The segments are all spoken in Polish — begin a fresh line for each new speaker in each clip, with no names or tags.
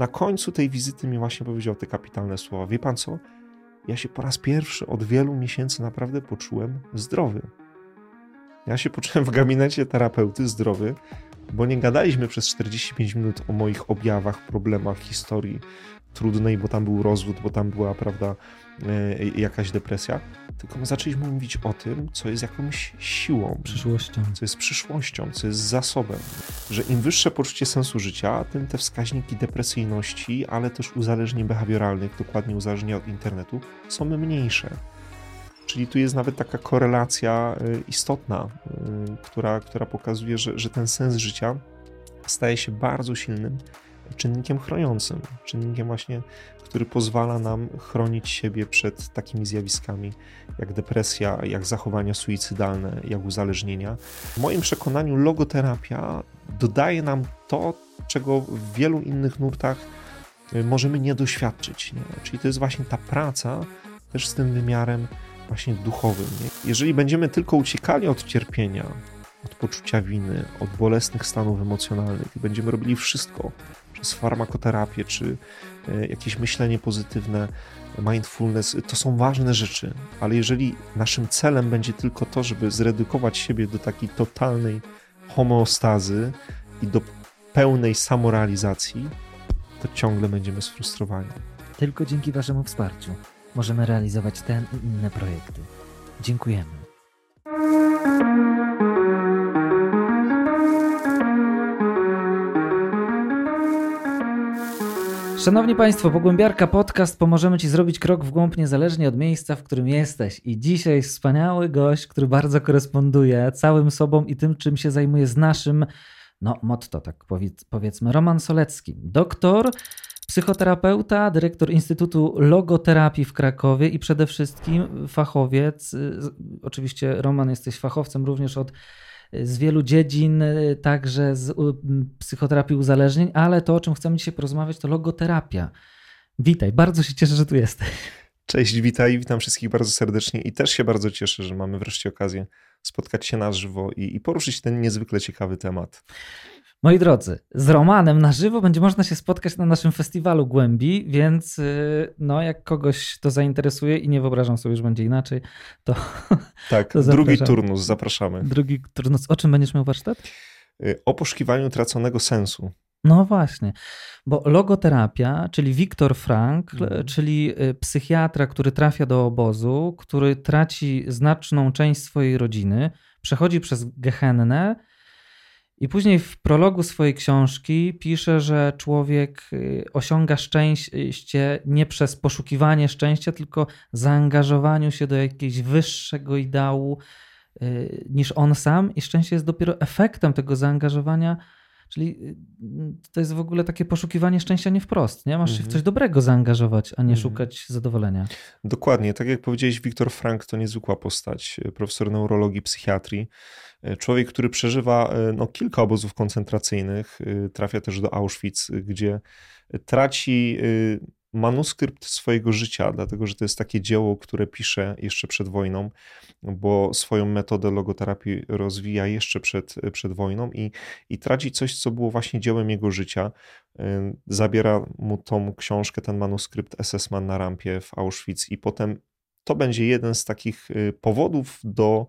na końcu tej wizyty mi właśnie powiedział te kapitalne słowa. Wie pan co? Ja się po raz pierwszy od wielu miesięcy naprawdę poczułem zdrowy. Ja się poczułem w gabinecie terapeuty zdrowy, bo nie gadaliśmy przez 45 minut o moich objawach, problemach, historii trudnej, bo tam był rozwód, bo tam była, prawda, jakaś depresja, tylko my zaczęliśmy mówić o tym, co jest jakąś siłą,
przyszłością,
co jest przyszłością, co jest zasobem, że im wyższe poczucie sensu życia, tym te wskaźniki depresyjności, ale też uzależnień behawioralnych, dokładnie uzależnienia od internetu, są mniejsze. Czyli tu jest nawet taka korelacja y, istotna, y, która, która pokazuje, że, że ten sens życia staje się bardzo silnym czynnikiem chroniącym, czynnikiem właśnie, który pozwala nam chronić siebie przed takimi zjawiskami jak depresja, jak zachowania suicydalne, jak uzależnienia. W moim przekonaniu logoterapia dodaje nam to, czego w wielu innych nurtach y, możemy nie doświadczyć. Nie? Czyli to jest właśnie ta praca też z tym wymiarem właśnie duchowym. Nie? Jeżeli będziemy tylko uciekali od cierpienia, od poczucia winy, od bolesnych stanów emocjonalnych i będziemy robili wszystko przez farmakoterapię czy e, jakieś myślenie pozytywne, mindfulness, to są ważne rzeczy, ale jeżeli naszym celem będzie tylko to, żeby zredukować siebie do takiej totalnej homeostazy i do pełnej samorealizacji, to ciągle będziemy sfrustrowani.
Tylko dzięki Waszemu wsparciu możemy realizować ten i inne projekty. Dziękujemy. Szanowni Państwo, Pogłębiarka Podcast pomożemy Ci zrobić krok w głąb niezależnie od miejsca, w którym jesteś. I dzisiaj wspaniały gość, który bardzo koresponduje całym sobą i tym, czym się zajmuje z naszym, no motto, tak powiedzmy, Roman Solecki. Doktor, psychoterapeuta, dyrektor Instytutu Logoterapii w Krakowie i przede wszystkim fachowiec. Oczywiście Roman jesteś fachowcem również od z wielu dziedzin, także z psychoterapii uzależnień, ale to, o czym chcemy dzisiaj porozmawiać, to logoterapia. Witaj, bardzo się cieszę, że tu jesteś.
Cześć, witaj, witam wszystkich bardzo serdecznie i też się bardzo cieszę, że mamy wreszcie okazję spotkać się na żywo i, i poruszyć ten niezwykle ciekawy temat.
Moi drodzy, z Romanem na żywo będzie można się spotkać na naszym festiwalu Głębi, więc y, no, jak kogoś to zainteresuje i nie wyobrażam sobie, że będzie inaczej, to.
Tak, to drugi turnus, zapraszamy.
Drugi turnus. O czym będziesz miał warsztat?
Y, o poszukiwaniu traconego sensu.
No właśnie, bo logoterapia, czyli Viktor Frank, mhm. czyli y, psychiatra, który trafia do obozu, który traci znaczną część swojej rodziny, przechodzi przez Gehennę i później w prologu swojej książki pisze, że człowiek y, osiąga szczęście nie przez poszukiwanie szczęścia, tylko zaangażowaniu się do jakiegoś wyższego ideału y, niż on sam, i szczęście jest dopiero efektem tego zaangażowania. Czyli y, to jest w ogóle takie poszukiwanie szczęścia nie wprost. Nie? Masz się w mhm. coś dobrego zaangażować, a nie mhm. szukać zadowolenia.
Dokładnie. Tak jak powiedziałeś, Wiktor Frank to niezwykła postać. Profesor neurologii, psychiatrii E, człowiek, który przeżywa no, kilka obozów koncentracyjnych, trafia też do Auschwitz, gdzie traci manuskrypt swojego życia, dlatego że to jest takie dzieło, które pisze jeszcze przed wojną, bo swoją metodę logoterapii rozwija jeszcze przed, przed wojną i, i traci coś, co było właśnie dziełem jego życia. Zabiera mu tą książkę, ten manuskrypt SS-man na rampie w Auschwitz i potem to będzie jeden z takich powodów do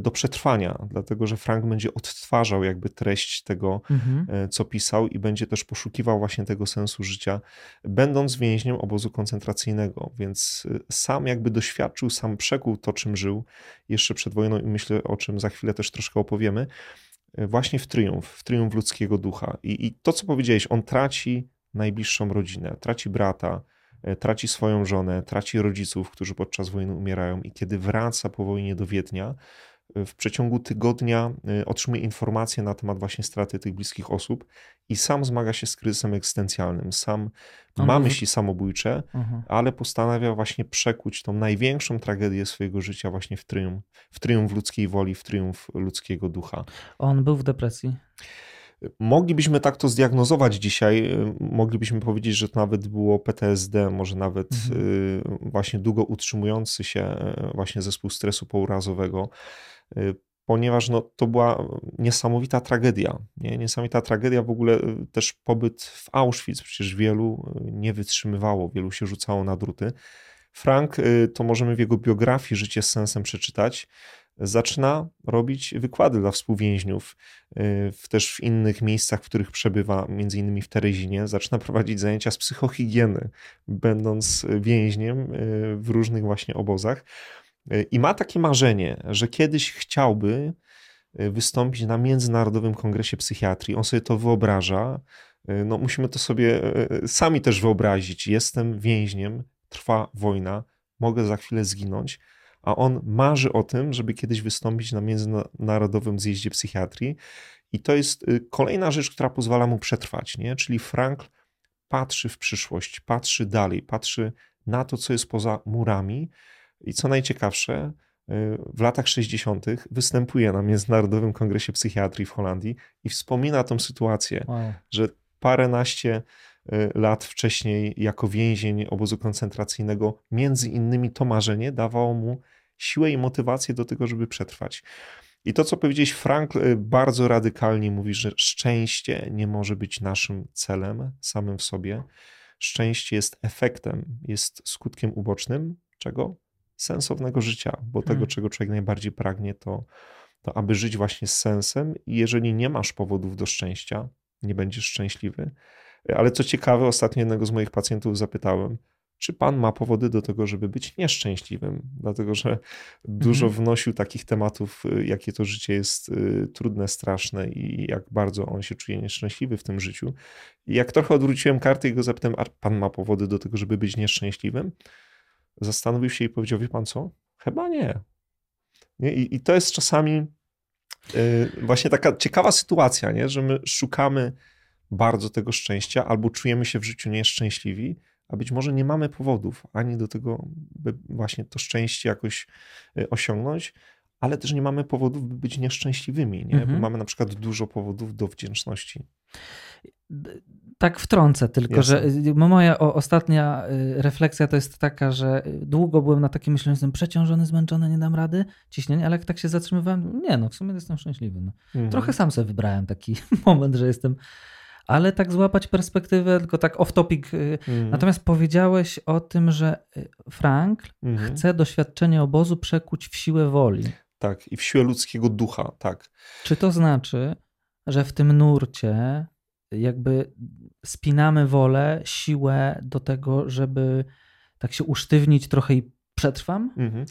do przetrwania, dlatego że Frank będzie odtwarzał jakby treść tego, mhm. E, co pisał i będzie też poszukiwał właśnie tego sensu życia, będąc więźniem obozu koncentracyjnego, więc e, sam jakby doświadczył, sam przekuł to, czym żył jeszcze przed wojną i myślę, o czym za chwilę też troszkę opowiemy, właśnie w triumf, w triumf ludzkiego ducha. I, i to, co powiedziałeś, on traci najbliższą rodzinę, traci brata, traci swoją żonę, traci rodziców, którzy podczas wojny umierają, i kiedy wraca po wojnie do Wiednia, w przeciągu tygodnia y, otrzymuje informacje na temat właśnie straty tych bliskich osób i sam zmaga się z kryzysem egzystencjalnym. Sam ma myśli samobójcze, mhm. ale postanawia właśnie przekuć tą największą tragedię swojego życia właśnie w triumf, w triumf ludzkiej woli, w triumf ludzkiego ducha.
On był w depresji.
Moglibyśmy tak to zdiagnozować dzisiaj. Y, moglibyśmy powiedzieć, że to nawet było PTSD, może nawet mhm. Y, właśnie długo utrzymujący się właśnie zespół stresu pourazowego. ponieważ no, to była niesamowita tragedia. Nie? Niesamowita tragedia, w ogóle też pobyt w Auschwitz, przecież wielu nie wytrzymywało, wielu się rzucało na druty. Frank, to możemy w jego biografii Życie z sensem przeczytać, zaczyna robić wykłady dla współwięźniów, y, też w innych miejscach, w których przebywa, między innymi w Terezinie. Zaczyna prowadzić zajęcia z psychohigieny, będąc więźniem y, w różnych właśnie obozach. Y, I ma takie marzenie, że kiedyś chciałby wystąpić na Międzynarodowym Kongresie Psychiatrii. On sobie to wyobraża. No, musimy to sobie sami też wyobrazić. Jestem więźniem, trwa wojna, mogę za chwilę zginąć a on marzy o tym, żeby kiedyś wystąpić na Międzynarodowym Zjeździe Psychiatrii. I to jest y, kolejna rzecz, która pozwala mu przetrwać, nie? Czyli Frankl patrzy w przyszłość, patrzy dalej, patrzy na to, co jest poza murami. I co najciekawsze, y, w latach 60. występuje na Międzynarodowym Kongresie Psychiatrii w Holandii i wspomina tą sytuację, wow. że paręnaście Y, lat wcześniej jako więzień obozu koncentracyjnego, między innymi to marzenie dawało mu siłę i motywację do tego, żeby przetrwać. I to, co powiedziałeś, Frank y, bardzo radykalnie mówi, że szczęście nie może być naszym celem samym w sobie. Szczęście jest efektem, jest skutkiem ubocznym czego? Sensownego życia, bo tego, hmm. czego człowiek najbardziej pragnie, to, to aby żyć właśnie z sensem. I jeżeli nie masz powodów do szczęścia, nie będziesz szczęśliwy, ale co ciekawe, ostatnio jednego z moich pacjentów zapytałem, czy pan ma powody do tego, żeby być nieszczęśliwym, dlatego że dużo mhm. wnosił takich tematów, y, jakie to życie jest y, trudne, straszne i jak bardzo on się czuje nieszczęśliwy w tym życiu. I jak trochę odwróciłem kartę i go zapytałem, a pan ma powody do tego, żeby być nieszczęśliwym? Zastanowił się i powiedział, wie pan co? Chyba nie. nie? I, I to jest czasami y, właśnie taka ciekawa sytuacja, nie? że my szukamy bardzo tego szczęścia, albo czujemy się w życiu nieszczęśliwi, a być może nie mamy powodów ani do tego, by właśnie to szczęście jakoś e, osiągnąć, ale też nie mamy powodów, by być nieszczęśliwymi, nie? Mhm. bo mamy na przykład dużo powodów do wdzięczności.
Tak wtrącę tylko, Jasne. że y, moja ostatnia y, refleksja to jest taka, że długo byłem na takim myśleniu, że jestem przeciążony, zmęczony, nie dam rady, ciśnienie, ale jak tak się zatrzymywałem, nie no, w sumie jestem szczęśliwy. No. Mhm. Trochę sam sobie wybrałem taki moment, że jestem ale tak złapać perspektywę, tylko tak off-topic. Mm. Natomiast powiedziałeś o tym, że y, Frank mm. chce doświadczenie obozu przekuć w siłę woli.
Tak, i w siłę ludzkiego ducha, tak.
Czy to znaczy, że w tym nurcie jakby spinamy wolę, siłę do tego, żeby tak się usztywnić trochę i przetrwam? -hmm.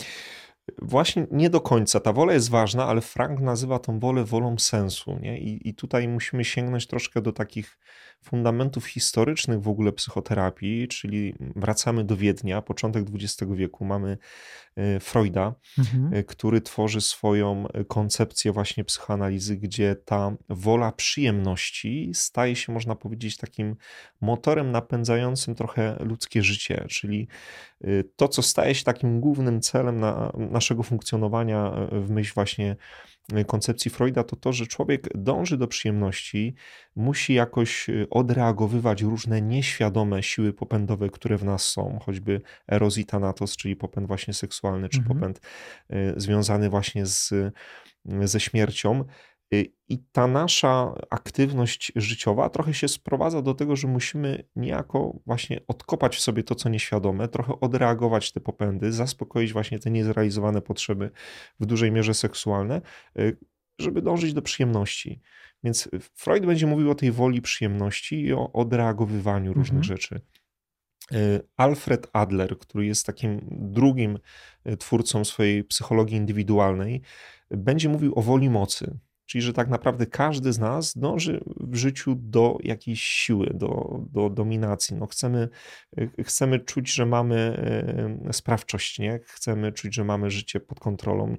Właśnie nie do końca. Ta wola jest ważna, ale Frank nazywa tą wolę wolą sensu. Nie? I, I tutaj musimy sięgnąć troszkę do takich fundamentów historycznych w ogóle psychoterapii, czyli wracamy do Wiednia, początek XX wieku, mamy e, Freuda, mhm. E, który tworzy swoją koncepcję właśnie psychoanalizy, gdzie ta wola przyjemności staje się, można powiedzieć, takim motorem napędzającym trochę ludzkie życie, czyli e, to, co staje się takim głównym celem na, naszego funkcjonowania w myśl właśnie koncepcji Freuda, to to, że człowiek dąży do przyjemności, musi jakoś y, odreagowywać różne nieświadome siły popędowe, które w nas są, choćby eros i thanatos, czyli popęd właśnie seksualny, czy mhm. popęd związany właśnie z, ze śmiercią. Y, I ta nasza aktywność życiowa trochę się sprowadza do tego, że musimy niejako właśnie odkopać w sobie to, co nieświadome, trochę odreagować te popędy, zaspokoić właśnie te niezrealizowane potrzeby w dużej mierze seksualne, y, żeby dążyć do przyjemności. Więc Freud będzie mówił o tej woli przyjemności i o odreagowywaniu różnych mhm. rzeczy. Y, Alfred Adler, który jest takim drugim twórcą swojej psychologii indywidualnej, będzie mówił o woli mocy. Czyli, że tak naprawdę każdy z nas dąży w życiu do jakiejś siły, do, do dominacji. No chcemy, chcemy czuć, że mamy e, sprawczość, nie? chcemy czuć, że mamy życie pod kontrolą.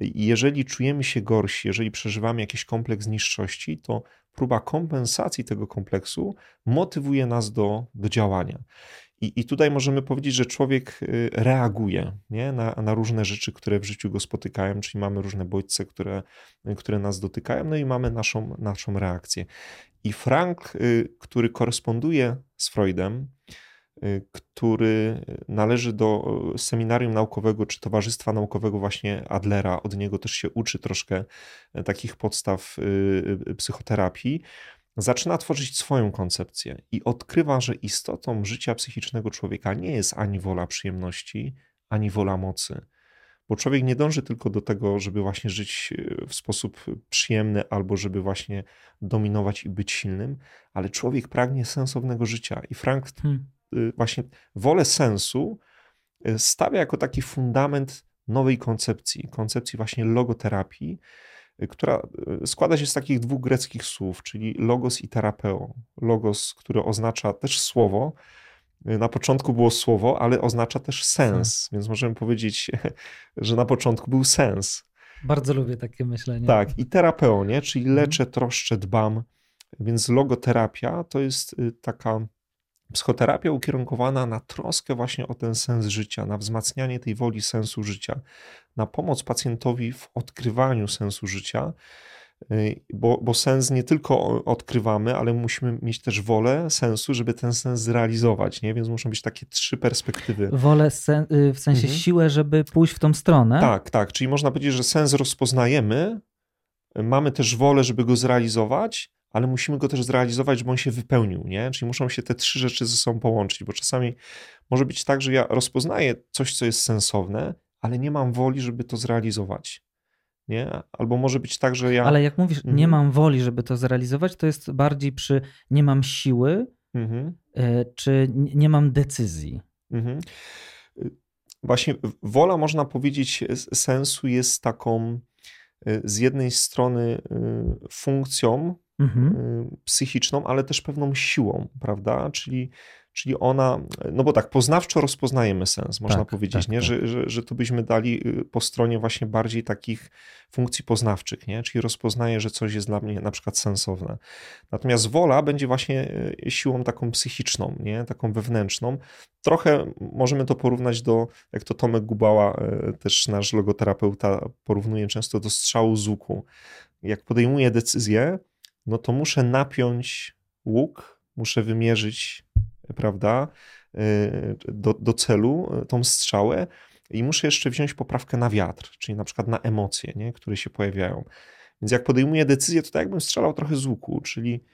Jeżeli czujemy się gorsi, jeżeli przeżywamy jakiś kompleks niższości, to próba kompensacji tego kompleksu motywuje nas do, do działania. I, I tutaj możemy powiedzieć, że człowiek y, reaguje nie? Na, na różne rzeczy, które w życiu go spotykają, czyli mamy różne bodźce, które, które nas dotykają, no i mamy naszą, naszą reakcję. I Frank, y, który koresponduje z Freudem, który należy do seminarium naukowego czy towarzystwa naukowego właśnie Adlera. Od niego też się uczy troszkę takich podstaw psychoterapii. Zaczyna tworzyć swoją koncepcję i odkrywa, że istotą życia psychicznego człowieka nie jest ani wola przyjemności, ani wola mocy bo człowiek nie dąży tylko do tego, żeby właśnie żyć e, w sposób przyjemny albo żeby właśnie dominować i być silnym, ale człowiek pragnie sensownego życia. I Frank hmm. E, właśnie wolę sensu e, stawia jako taki fundament nowej koncepcji, koncepcji właśnie logoterapii, która składa się z takich dwóch greckich słów, czyli logos i terapeo. Logos, które oznacza też słowo, na początku było słowo, ale oznacza też sens, więc możemy powiedzieć, że na początku był sens.
Bardzo lubię takie myślenie.
Tak, i terapeo, nie? czyli mhm. leczę, troszczę, dbam. Więc logoterapia to jest y, taka psychoterapia ukierunkowana na troskę właśnie o ten sens życia, na wzmacnianie tej woli sensu życia, na pomoc pacjentowi w odkrywaniu sensu życia Y, bo, bo sens nie tylko odkrywamy, ale musimy mieć też wolę sensu, żeby ten sens zrealizować, nie? Więc muszą być takie trzy perspektywy.
Wolę sen, y, w sensie mhm. siłę, żeby pójść w tą stronę.
Tak, tak. Czyli można powiedzieć, że sens rozpoznajemy, mamy też wolę, żeby go zrealizować, ale musimy go też zrealizować, żeby on się wypełnił, nie? Czyli muszą się te trzy rzeczy ze sobą połączyć, bo czasami może być tak, że ja rozpoznaję coś, co jest sensowne, ale nie mam woli, żeby to zrealizować nie? Albo może być tak, że ja.
Ale jak mówisz, mhm. nie mam woli, żeby to zrealizować, to jest bardziej przy nie mam siły, mhm. E, czy nie mam decyzji. Mhm.
Właśnie wola, można powiedzieć, sensu jest taką e, z jednej strony e, funkcją mhm. psychiczną, ale też pewną siłą, prawda? Czyli Czyli ona, no bo tak, poznawczo rozpoznajemy sens, można tak, powiedzieć, tak, nie? Tak. Że, że, że tu byśmy dali y, po stronie właśnie bardziej takich funkcji poznawczych, nie? Czyli rozpoznaję, że coś jest dla mnie na przykład sensowne. Natomiast wola będzie właśnie y, siłą taką psychiczną, nie? Taką wewnętrzną. Trochę możemy to porównać do, jak to Tomek Gubała, y, też nasz logoterapeuta, porównuje często do strzału z łuku. Jak podejmuję decyzję, no to muszę napiąć łuk, muszę wymierzyć prawda, y, do, do celu, y, tą strzałę i muszę jeszcze wziąć poprawkę na wiatr, czyli na przykład na emocje, nie, które się pojawiają. Więc jak podejmuję decyzję, to tak jakbym strzelał trochę z łuku, czyli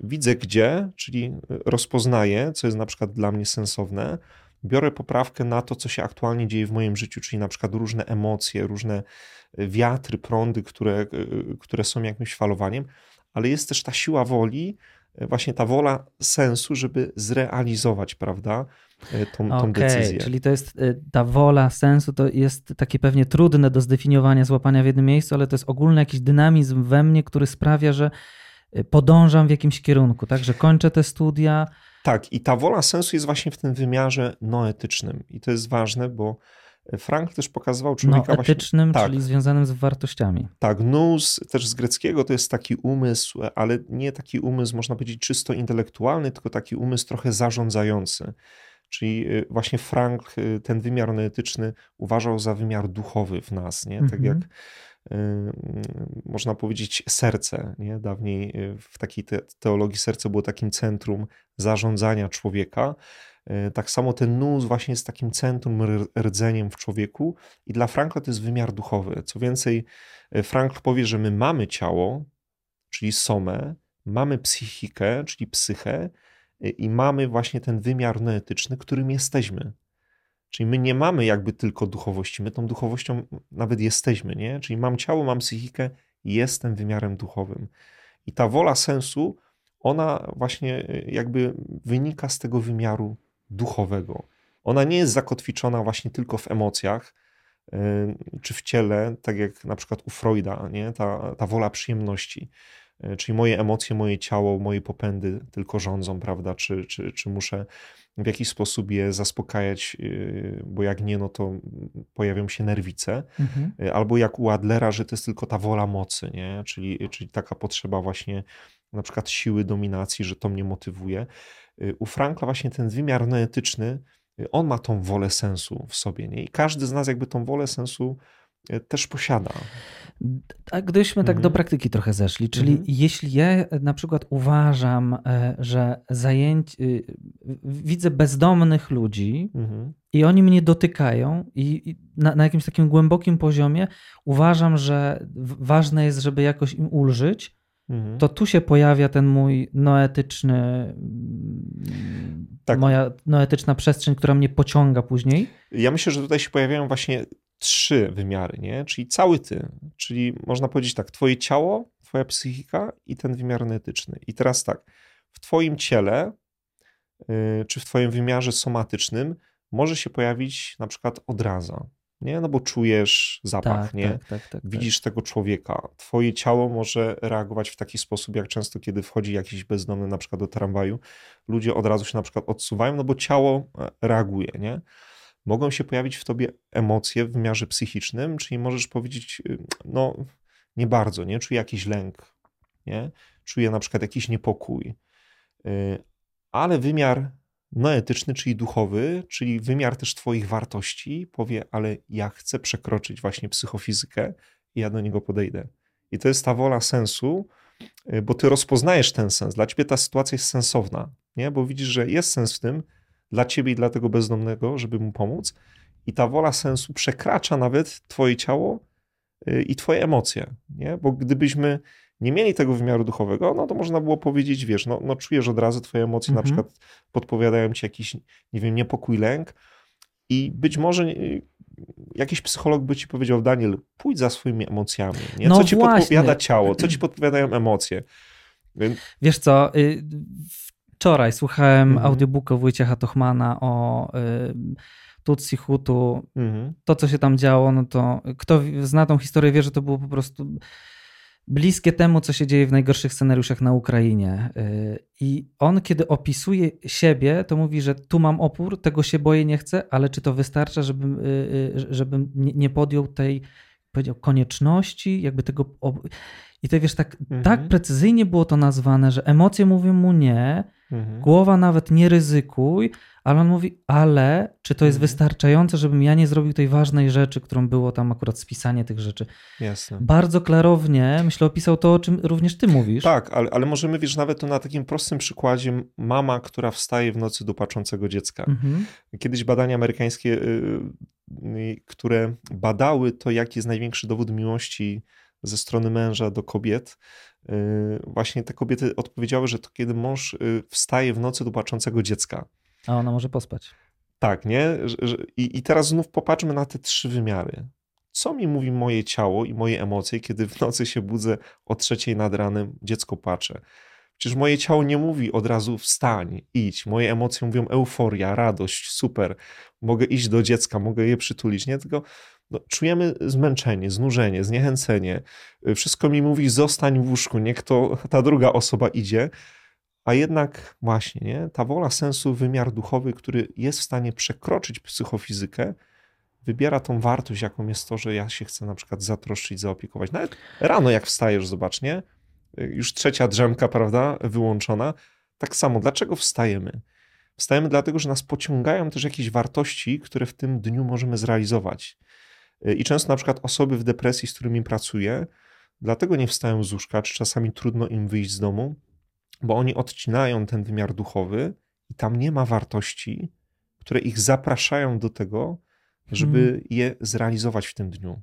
widzę gdzie, czyli rozpoznaję, co jest na przykład dla mnie sensowne, biorę poprawkę na to, co się aktualnie dzieje w moim życiu, czyli na przykład różne emocje, różne wiatry, prądy, które, y, które są jakimś falowaniem, ale jest też ta siła woli, właśnie ta wola sensu, żeby zrealizować, prawda, e, tą, tą okay, decyzję.
Czyli to jest e, ta wola sensu, to jest takie pewnie trudne do zdefiniowania, złapania w jednym miejscu, ale to jest ogólny jakiś dynamizm we mnie, który sprawia, że e, podążam w jakimś kierunku, tak, że kończę te studia.
Tak, i ta wola sensu jest właśnie w tym wymiarze noetycznym. I to jest ważne, bo Frank też pokazywał człowieka
no, etycznym, właśnie, czyli tak, związanym z wartościami.
Tak, nous też z greckiego to jest taki umysł, ale nie taki umysł, można powiedzieć, czysto intelektualny, tylko taki umysł trochę zarządzający. Czyli y, właśnie Frank y, ten wymiar etyczny uważał za wymiar duchowy w nas, nie? Tak mhm. jak y, można powiedzieć serce, nie? Dawniej w takiej teologii serce było takim centrum zarządzania człowieka, tak samo ten nus właśnie jest takim centrum, rdzeniem w człowieku i dla Frankla to jest wymiar duchowy. Co więcej, e, Frankl powie, że my mamy ciało, czyli somę, mamy psychikę, czyli psychę e, i mamy właśnie ten wymiar noetyczny, którym jesteśmy. Czyli my nie mamy jakby tylko duchowości, my tą duchowością nawet jesteśmy, nie? Czyli mam ciało, mam psychikę jestem wymiarem duchowym. I ta wola sensu, ona właśnie jakby wynika z tego wymiaru duchowego. Ona nie jest zakotwiczona właśnie tylko w emocjach y, czy w ciele, tak jak na przykład u Freuda, nie? Ta, ta wola przyjemności. Y, czyli moje emocje, moje ciało, moje popędy tylko rządzą, prawda? Czy, czy, czy muszę w jakiś sposób je zaspokajać, y, bo jak nie, no to pojawią się nerwice. Mhm. Albo jak u Adlera, że to jest tylko ta wola mocy, nie? Czyli, czyli taka potrzeba właśnie na przykład siły, dominacji, że to mnie motywuje. Y, u Frankla właśnie ten wymiar noetyczny, y, on ma tą wolę sensu w sobie. Nie? I każdy z nas jakby tą wolę sensu też posiada.
A gdybyśmy tak do
Mhm.
praktyki trochę zeszli, czyli
Mhm.
jeśli ja e, na przykład uważam, e, że zajęć, y, widzę bezdomnych ludzi
Mhm.
i oni mnie dotykają i na, na jakimś takim głębokim poziomie uważam, że ważne jest, żeby jakoś im ulżyć,
Mhm.
to tu się pojawia ten mój noetyczny,
Tak.
moja noetyczna przestrzeń, która mnie pociąga później.
Ja myślę, że tutaj się pojawiają właśnie trzy wymiary, nie? Czyli cały ty, czyli można powiedzieć tak, twoje ciało, twoja psychika i ten wymiar etyczny. I teraz tak, w twoim ciele, yy, czy w twoim wymiarze somatycznym może się pojawić na przykład odraza, nie? No bo czujesz zapach,
Tak,
nie?
tak, tak, tak, tak.
Widzisz tego człowieka. Twoje ciało może reagować w taki sposób, jak często, kiedy wchodzi jakiś bezdomny na przykład do tramwaju, ludzie od razu się na przykład odsuwają, no bo ciało e, reaguje, nie? Mogą się pojawić w tobie emocje w wymiarze psychicznym, czyli możesz powiedzieć, y, no nie bardzo, nie? Czuję jakiś lęk, nie? Czuję na przykład jakiś niepokój. Y, Ale wymiar noetyczny, czyli duchowy, czyli wymiar też twoich wartości, powie, ale ja chcę przekroczyć właśnie psychofizykę i ja do niego podejdę. I to jest ta wola sensu, y, bo ty rozpoznajesz ten sens. Dla ciebie ta sytuacja jest sensowna, nie? Bo widzisz, że jest sens w tym dla ciebie i dla tego bezdomnego, żeby mu pomóc. I ta wola sensu przekracza nawet twoje ciało y, i twoje emocje, nie? Bo gdybyśmy nie mieli tego wymiaru duchowego, no to można było powiedzieć, wiesz, no, no czujesz od razu twoje emocje, na
Mhm.
przykład podpowiadają ci jakiś, nie wiem, niepokój, lęk i być może y, jakiś psycholog by ci powiedział, Daniel, pójdź za swoimi emocjami, nie?
No
Co ci
właśnie.
podpowiada ciało, co ci podpowiadają emocje. Więc-
Wiesz co, y, wczoraj słuchałem
Mhm.
audiobooka Wojciecha Tochmana o y, Tutsi Hutu.
Mhm.
To, co się tam działo, no to kto zna tą historię, wie, że to było po prostu bliskie temu, co się dzieje w najgorszych scenariuszach na Ukrainie. Y, I on, kiedy opisuje siebie, to mówi, że tu mam opór, tego się boję, nie chcę, ale czy to wystarcza, żebym, y, y, żebym nie podjął tej, powiedział, konieczności, jakby tego. I to wiesz, tak,
Mhm.
tak precyzyjnie było to nazwane, że emocje mówią mu nie,
Mhm.
głowa nawet nie ryzykuj, ale on mówi, ale czy to jest
Mhm.
wystarczające, żebym ja nie zrobił tej ważnej rzeczy, którą było tam akurat spisanie tych rzeczy.
Jasne.
Bardzo klarownie, myślę, opisał to, o czym również ty mówisz.
Tak, ale, ale możemy, wiesz, nawet to na takim prostym przykładzie mama, która wstaje w nocy do płaczącego dziecka.
Mhm.
Kiedyś badania amerykańskie, y, y, które badały to, jaki jest największy dowód miłości ze strony męża do kobiet, y, właśnie te kobiety odpowiedziały, że to kiedy mąż wstaje w nocy do płaczącego dziecka.
A ona może pospać.
Tak, nie? I, I teraz znów popatrzmy na te trzy wymiary. Co mi mówi moje ciało i moje emocje, kiedy w nocy się budzę o trzeciej nad ranem, dziecko płacze? Przecież moje ciało nie mówi od razu wstań, idź. Moje emocje mówią euforia, radość, super. Mogę iść do dziecka, mogę je przytulić, nie? Tylko no, czujemy zmęczenie, znużenie, zniechęcenie. Wszystko mi mówi zostań w łóżku, niech to ta druga osoba idzie. A jednak właśnie, nie? Ta wola sensu, wymiar duchowy, który jest w stanie przekroczyć psychofizykę, wybiera tą wartość, jaką jest to, że ja się chcę na przykład zatroszczyć, zaopiekować. Nawet rano jak wstajesz, zobacz, nie? Już trzecia drzemka, prawda, wyłączona. Tak samo, dlaczego wstajemy? Wstajemy dlatego, że nas pociągają też jakieś wartości, które w tym dniu możemy zrealizować. I często na przykład osoby w depresji, z którymi pracuję, dlatego nie wstają z łóżka, czy czasami trudno im wyjść z domu, bo oni odcinają ten wymiar duchowy i tam nie ma wartości, które ich zapraszają do tego, żeby
Hmm.
je zrealizować w tym dniu.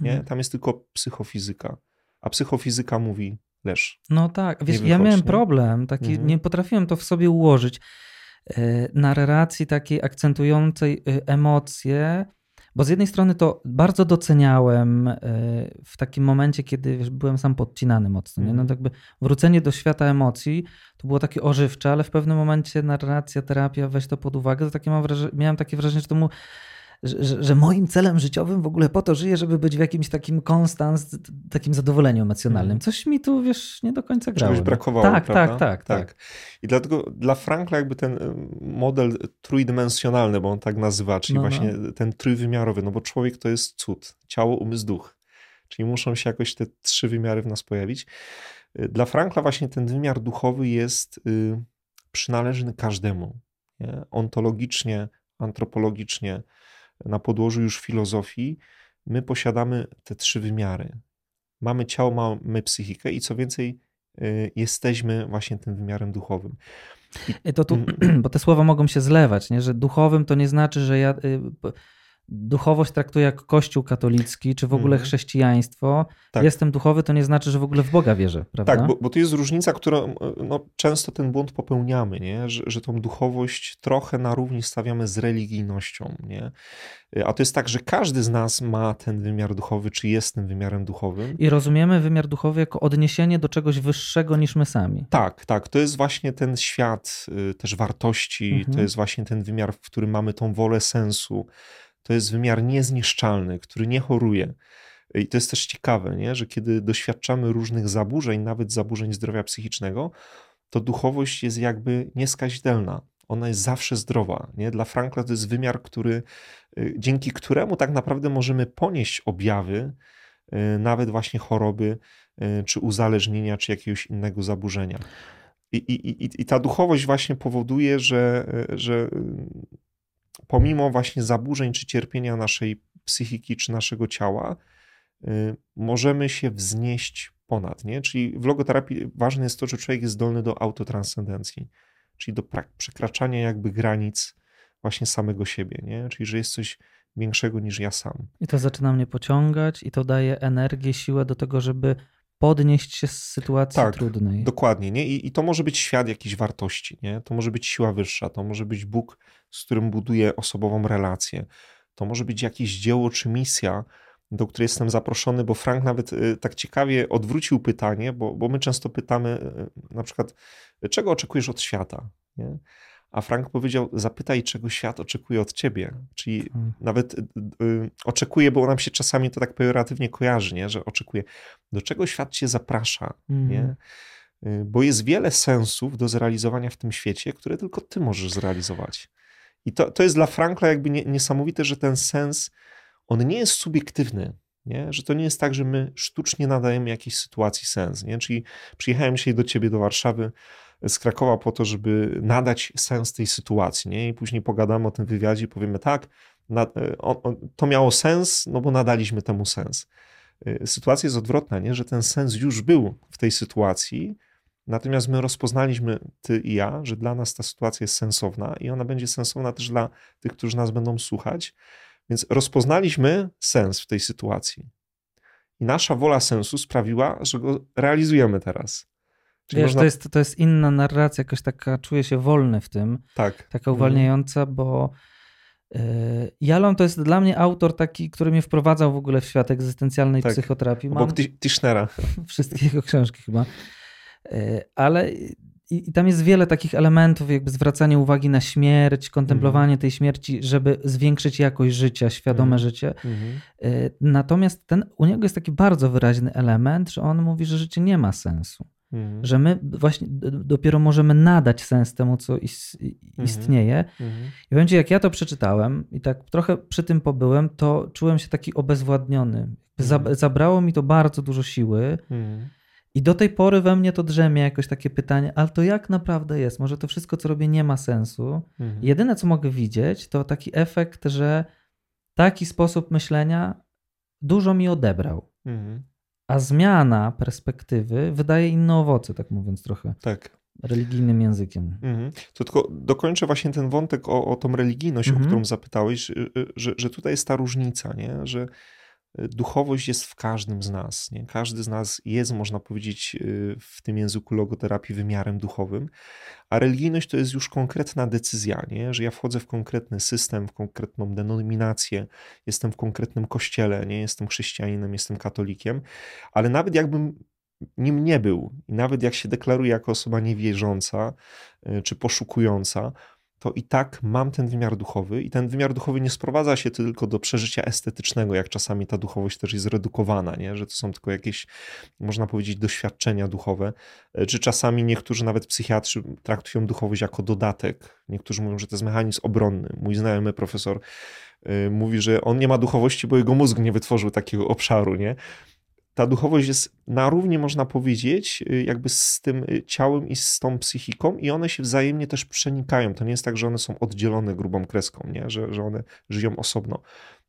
Nie?
Hmm.
Tam jest tylko psychofizyka. A psychofizyka mówi leż.
No tak, wiesz, ja miałem
nie?
problem, taki,
Mhm.
nie potrafiłem to w sobie ułożyć. E, Narracji takiej akcentującej e, emocje, bo z jednej strony to bardzo doceniałem e, w takim momencie, kiedy wiesz, byłem sam podcinany mocno. Nie? No
Mhm.
jakby wrócenie do świata emocji to było takie ożywcze, ale w pewnym momencie narracja, terapia, weź to pod uwagę, to takie mam wrażenie, miałem takie wrażenie, że to mu że, że, moim celem życiowym w ogóle po to żyję, żeby być w jakimś takim konstans, takim zadowoleniu emocjonalnym.
Mhm.
Coś mi tu, wiesz, nie do końca grało.
Czegoś brakowało,
Tak,
prawda?
tak, tak, tak.
I dlatego dla Frankla jakby ten model trójdymensionalny, bo on tak nazywa, czyli
No, no.
właśnie ten trójwymiarowy, no bo człowiek to jest cud. Ciało, umysł, duch. Czyli muszą się jakoś te trzy wymiary w nas pojawić. Y, Dla Frankla właśnie ten wymiar duchowy jest y, przynależny każdemu. Nie? Ontologicznie, antropologicznie, na podłożu już filozofii, my posiadamy te trzy wymiary. Mamy ciało, mamy psychikę i co więcej, y, jesteśmy właśnie tym wymiarem duchowym.
I to tu, bo te słowa mogą się zlewać, nie? że duchowym to nie znaczy, że ja y, duchowość traktuję jak kościół katolicki, czy w ogóle mm. chrześcijaństwo. Tak. Jestem duchowy, to nie znaczy, że w ogóle w Boga wierzę, prawda?
Tak, bo, bo to jest różnica, którą no, często ten błąd popełniamy, nie? Że, że tą duchowość trochę na równi stawiamy z religijnością. Nie? A to jest tak, że każdy z nas ma ten wymiar duchowy, czy jest tym wymiarem duchowym.
I rozumiemy wymiar duchowy jako odniesienie do czegoś wyższego niż my sami.
Tak, tak. To jest właśnie ten świat y, też wartości, mhm. to jest właśnie ten wymiar, w którym mamy tą wolę sensu to jest wymiar niezniszczalny, który nie choruje. I to jest też ciekawe, nie? że kiedy doświadczamy różnych zaburzeń, nawet zaburzeń zdrowia psychicznego, to duchowość jest jakby nieskazitelna. Ona jest zawsze zdrowa. Nie? Dla Frankla to jest wymiar, który, y, dzięki któremu tak naprawdę możemy ponieść objawy, y, nawet właśnie choroby, y, czy uzależnienia, czy jakiegoś innego zaburzenia. I, i, i, i ta duchowość właśnie powoduje, że, że pomimo właśnie zaburzeń czy cierpienia naszej psychiki czy naszego ciała, y, możemy się wznieść ponad. Nie? Czyli w logoterapii ważne jest to, że człowiek jest zdolny do autotranscendencji, czyli do przekraczania jakby granic właśnie samego siebie, nie? czyli że jest coś większego niż ja sam.
I to zaczyna mnie pociągać i to daje energię, siłę do tego, żeby podnieść się z sytuacji tak, trudnej.
Dokładnie, nie? I, I, to może być świat jakiejś wartości, nie? To może być siła wyższa, to może być Bóg, z którym buduję osobową relację. To może być jakieś dzieło czy misja, do której jestem zaproszony, bo Frank nawet y, tak ciekawie odwrócił pytanie, bo, bo my często pytamy y, na przykład, czego oczekujesz od świata? Nie? A Frank powiedział: Zapytaj, czego świat oczekuje od ciebie. Czyli hmm. nawet y, y, oczekuje, bo nam się czasami to tak pejoratywnie kojarzy, nie? że oczekuje, do czego świat cię zaprasza. Hmm. Nie? Y, bo jest wiele sensów do zrealizowania w tym świecie, które tylko ty możesz zrealizować. I to, to jest dla Frankla jakby nie, niesamowite, że ten sens, on nie jest subiektywny. Nie? Że to nie jest tak, że my sztucznie nadajemy jakiejś sytuacji sens. Nie? Czyli przyjechałem dzisiaj do ciebie do Warszawy, z Krakowa po to, żeby nadać sens tej sytuacji. Nie? I później pogadamy o tym wywiadzie i powiemy tak, na, to miało sens, no bo nadaliśmy temu sens. Y, sytuacja jest odwrotna, nie? że ten sens już był w tej sytuacji, natomiast my rozpoznaliśmy, ty i ja, że dla nas ta sytuacja jest sensowna i ona będzie sensowna też dla tych, którzy nas będą słuchać. Więc rozpoznaliśmy sens w tej sytuacji. I nasza wola sensu sprawiła, że go realizujemy teraz.
Wiesz, można... to, jest, to jest inna narracja, jakoś taka, czuję się wolny w tym. Tak. Taka mhm. uwalniająca, bo yy, Jalon to jest dla mnie autor taki, który mnie wprowadzał w ogóle w świat egzystencjalnej tak. psychoterapii.
Mam Obok Tischnera.
Wszystkie jego książki chyba. Yy, ale i, tam jest wiele takich elementów, jakby zwracanie uwagi na śmierć, kontemplowanie mm. tej śmierci, żeby zwiększyć jakość życia, świadome mm. życie. Mm. Natomiast ten, u niego jest taki bardzo wyraźny element, że on mówi, że życie nie ma sensu. Mhm. Że my właśnie dopiero możemy nadać sens temu, co mhm. istnieje. Mhm. I będzie, jak ja to przeczytałem i tak trochę przy tym pobyłem, to czułem się taki obezwładniony. Zabrało mi to bardzo dużo siły. I do tej pory we mnie to drzemie jakoś takie pytanie, ale to jak naprawdę jest? Może to wszystko, co robię, nie ma sensu. Jedyne, co mogę widzieć, to taki efekt, że taki sposób myślenia dużo mi odebrał a zmiana perspektywy wydaje inne owoce, tak mówiąc trochę. Tak. Religijnym językiem. Mhm.
To tylko dokończę właśnie ten wątek o, o tą religijność, mhm. o którą zapytałeś, że, że, że tutaj jest ta różnica, nie? że duchowość jest w każdym z nas. Nie? Każdy z nas jest, można powiedzieć, y, w tym języku logoterapii wymiarem duchowym, a religijność to jest już konkretna decyzja, nie? że ja wchodzę w konkretny system, w konkretną denominację, jestem w konkretnym kościele, nie jestem chrześcijaninem, jestem katolikiem, ale nawet jakbym nim nie był i nawet jak się deklaruję jako osoba niewierząca y, czy poszukująca, to i tak mam ten wymiar duchowy i ten wymiar duchowy nie sprowadza się tylko do przeżycia estetycznego, jak czasami ta duchowość też jest zredukowana, nie? że to są tylko jakieś, można powiedzieć, doświadczenia duchowe, e, czy czasami niektórzy nawet psychiatrzy traktują duchowość jako dodatek. Niektórzy mówią, że to jest mechanizm obronny. Mój znajomy profesor e, mówi, że on nie ma duchowości, bo jego mózg nie wytworzył takiego obszaru, nie? Ta duchowość jest na równi, można powiedzieć, y, jakby z tym y, ciałem i z tą psychiką, i one się wzajemnie też przenikają. To nie jest tak, że one są oddzielone grubą kreską, nie? Że, że one żyją osobno.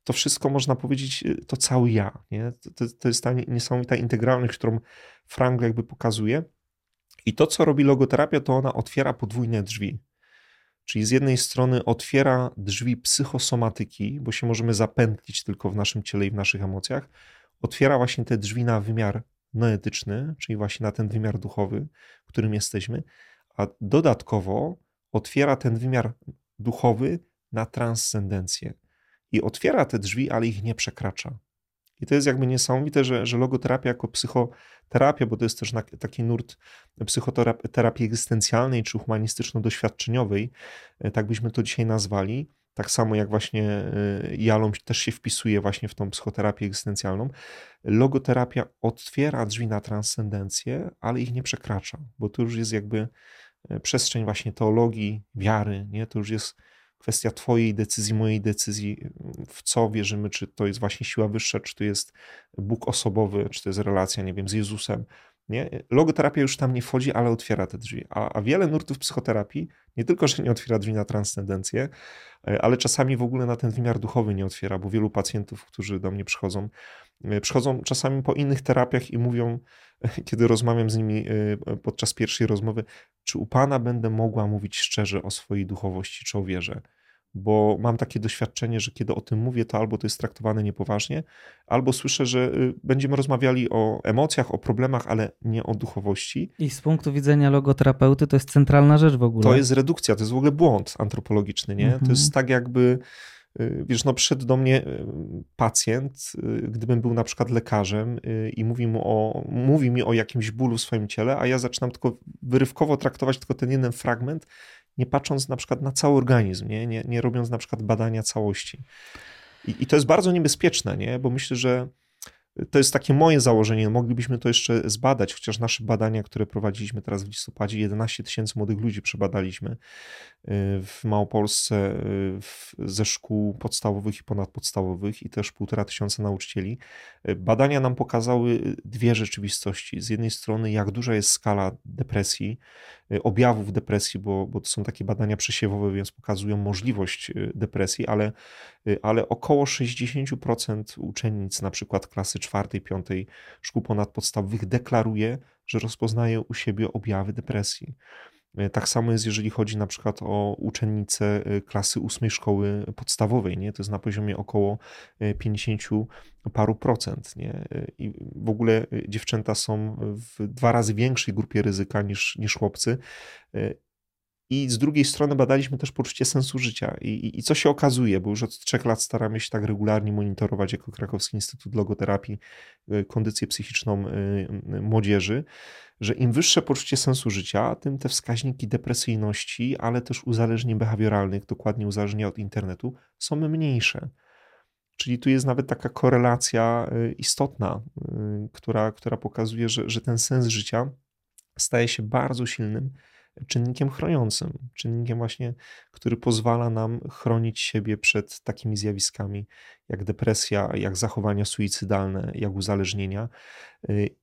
To wszystko można powiedzieć, y, to cały ja. Nie? To, to jest ta niesamowita integralność, którą Frank jakby pokazuje. I to, co robi logoterapia, to ona otwiera podwójne drzwi. Czyli z jednej strony otwiera drzwi psychosomatyki, bo się możemy zapętlić tylko w naszym ciele i w naszych emocjach, otwiera właśnie te drzwi na wymiar noetyczny, czyli właśnie na ten wymiar duchowy, w którym jesteśmy, a dodatkowo otwiera ten wymiar duchowy na transcendencję. I otwiera te drzwi, ale ich nie przekracza. I to jest jakby niesamowite, że, że logoterapia jako psychoterapia, bo to jest też taki nurt psychoterapii egzystencjalnej czy humanistyczno-doświadczeniowej, e, tak byśmy to dzisiaj nazwali, tak samo jak właśnie y, Jalom też się wpisuje właśnie w tą psychoterapię egzystencjalną. Logoterapia otwiera drzwi na transcendencję, ale ich nie przekracza, bo to już jest jakby e, przestrzeń właśnie teologii, wiary, nie? To już jest kwestia twojej decyzji, mojej decyzji, w co wierzymy, czy to jest właśnie siła wyższa, czy to jest Bóg osobowy, czy to jest relacja, nie wiem, z Jezusem. Nie? Logoterapia już tam nie wchodzi, ale otwiera te drzwi. A, a wiele nurtów psychoterapii nie tylko, że nie otwiera drzwi na transcendencję, e, ale czasami w ogóle na ten wymiar duchowy nie otwiera, bo wielu pacjentów, którzy do mnie przychodzą, e, przychodzą czasami po innych terapiach i mówią, kiedy rozmawiam z nimi e, podczas pierwszej rozmowy, czy u Pana będę mogła mówić szczerze o swojej duchowości czy o wierze bo mam takie doświadczenie, że kiedy o tym mówię, to albo to jest traktowane niepoważnie, albo słyszę, że y, będziemy rozmawiali o emocjach, o problemach, ale nie o duchowości.
I z punktu widzenia logoterapeuty to jest centralna rzecz w ogóle.
To jest redukcja, to jest w ogóle błąd antropologiczny, nie? Mhm. To jest tak jakby y, Wiesz, no przyszedł do mnie y, pacjent, gdybym był na przykład lekarzem i mówi, mu o, mówi mi o jakimś bólu w swoim ciele, a ja zaczynam tylko wyrywkowo traktować tylko ten jeden fragment nie patrząc na przykład na cały organizm, nie, nie, nie robiąc na przykład badania całości. I, I, to jest bardzo niebezpieczne, nie? bo myślę, że to jest takie moje założenie. Moglibyśmy to jeszcze zbadać, chociaż nasze badania, które prowadziliśmy teraz w listopadzie, 11 tysięcy młodych ludzi przebadaliśmy y, w Małopolsce y, ze szkół podstawowych i ponadpodstawowych i też półtora tysiąca nauczycieli. Y, badania nam pokazały dwie rzeczywistości. Z jednej strony, jak duża jest skala depresji, objawów depresji, bo, bo to są takie badania przesiewowe, więc pokazują możliwość depresji, ale, ale około 60% uczennic, na przykład klasy czwartej, piątej szkół ponadpodstawowych deklaruje, że rozpoznaje u siebie objawy depresji. E, tak samo jest, jeżeli chodzi na przykład o uczennice e, klasy ósmej szkoły podstawowej, nie? to jest na poziomie około 50 e, paru procent. Nie? I w ogóle dziewczęta są w dwa razy większej grupie ryzyka niż, niż chłopcy. I z drugiej strony badaliśmy też poczucie sensu życia. I, i, I, co się okazuje, bo już od trzech lat staramy się tak regularnie monitorować jako Krakowski Instytut Logoterapii e, kondycję psychiczną e, e, młodzieży, że im wyższe poczucie sensu życia, tym te wskaźniki depresyjności, ale też uzależnień behawioralnych, dokładnie uzależnienia od internetu, są mniejsze. Czyli tu jest nawet taka korelacja istotna, która, która pokazuje, że, że ten sens życia staje się bardzo silnym czynnikiem chroniącym, czynnikiem właśnie, który pozwala nam chronić siebie przed takimi zjawiskami jak depresja, jak zachowania suicydalne, jak uzależnienia.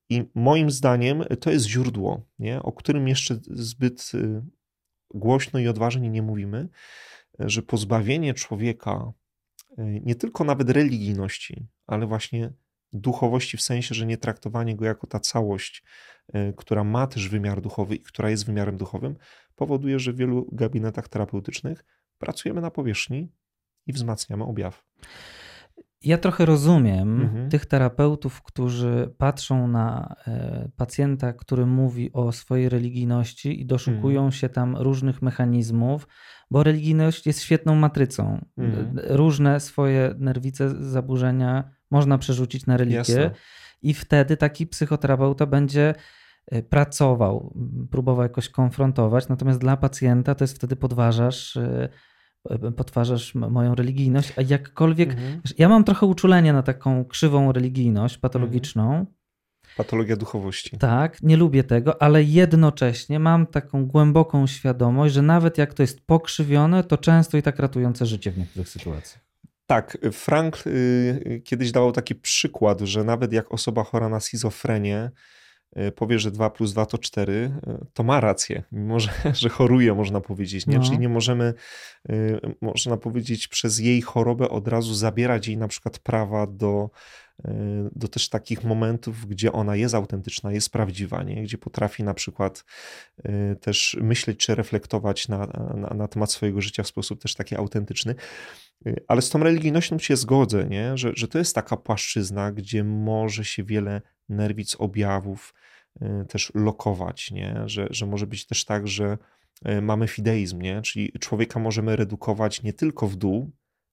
I moim zdaniem to jest źródło, nie? o którym jeszcze zbyt y, głośno i odważnie nie mówimy, że pozbawienie człowieka y, nie tylko nawet religijności, ale właśnie duchowości w sensie, że nie traktowanie go jako ta całość, e, która ma też wymiar duchowy i która jest wymiarem duchowym, powoduje, że w wielu gabinetach terapeutycznych pracujemy na powierzchni i wzmacniamy objaw.
Ja trochę rozumiem mhm. tych terapeutów, którzy patrzą na e, pacjenta, który mówi o swojej religijności i doszukują mhm. się tam różnych mechanizmów, bo religijność jest świetną matrycą. Mhm. Różne swoje nerwice, zaburzenia można przerzucić na religię Jasne. i wtedy taki psychoterapeuta będzie e, pracował, próbował jakoś konfrontować, natomiast dla pacjenta to jest wtedy podważasz e, podważasz moją religijność, a jakkolwiek. Mhm. Ja mam trochę uczulenie na taką krzywą religijność patologiczną. Mhm.
Patologia duchowości.
Tak, nie lubię tego, ale jednocześnie mam taką głęboką świadomość, że nawet jak to jest pokrzywione, to często i tak ratujące życie w niektórych sytuacjach.
Tak, Frank kiedyś dawał taki przykład, że nawet jak osoba chora na schizofrenię powie, że 2 plus 2 to 4, to ma rację, mimo że, że choruje, można powiedzieć. Nie? No. Czyli nie możemy, można powiedzieć, przez jej chorobę od razu zabierać jej na przykład prawa do do też takich momentów, gdzie ona jest autentyczna, jest prawdziwa, nie? gdzie potrafi na przykład y, też myśleć czy reflektować na, na, na temat swojego życia w sposób też taki autentyczny. Y, ale z tą religijnością się zgodzę, nie? Że, że to jest taka płaszczyzna, gdzie może się wiele nerwic, objawów y, też lokować, nie? Że, że może być też tak, że mamy fideizm, nie? czyli człowieka możemy redukować nie tylko w dół,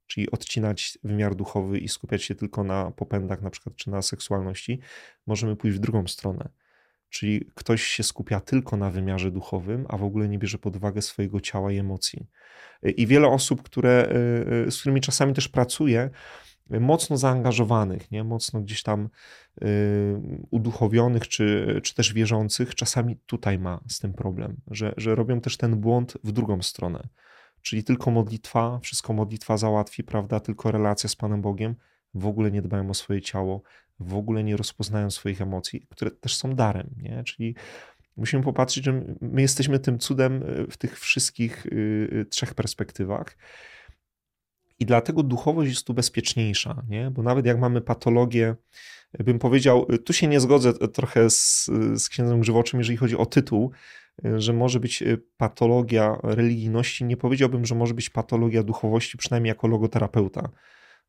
czyli odcinać wymiar duchowy i skupiać się tylko na popędach, na przykład, czy na seksualności, możemy pójść w drugą stronę. Czyli ktoś się skupia tylko na wymiarze duchowym, a w ogóle nie bierze pod uwagę swojego ciała i emocji. I wiele osób, które, y, y, z którymi czasami też pracuję, mocno zaangażowanych, nie? mocno gdzieś tam y, uduchowionych czy, czy też wierzących, czasami tutaj ma z tym problem, że, że robią też ten błąd w drugą stronę Czyli tylko modlitwa, wszystko modlitwa załatwi, prawda? Tylko relacja z Panem Bogiem. W ogóle nie dbają o swoje ciało, w ogóle nie rozpoznają swoich emocji, które też są darem, nie? Czyli musimy popatrzeć, że my jesteśmy tym cudem y, w tych wszystkich y, trzech perspektywach. I dlatego duchowość jest tu bezpieczniejsza, nie? bo nawet jak mamy patologię, bym powiedział, tu się nie zgodzę trochę z, z księdzem Grzywoczym, jeżeli chodzi o tytuł, że może być y, patologia religijności. Nie powiedziałbym, że może być patologia duchowości, przynajmniej jako logoterapeuta,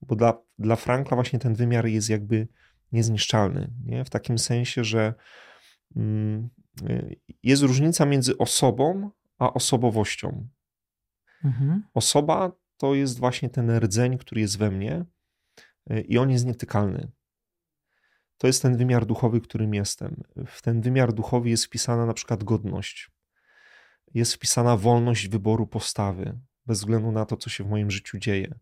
bo dla, dla Frankla właśnie ten wymiar jest jakby niezniszczalny, nie? w takim sensie, że mm, y, jest różnica między osobą a osobowością. Mhm. Osoba to jest właśnie ten rdzeń, który jest we mnie y, i on jest nietykalny to jest ten wymiar duchowy, którym jestem. W ten wymiar duchowy jest wpisana na przykład godność, jest wpisana wolność wyboru postawy, bez względu na to, co się w moim życiu dzieje.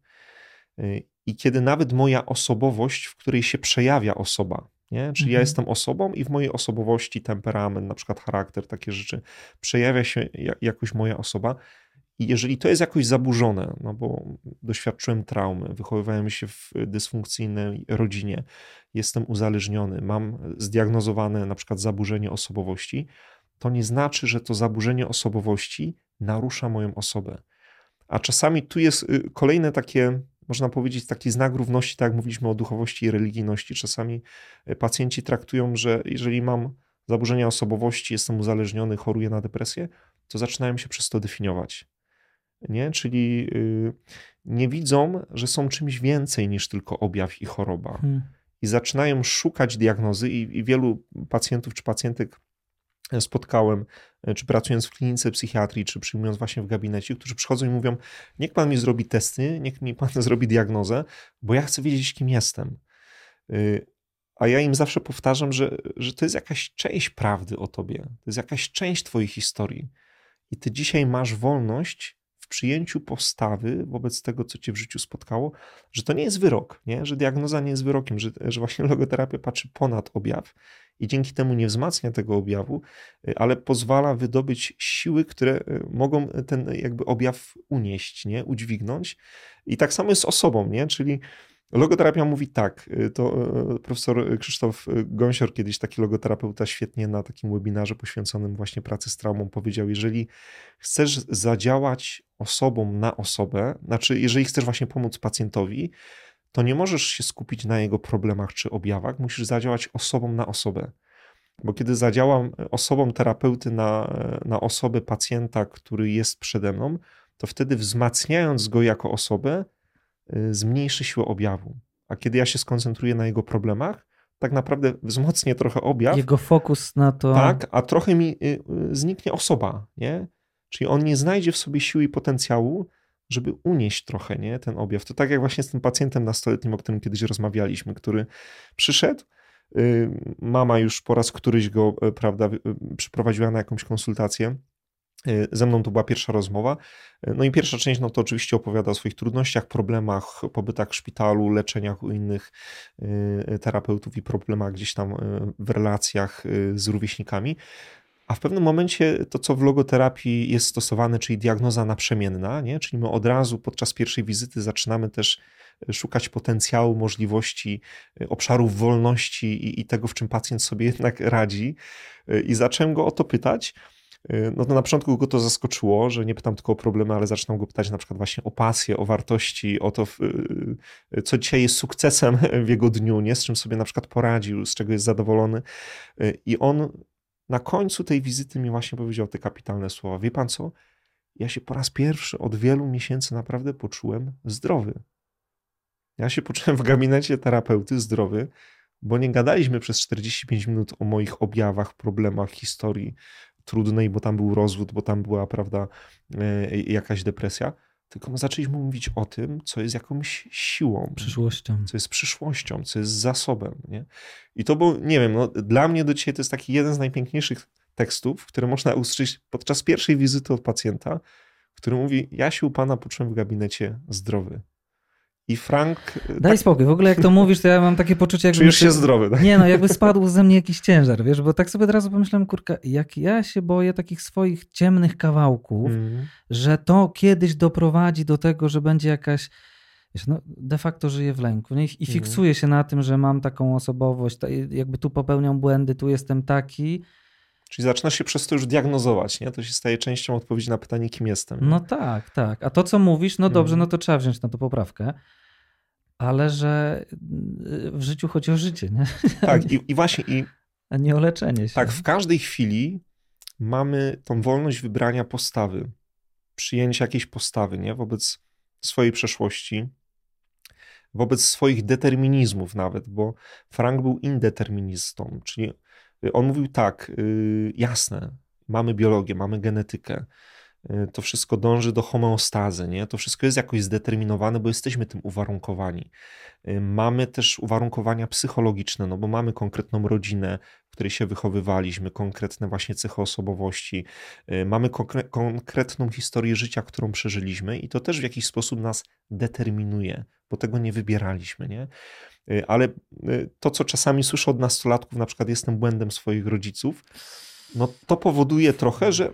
I kiedy nawet moja osobowość, w której się przejawia osoba, nie? Czyli mhm. ja jestem osobą i w mojej osobowości temperament, na przykład charakter, takie rzeczy, przejawia się jakoś moja osoba, i jeżeli to jest jakoś zaburzone, no bo doświadczyłem traumy, wychowywałem się w dysfunkcyjnej rodzinie, jestem uzależniony, mam zdiagnozowane na przykład zaburzenie osobowości, to nie znaczy, że to zaburzenie osobowości narusza moją osobę. A czasami tu jest y, kolejne takie, można powiedzieć, taki znak równości, tak jak mówiliśmy o duchowości i religijności. Czasami y, pacjenci traktują, że jeżeli mam zaburzenia osobowości, jestem uzależniony, choruję na depresję, to zaczynają się przez to definiować nie? czyli y, nie widzą, że są czymś więcej niż tylko objaw i choroba. Hmm. I zaczynają szukać diagnozy, i, i wielu pacjentów czy pacjentek spotkałem, e, czy pracując w klinice psychiatrii, czy przyjmując właśnie w gabinecie, którzy przychodzą i mówią: Niech pan mi zrobi testy, niech mi pan zrobi diagnozę, bo ja chcę wiedzieć, kim jestem. Y, a ja im zawsze powtarzam, że, że to jest jakaś część prawdy o tobie, to jest jakaś część twojej historii. I ty dzisiaj masz wolność w przyjęciu postawy wobec tego, co cię w życiu spotkało, że to nie jest wyrok, nie? że diagnoza nie jest wyrokiem, że, że właśnie logoterapia patrzy ponad objaw i dzięki temu nie wzmacnia tego objawu, y, ale pozwala wydobyć siły, które y, mogą ten jakby objaw unieść, nie? udźwignąć. I tak samo jest z osobą, nie? czyli Logoterapia mówi tak, y, to y, profesor Krzysztof Gąsior, kiedyś taki logoterapeuta, świetnie na takim webinarze poświęconym właśnie pracy z traumą powiedział, jeżeli chcesz zadziałać osobą na osobę, znaczy jeżeli chcesz właśnie pomóc pacjentowi, to nie możesz się skupić na jego problemach czy objawach, musisz zadziałać osobą na osobę. Bo kiedy zadziałam osobą terapeuty na, na osobę pacjenta, który jest przede mną, to wtedy wzmacniając go jako osobę, Y, zmniejszy siłę objawu. A kiedy ja się skoncentruję na jego problemach, tak naprawdę wzmocnię trochę objaw.
Jego fokus na to.
Tak, a trochę mi y, y, zniknie osoba, nie? Czyli on nie znajdzie w sobie siły i potencjału, żeby unieść trochę nie, ten objaw. To tak jak właśnie z tym pacjentem nastoletnim, o którym kiedyś rozmawialiśmy, który przyszedł, mama już po raz któryś go, prawda, przyprowadziła na jakąś konsultację Y, ze mną to była pierwsza rozmowa. Y, no i pierwsza część, no to oczywiście opowiada o swoich trudnościach, problemach, pobytach w szpitalu, leczeniach u innych y, terapeutów i problemach gdzieś tam w relacjach z rówieśnikami. A w pewnym momencie to, co w logoterapii jest stosowane, czyli diagnoza naprzemienna, nie? czyli my od razu podczas pierwszej wizyty zaczynamy też e, szukać potencjału, możliwości, e, obszarów wolności i, i tego, w czym pacjent sobie jednak radzi. E, I zacząłem go o to pytać. No to na początku go to zaskoczyło, że nie pytam tylko o problemy, ale zaczynam go pytać na przykład właśnie o pasję, o wartości, o to, co dzisiaj jest sukcesem w jego dniu, nie? z czym sobie na przykład poradził, z czego jest zadowolony. I on na końcu tej wizyty mi właśnie powiedział te kapitalne słowa. Wie pan co? Ja się po raz pierwszy od wielu miesięcy naprawdę poczułem zdrowy. Ja się poczułem w gabinecie terapeuty zdrowy, bo nie gadaliśmy przez 45 minut o moich objawach, problemach, historii trudnej, bo tam był rozwód, bo tam była, prawda, e, jakaś depresja tylko my zaczęliśmy mówić o tym, co jest jakąś siłą.
Przyszłością.
Co jest przyszłością, co jest zasobem. Nie? I to był, nie wiem, no, dla mnie do dzisiaj to jest taki jeden z najpiękniejszych tekstów, które można usłyszeć podczas pierwszej wizyty od pacjenta, który mówi: Ja się u pana poczułem w gabinecie zdrowy. I Frank.
E, Daj tak... spokój, w ogóle jak to mówisz, to ja mam takie poczucie, jakby.
Czujesz się zdrowy, tak?
Nie, no jakby spadł ze mnie jakiś ciężar, wiesz, bo tak sobie od razu pomyślałem, kurka, jak ja się boję takich swoich ciemnych kawałków, mm. że to kiedyś doprowadzi do tego, że będzie jakaś. Wiesz, no, de facto żyję w lęku nie? i mhm. fiksuję się na tym, że mam taką osobowość, jakby tu popełniam błędy, tu jestem taki.
Czyli zaczyna się przez to już diagnozować, nie? To się staje częścią odpowiedzi na pytanie, kim jestem.
Nie? No tak, tak. A to, co mówisz, no dobrze, mm. no to trzeba wziąć na to poprawkę ale że w życiu chodzi o życie. Nie?
Tak, i, i właśnie. I,
a nie o leczenie się.
Tak, w każdej chwili mamy tą wolność wybrania postawy, przyjęcia jakiejś postawy nie? wobec swojej przeszłości, wobec swoich determinizmów nawet, bo Frank był indeterministą, czyli on mówił tak, yy, jasne, mamy biologię, mamy genetykę, Y, to wszystko dąży do homeostazy, nie? To wszystko jest jakoś zdeterminowane, bo jesteśmy tym uwarunkowani. Y, mamy też uwarunkowania psychologiczne, no bo mamy konkretną rodzinę, w której się wychowywaliśmy, konkretne właśnie cechy osobowości, y, mamy konkre konkretną historię życia, którą przeżyliśmy i to też w jakiś sposób nas determinuje, bo tego nie wybieraliśmy, nie? Ale to, co czasami słyszę od nastolatków, na przykład jestem błędem swoich rodziców, no to powoduje trochę, że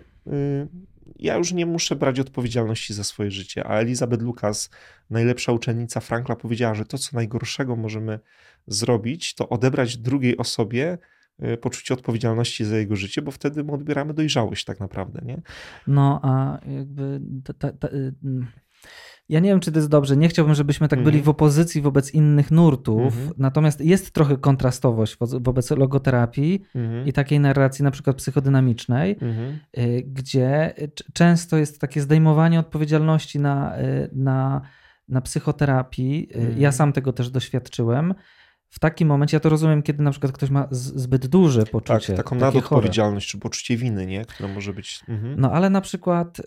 ja już nie muszę brać odpowiedzialności za swoje życie. A Elizabeth Lucas, najlepsza uczennica Frankla, powiedziała, że to, co najgorszego możemy zrobić, to odebrać drugiej osobie poczucie odpowiedzialności za jego życie, bo wtedy my odbieramy dojrzałość tak naprawdę, nie?
No, a jakby ta, ta, ta, y, ja nie wiem, czy to jest dobrze. Nie chciałbym, żebyśmy tak byli mhm. w opozycji wobec innych nurtów. Mm -hmm. Natomiast jest trochę kontrastowość wo wobec logoterapii mm -hmm. i takiej narracji na przykład psychodynamicznej, -hmm. gdzie często jest takie zdejmowanie odpowiedzialności na, y, na, na psychoterapii. Y, ja mhm. sam tego też doświadczyłem w takim momencie, ja to rozumiem, kiedy na przykład ktoś ma zbyt duże poczucie.
Tak, taką nadodpowiedzialność, czy poczucie winy, nie? które może być.
Mhm. No ale na przykład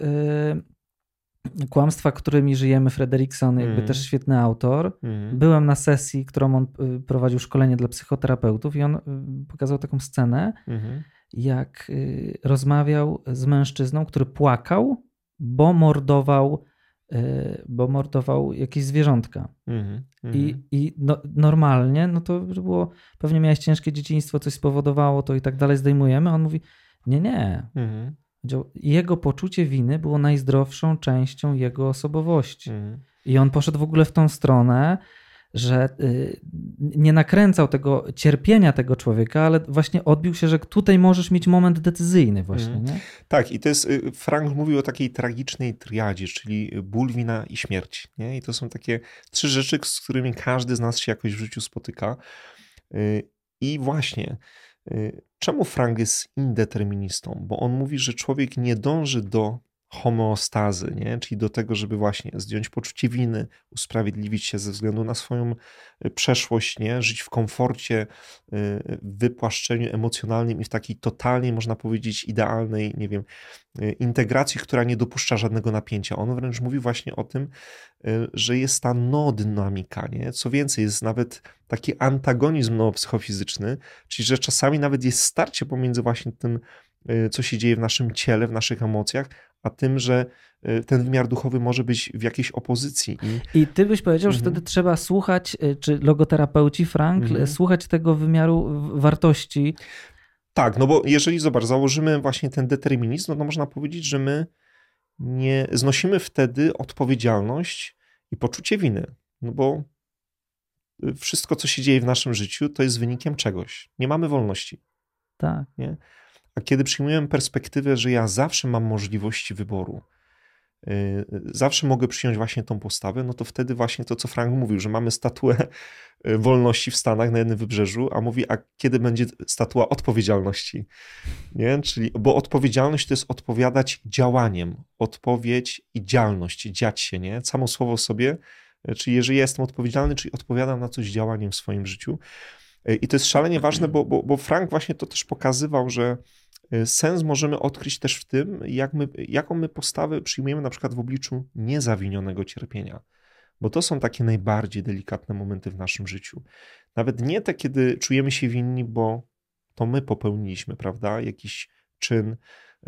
Kłamstwa, którymi żyjemy, Frederikson, jakby mm. też świetny autor. Mm. Byłem na sesji, którą on y, prowadził szkolenie dla psychoterapeutów i on y, pokazał taką scenę, mm. jak y, rozmawiał z mężczyzną, który płakał, bo mordował, bo mordował jakieś zwierzątka. Mm. I, i no, normalnie, no to było, pewnie miałeś ciężkie dzieciństwo, coś spowodowało to i tak dalej, zdejmujemy. A on mówi, nie, nie. Mhm. Jego poczucie winy było najzdrowszą częścią jego osobowości. Mhm. I on poszedł w ogóle w tą stronę, że y, nie nakręcał tego cierpienia tego człowieka, ale właśnie odbił się, że tutaj możesz mieć moment decyzyjny właśnie. Mhm. Nie?
Tak, i to jest, y, Frank mówił o takiej tragicznej triadzie, czyli ból, wina i śmierć. Nie? I to są takie trzy rzeczy, z którymi każdy z nas się jakoś w życiu spotyka. Y, I właśnie Czemu Frank jest indeterministą? Bo on mówi, że człowiek nie dąży do homeostazy, nie? czyli do tego, żeby właśnie zdjąć poczucie winy, usprawiedliwić się ze względu na swoją y, przeszłość, nie? żyć w komforcie, y, wypłaszczeniu emocjonalnym i w takiej totalnie, można powiedzieć, idealnej, nie wiem, y, integracji, która nie dopuszcza żadnego napięcia. On wręcz mówi właśnie o tym, że jest ta no-dynamika, nie? Co więcej, jest nawet taki antagonizm no-psychofizyczny, czyli że czasami nawet jest starcie pomiędzy właśnie tym, co się dzieje w naszym ciele, w naszych emocjach, a tym, że y, ten wymiar duchowy może być w jakiejś opozycji.
I, I ty byś powiedział, mhm. że wtedy trzeba słuchać, y, czy logoterapeuci Frank, mhm. słuchać tego wymiaru wartości.
Tak, no bo jeżeli, zobacz, założymy właśnie ten determinizm, no to można powiedzieć, że my nie znosimy wtedy odpowiedzialność i poczucie winy. No bo wszystko, co się dzieje w naszym życiu, to jest wynikiem czegoś. Nie mamy wolności.
Tak.
Nie? A kiedy przyjmujemy perspektywę, że ja zawsze mam możliwości wyboru, y, zawsze mogę przyjąć właśnie tą postawę, no to wtedy właśnie to, co Frank mówił, że mamy statuę y, wolności w Stanach na jednym wybrzeżu, a mówi, a kiedy będzie statua odpowiedzialności? Nie? Czyli, bo odpowiedzialność to jest odpowiadać działaniem, odpowiedź i działalność, dziać się, nie? Samo słowo sobie, y, czyli jeżeli jestem odpowiedzialny, czyli odpowiadam na coś działaniem w swoim życiu. I to jest szalenie ważne, bo, bo, bo Frank właśnie to też pokazywał, że Y, sens możemy odkryć też w tym, jak my, jaką my postawę przyjmujemy na przykład w obliczu niezawinionego cierpienia. Bo to są takie najbardziej delikatne momenty w naszym życiu. Nawet nie te, kiedy czujemy się winni, bo to my popełniliśmy, prawda? Jakiś czyn,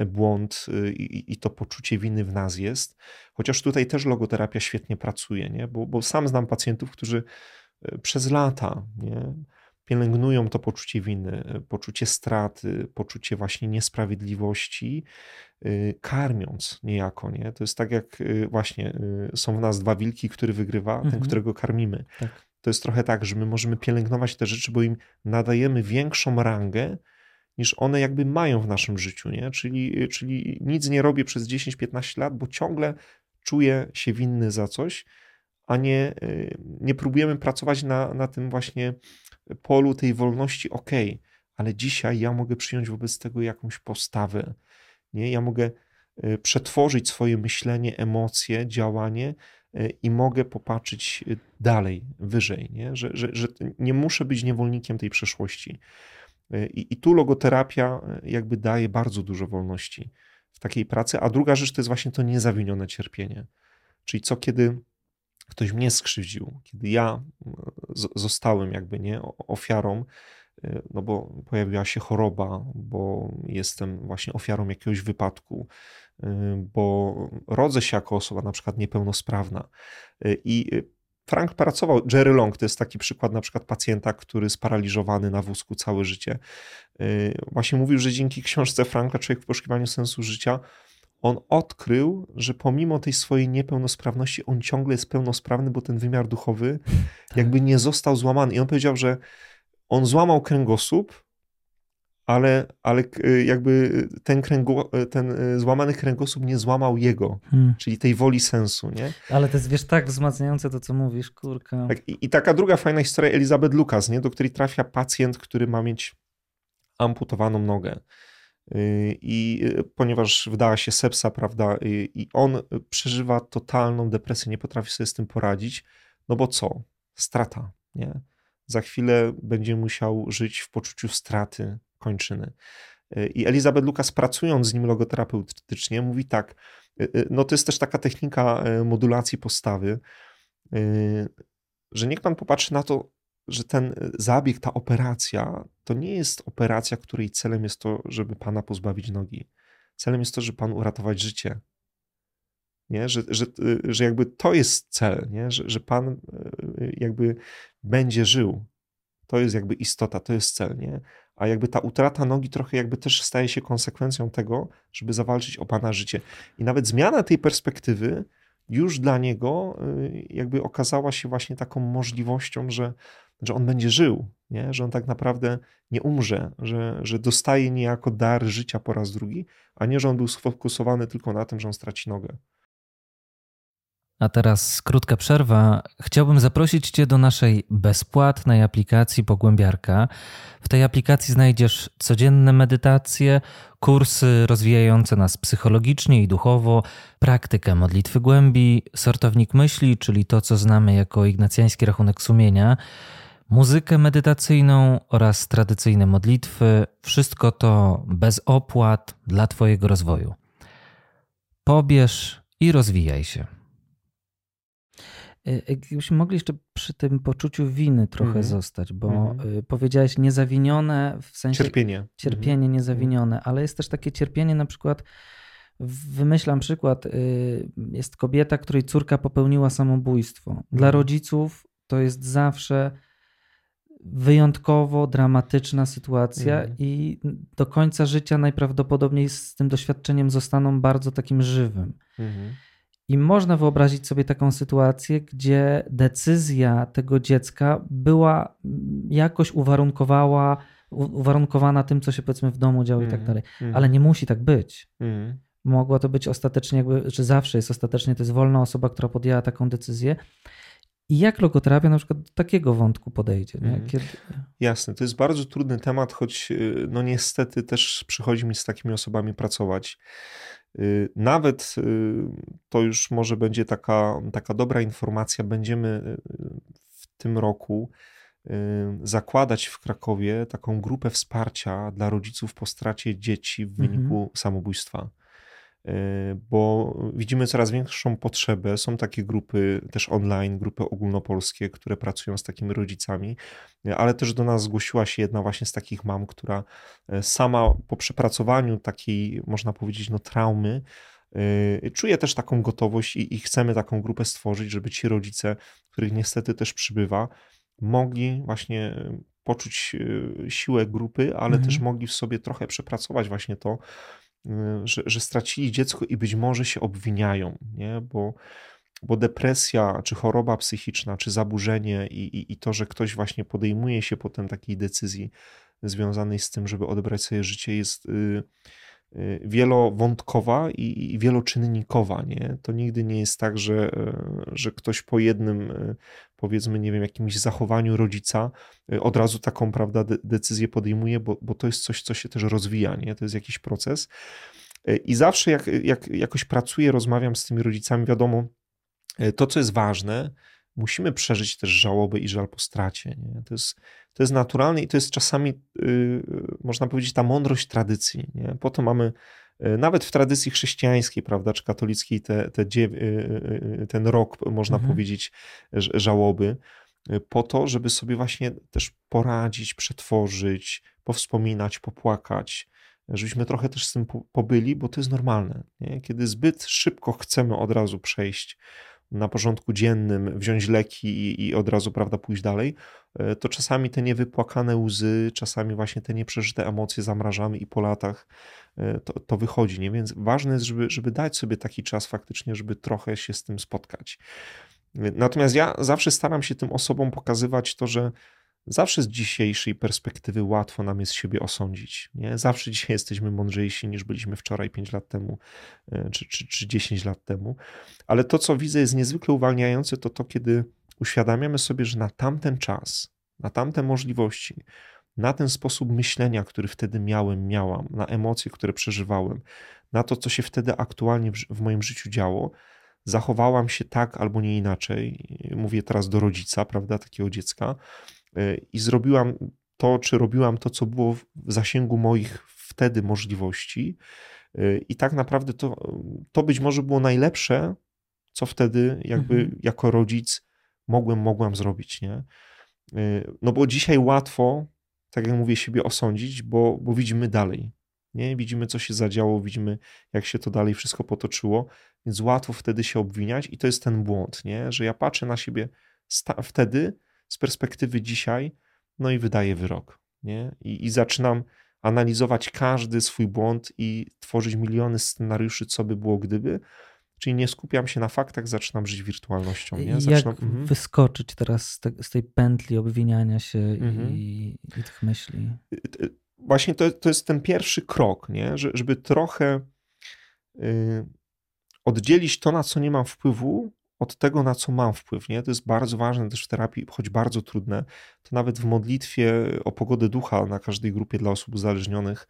y, błąd y, i, i, to poczucie winy w nas jest. Chociaż tutaj też logoterapia świetnie pracuje, nie? Bo, bo sam znam pacjentów, którzy przez lata nie? Pielęgnują to poczucie winy, poczucie straty, poczucie właśnie niesprawiedliwości, y, karmiąc niejako, nie? To jest tak jak y, właśnie y, są w nas dwa wilki, który wygrywa, mhm. ten, którego karmimy. Tak. To jest trochę tak, że my możemy pielęgnować te rzeczy, bo im nadajemy większą rangę, niż one jakby mają w naszym życiu, nie? Czyli, czyli nic nie robię przez 10-15 lat, bo ciągle czuję się winny za coś, a nie, nie próbujemy pracować na, na tym właśnie polu tej wolności, ok, ale dzisiaj ja mogę przyjąć wobec tego jakąś postawę. Nie? Ja mogę e, przetworzyć swoje myślenie, emocje, działanie e, i mogę popatrzeć dalej, wyżej, nie? Że, że, że nie muszę być niewolnikiem tej przeszłości. I, I tu logoterapia jakby daje bardzo dużo wolności w takiej pracy. A druga rzecz to jest właśnie to niezawinione cierpienie. Czyli co kiedy ktoś mnie skrzywdził, kiedy ja zostałem jakby nie ofiarą, y, no bo pojawiła się choroba, bo jestem właśnie ofiarą jakiegoś wypadku, y, bo rodzę się jako osoba na przykład niepełnosprawna. I Frank pracował, Jerry Long to jest taki przykład na przykład pacjenta, który sparaliżowany na wózku całe życie. Właśnie mówił, że dzięki książce Franka Człowiek w poszukiwaniu sensu życia on odkrył, że pomimo tej swojej niepełnosprawności, on ciągle jest pełnosprawny, bo ten wymiar duchowy tak. jakby nie został złamany. I on powiedział, że on złamał kręgosłup, ale, ale y, jakby ten, kręgu, ten y, złamany kręgosłup nie złamał jego, hmm. czyli tej woli sensu, nie?
Ale to jest, wiesz, tak wzmacniające to, co mówisz, kurka.
Tak, i, i, taka druga fajna historia Elizabeth Lucas, nie? Do której trafia pacjent, który ma mieć amputowaną nogę. Y, I y, ponieważ wdała się sepsa, prawda, i on przeżywa totalną depresję, nie potrafi sobie z tym poradzić, no bo co? Strata, nie? Za chwilę będzie musiał żyć w poczuciu straty kończyny. Y, I Elizabeth Lucas, pracując z nim logoterapeutycznie, mówi tak: No, to jest też taka technika modulacji postawy, że niech pan popatrzy na to, że ten zabieg, ta operacja, to nie jest operacja, której celem jest to, żeby pana pozbawić nogi. Celem jest to, żeby pan uratować życie. Nie? Że, że, że jakby to jest cel, nie? Że, że pan e, jakby będzie żył. To jest jakby istota, to jest cel, nie? A jakby ta utrata nogi trochę jakby też staje się konsekwencją tego, żeby zawalczyć o pana życie. I nawet zmiana tej perspektywy już dla niego e, jakby okazała się właśnie taką możliwością, że że on będzie żył, nie? że on tak naprawdę nie umrze, że, że dostaje niejako dar życia po raz drugi, a nie, że on był sfokusowany tylko na tym, że on straci nogę.
A teraz krótka przerwa. Chciałbym zaprosić Cię do naszej bezpłatnej aplikacji Pogłębiarka. W tej aplikacji znajdziesz codzienne medytacje, kursy rozwijające nas psychologicznie i duchowo, praktykę modlitwy głębi, sortownik myśli, czyli to, co znamy jako ignacjański rachunek sumienia muzykę medytacyjną oraz tradycyjne modlitwy. Wszystko to bez opłat dla Twojego rozwoju. Pobierz i rozwijaj się. Gdybyśmy mogli jeszcze przy tym poczuciu winy trochę mm -hmm. zostać, bo mm -hmm. powiedziałeś niezawinione w sensie.
Cierpienie.
Cierpienie mm -hmm. niezawinione, ale jest też takie cierpienie, na przykład. Wymyślam przykład. Y, jest kobieta, której córka popełniła samobójstwo. Dla mhm. rodziców to jest zawsze wyjątkowo dramatyczna sytuacja mm. i do końca życia najprawdopodobniej z tym doświadczeniem zostaną bardzo takim żywym. Mm. I można wyobrazić sobie taką sytuację, gdzie decyzja tego dziecka była jakoś uwarunkowała, uwarunkowana tym, co się powiedzmy w domu działo mm. i tak mhm. dalej. Mhm. Ale nie musi tak być. Mm. Mogła to być ostatecznie, jakby, czy zawsze jest ostatecznie, to jest wolna osoba, która podjęła taką decyzję. I jak logoterapia na przykład do takiego wątku podejdzie? Mm. Kiedy...
Jasne, to jest bardzo trudny temat, choć y, no niestety też przychodzi mi z takimi osobami pracować. Y, nawet y, to już może będzie taka, taka dobra informacja. Będziemy w tym roku zakładać w Krakowie taką grupę wsparcia dla rodziców po stracie dzieci w wyniku mhm. samobójstwa. E, bo widzimy coraz większą potrzebę. Są takie grupy też online, grupy ogólnopolskie, które pracują z takimi rodzicami, ale też do nas zgłosiła się jedna właśnie z takich mam, która e, sama po przepracowaniu takiej, można powiedzieć, no traumy, e, czuje też taką gotowość i, i chcemy taką grupę stworzyć, żeby ci rodzice, których niestety też przybywa, mogli właśnie poczuć siłę grupy, ale mhm. też mogli w sobie trochę przepracować właśnie to, Y, że, że stracili dziecko i być może się obwiniają, nie? Bo, bo depresja, czy choroba psychiczna, czy zaburzenie i, i, i to, że ktoś właśnie podejmuje się potem takiej decyzji związanej z tym, żeby odebrać sobie życie, jest y, y, wielowątkowa i, i wieloczynnikowa. Nie? To nigdy nie jest tak, że, że ktoś po jednym powiedzmy, nie wiem, jakimś zachowaniu rodzica y, od razu taką, prawda, decyzję podejmuje, bo, bo to jest coś, co się też rozwija, nie? To jest jakiś proces. Y, I zawsze jak, jak jakoś pracuję, rozmawiam z tymi rodzicami, wiadomo, y, to, co jest ważne, musimy przeżyć też żałobę i żal po stracie. Nie? To, jest, to jest naturalne i to jest czasami, yy, można powiedzieć, ta mądrość tradycji. Nie? Po to mamy nawet w tradycji chrześcijańskiej, prawda, czy katolickiej, te, te, y, y, ten rok, można mhm. powiedzieć, żałoby, po to, żeby sobie właśnie też poradzić, przetworzyć, powspominać, popłakać, żebyśmy trochę też z tym pobyli, bo to jest normalne. Nie? Kiedy zbyt szybko chcemy od razu przejść na porządku dziennym, wziąć leki i, i, od razu, prawda, pójść dalej, e, to czasami te niewypłakane łzy, czasami właśnie te nieprzeżyte emocje zamrażamy i po latach e, to, to wychodzi, nie? Więc ważne jest, żeby, żeby dać sobie taki czas faktycznie, żeby trochę się z tym spotkać. Natomiast ja zawsze staram się tym osobom pokazywać to, że Zawsze z dzisiejszej perspektywy łatwo nam jest siebie osądzić. Nie? Zawsze dzisiaj jesteśmy mądrzejsi niż byliśmy wczoraj, 5 lat temu e, czy, czy, czy 10 lat temu. Ale to, co widzę, jest niezwykle uwalniające, to to, kiedy uświadamiamy sobie, że na tamten czas, na tamte możliwości, na ten sposób myślenia, który wtedy miałem, miałam, na emocje, które przeżywałem, na to, co się wtedy aktualnie w, moim życiu działo, zachowałam się tak albo nie inaczej. Mówię teraz do rodzica, prawda, takiego dziecka i zrobiłam to, czy robiłam to, co było w zasięgu moich wtedy możliwości. E, I tak naprawdę to, to być może było najlepsze, co wtedy jakby mhm. jako rodzic mogłem, mogłam zrobić, nie? E, no bo dzisiaj łatwo, tak jak mówię, siebie osądzić, bo, bo widzimy dalej, nie? Widzimy, co się zadziało, widzimy, jak się to dalej wszystko potoczyło, więc łatwo wtedy się obwiniać i to jest ten błąd, nie? Że ja patrzę na siebie wtedy, z perspektywy dzisiaj, no i wydaję wyrok. Nie? I, I zaczynam analizować każdy swój błąd i tworzyć miliony scenariuszy, co by było gdyby. Czyli nie skupiam się na faktach, zaczynam żyć wirtualnością. Nie?
Zaczynam, Jak mhm. wyskoczyć teraz z, te, z, tej pętli obwiniania się mhm. i, i, tych myśli?
Y, y, właśnie to, to jest ten pierwszy krok, nie? żeby trochę y, oddzielić to, na co nie mam wpływu, od tego, na co mam wpływ. Nie? To jest bardzo ważne też w terapii, choć bardzo trudne. To nawet w modlitwie o pogodę ducha na każdej grupie dla osób uzależnionych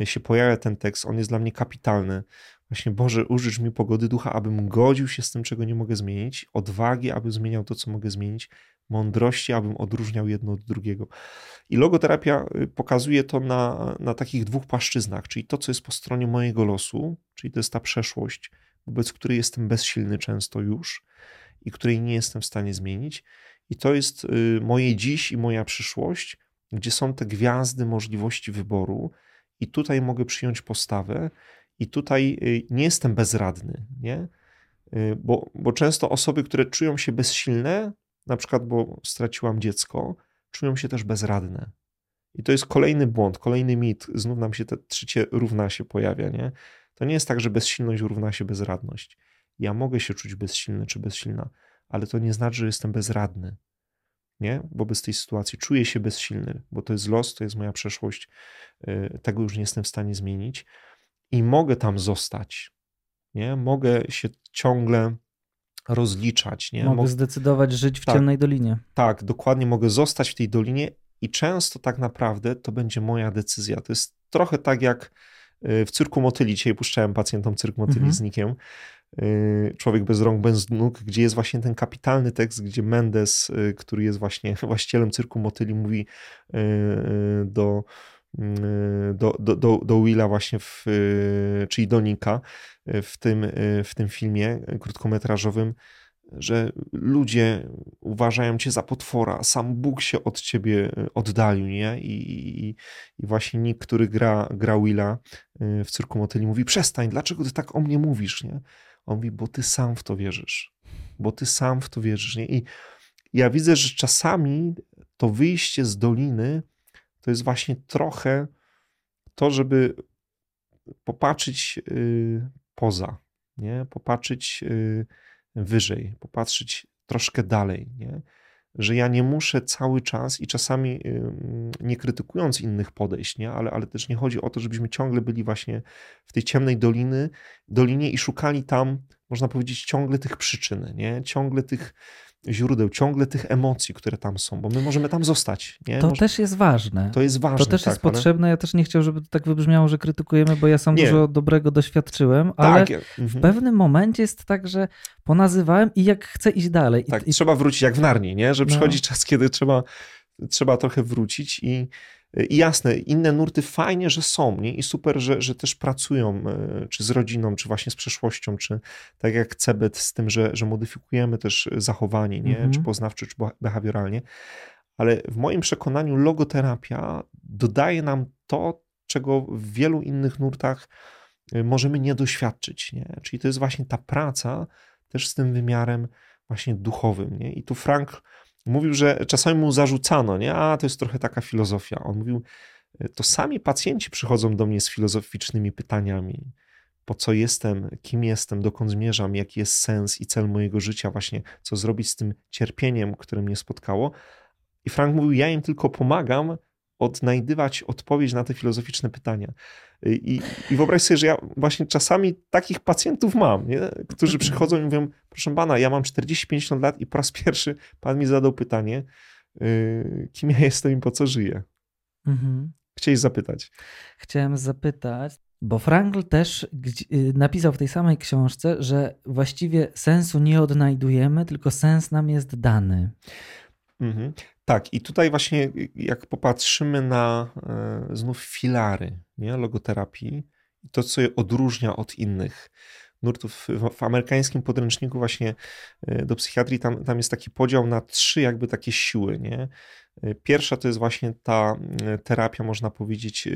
e, się pojawia ten tekst. On jest dla mnie kapitalny. Właśnie, Boże, użycz mi pogody ducha, abym godził się z tym, czego nie mogę zmienić, odwagi, abym zmieniał to, co mogę zmienić, mądrości, abym odróżniał jedno od drugiego. I logoterapia y, pokazuje to na, na takich dwóch płaszczyznach, czyli to, co jest po stronie mojego losu, czyli to jest ta przeszłość, wobec której jestem bezsilny często już i której nie jestem w stanie zmienić. I to jest y, moje dziś i moja przyszłość, gdzie są te gwiazdy możliwości wyboru, i tutaj mogę przyjąć postawę, i tutaj y, nie jestem bezradny, nie? Y, bo, bo często osoby, które czują się bezsilne, na przykład, bo straciłam dziecko, czują się też bezradne. I to jest kolejny błąd, kolejny mit. Znów nam się te trzecie równa się pojawia, nie? To nie jest tak, że bezsilność równa się bezradność. Ja mogę się czuć bezsilny czy bezsilna, ale to nie znaczy, że jestem bezradny. Nie? Wobec tej sytuacji czuję się bezsilny, bo to jest los, to jest moja przeszłość, y, tego już nie jestem w stanie zmienić i mogę tam zostać. Nie? Mogę się ciągle rozliczać. Nie?
Mogę zdecydować żyć w tak, ciemnej dolinie.
Tak, dokładnie mogę zostać w tej dolinie i często tak naprawdę to będzie moja decyzja. To jest trochę tak jak w cyrku motyli. Dzisiaj puszczałem pacjentom cyrk motyli mhm. z Nikiem. Y, Człowiek bez rąk, bez nóg, gdzie jest właśnie ten kapitalny tekst, gdzie Mendes, y, który jest właśnie właścicielem cyrku motyli, mówi do, do, do, do, do Willa właśnie, w, czyli do Nika w tym, w tym filmie krótkometrażowym, że ludzie uważają cię za potwora, sam Bóg się od ciebie e, oddalił, nie? I, i, i właśnie Nick, który gra, gra Willa e, w Cyrku Motyli, mówi, przestań, dlaczego ty tak o mnie mówisz, nie? On mówi, bo ty sam w to wierzysz, bo ty sam w to wierzysz, nie? I ja widzę, że czasami to wyjście z doliny to jest właśnie trochę to, żeby popatrzeć y, poza, nie? Popatrzeć y, wyżej, popatrzeć troszkę dalej, nie? że ja nie muszę cały czas i czasami nie krytykując innych podejść, nie? Ale, ale też nie chodzi o to, żebyśmy ciągle byli właśnie w tej ciemnej doliny, dolinie i szukali tam, można powiedzieć, ciągle tych przyczyn, nie? ciągle tych źródeł, ciągle tych emocji, które tam są, bo my możemy tam zostać. Nie?
To
Może...
też jest ważne.
To jest ważne.
To też tak, jest potrzebne. Ja też nie chciał, żeby to tak wybrzmiało, że krytykujemy, bo ja sam nie. dużo dobrego doświadczyłem, ale tak. w mhm. pewnym momencie jest tak, że ponazywałem i jak chcę iść dalej.
Tak,
I,
trzeba wrócić jak w Narni, nie? że no. przychodzi czas, kiedy trzeba, trzeba trochę wrócić i i jasne, inne nurty fajnie, że są, nie? I super, że, że też pracują, e, czy z rodziną, czy właśnie z przeszłością, czy tak jak Cebet z tym, że, że modyfikujemy też zachowanie, nie? Mhm. Czy poznawcze, czy behawioralnie. Ale w moim przekonaniu logoterapia dodaje nam to, czego w wielu innych nurtach e, możemy nie doświadczyć, nie? Czyli to jest właśnie ta praca też z tym wymiarem właśnie duchowym, nie? I tu Frank Mówił, że czasami mu zarzucano, nie? A to jest trochę taka filozofia. On mówił, to sami pacjenci przychodzą do mnie z filozoficznymi pytaniami. Po co jestem, kim jestem, dokąd zmierzam, jaki jest sens i cel mojego życia, właśnie co zrobić z tym cierpieniem, które mnie spotkało. I Frank mówił, ja im tylko pomagam odnajdywać odpowiedź na te filozoficzne pytania. I, I wyobraź sobie, że ja właśnie czasami takich pacjentów mam, nie? którzy przychodzą i mówią, proszę pana, ja mam 40-50 lat i po raz pierwszy pan mi zadał pytanie, yy, kim ja jestem i po co żyję. Mhm. Chciałeś zapytać.
Chciałem zapytać, bo Frankl też y, napisał w tej samej książce, że właściwie sensu nie odnajdujemy, tylko sens nam jest dany.
Mhm. Tak, i tutaj właśnie jak popatrzymy na e, znów filary nie, logoterapii, to co je odróżnia od innych nurtów w, amerykańskim podręczniku właśnie e, do psychiatrii, tam, tam jest taki podział na trzy jakby takie siły, nie? E, pierwsza to jest właśnie ta terapia, można powiedzieć,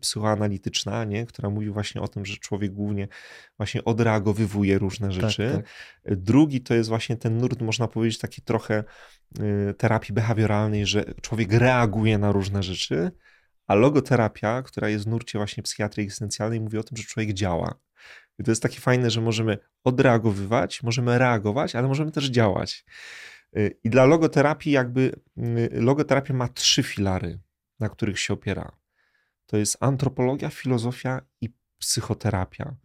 psychoanalityczna, nie? która mówi właśnie o tym, że człowiek głównie właśnie odreagowywuje różne tak, rzeczy. Tak, tak. Drugi to jest właśnie ten nurt, można powiedzieć, taki trochę Y, terapii behawioralnej, że człowiek reaguje na różne rzeczy, a logoterapia, która jest w nurcie właśnie psychiatrii egzystencjalnej, mówi o tym, że człowiek działa. I to jest takie fajne, że możemy odreagowywać, możemy reagować, ale możemy też działać. Y, I dla logoterapii jakby y, logoterapia ma trzy filary, na których się opiera. To jest antropologia, filozofia i psychoterapia.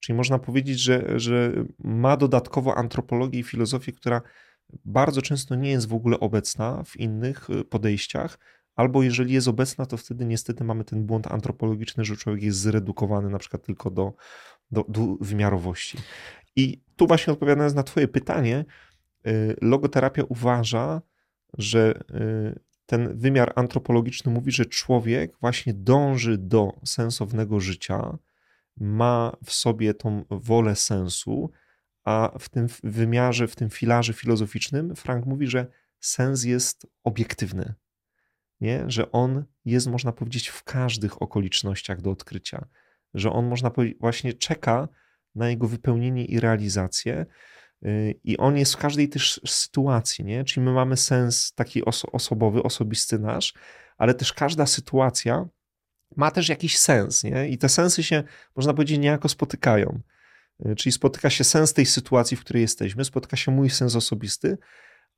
Czyli można powiedzieć, że, że ma dodatkowo antropologię i filozofię, która bardzo często nie jest w ogóle obecna w innych y, podejściach, albo jeżeli jest obecna, to wtedy niestety mamy ten błąd antropologiczny, że człowiek jest zredukowany na przykład tylko do, do, do wymiarowości. I tu właśnie odpowiadając na Twoje pytanie, logoterapia uważa, że y, ten wymiar antropologiczny mówi, że człowiek właśnie dąży do sensownego życia, ma w sobie tą wolę sensu, a w tym wymiarze, w tym filarze filozoficznym, Frank mówi, że sens jest obiektywny. Nie? Że on jest, można powiedzieć, w każdych okolicznościach do odkrycia. Że on, można powiedzieć, właśnie czeka na jego wypełnienie i realizację. Y, i on jest w każdej też sytuacji, nie? Czyli my mamy sens taki oso osobowy, osobisty nasz, ale też każda sytuacja ma też jakiś sens, nie? I te sensy się, można powiedzieć, niejako spotykają. Y, czyli spotyka się sens tej sytuacji, w której jesteśmy, spotyka się mój sens osobisty,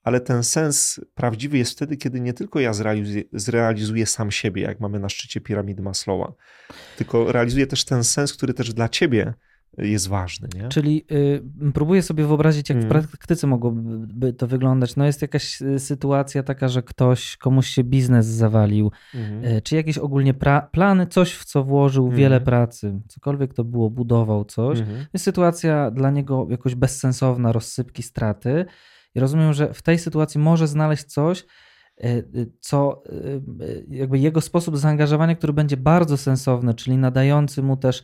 ale ten sens prawdziwy jest wtedy, kiedy nie tylko ja zrealizuję, zrealizuję sam siebie, jak mamy na szczycie piramidy Maslowa, tylko realizuję też ten sens, który też dla ciebie jest ważny. Nie?
Czyli y, próbuję sobie wyobrazić, jak mm. w praktyce mogłoby to wyglądać. No jest jakaś y, sytuacja taka, że ktoś, komuś się biznes zawalił, mm. y, czy jakieś ogólnie plany, coś w co włożył mm. wiele pracy, cokolwiek to było, budował coś. -hmm. Jest sytuacja dla niego jakoś bezsensowna, rozsypki, straty. I rozumiem, że w tej sytuacji może znaleźć coś, y, y, co jakby jego sposób zaangażowania, który będzie bardzo sensowny, czyli nadający mu też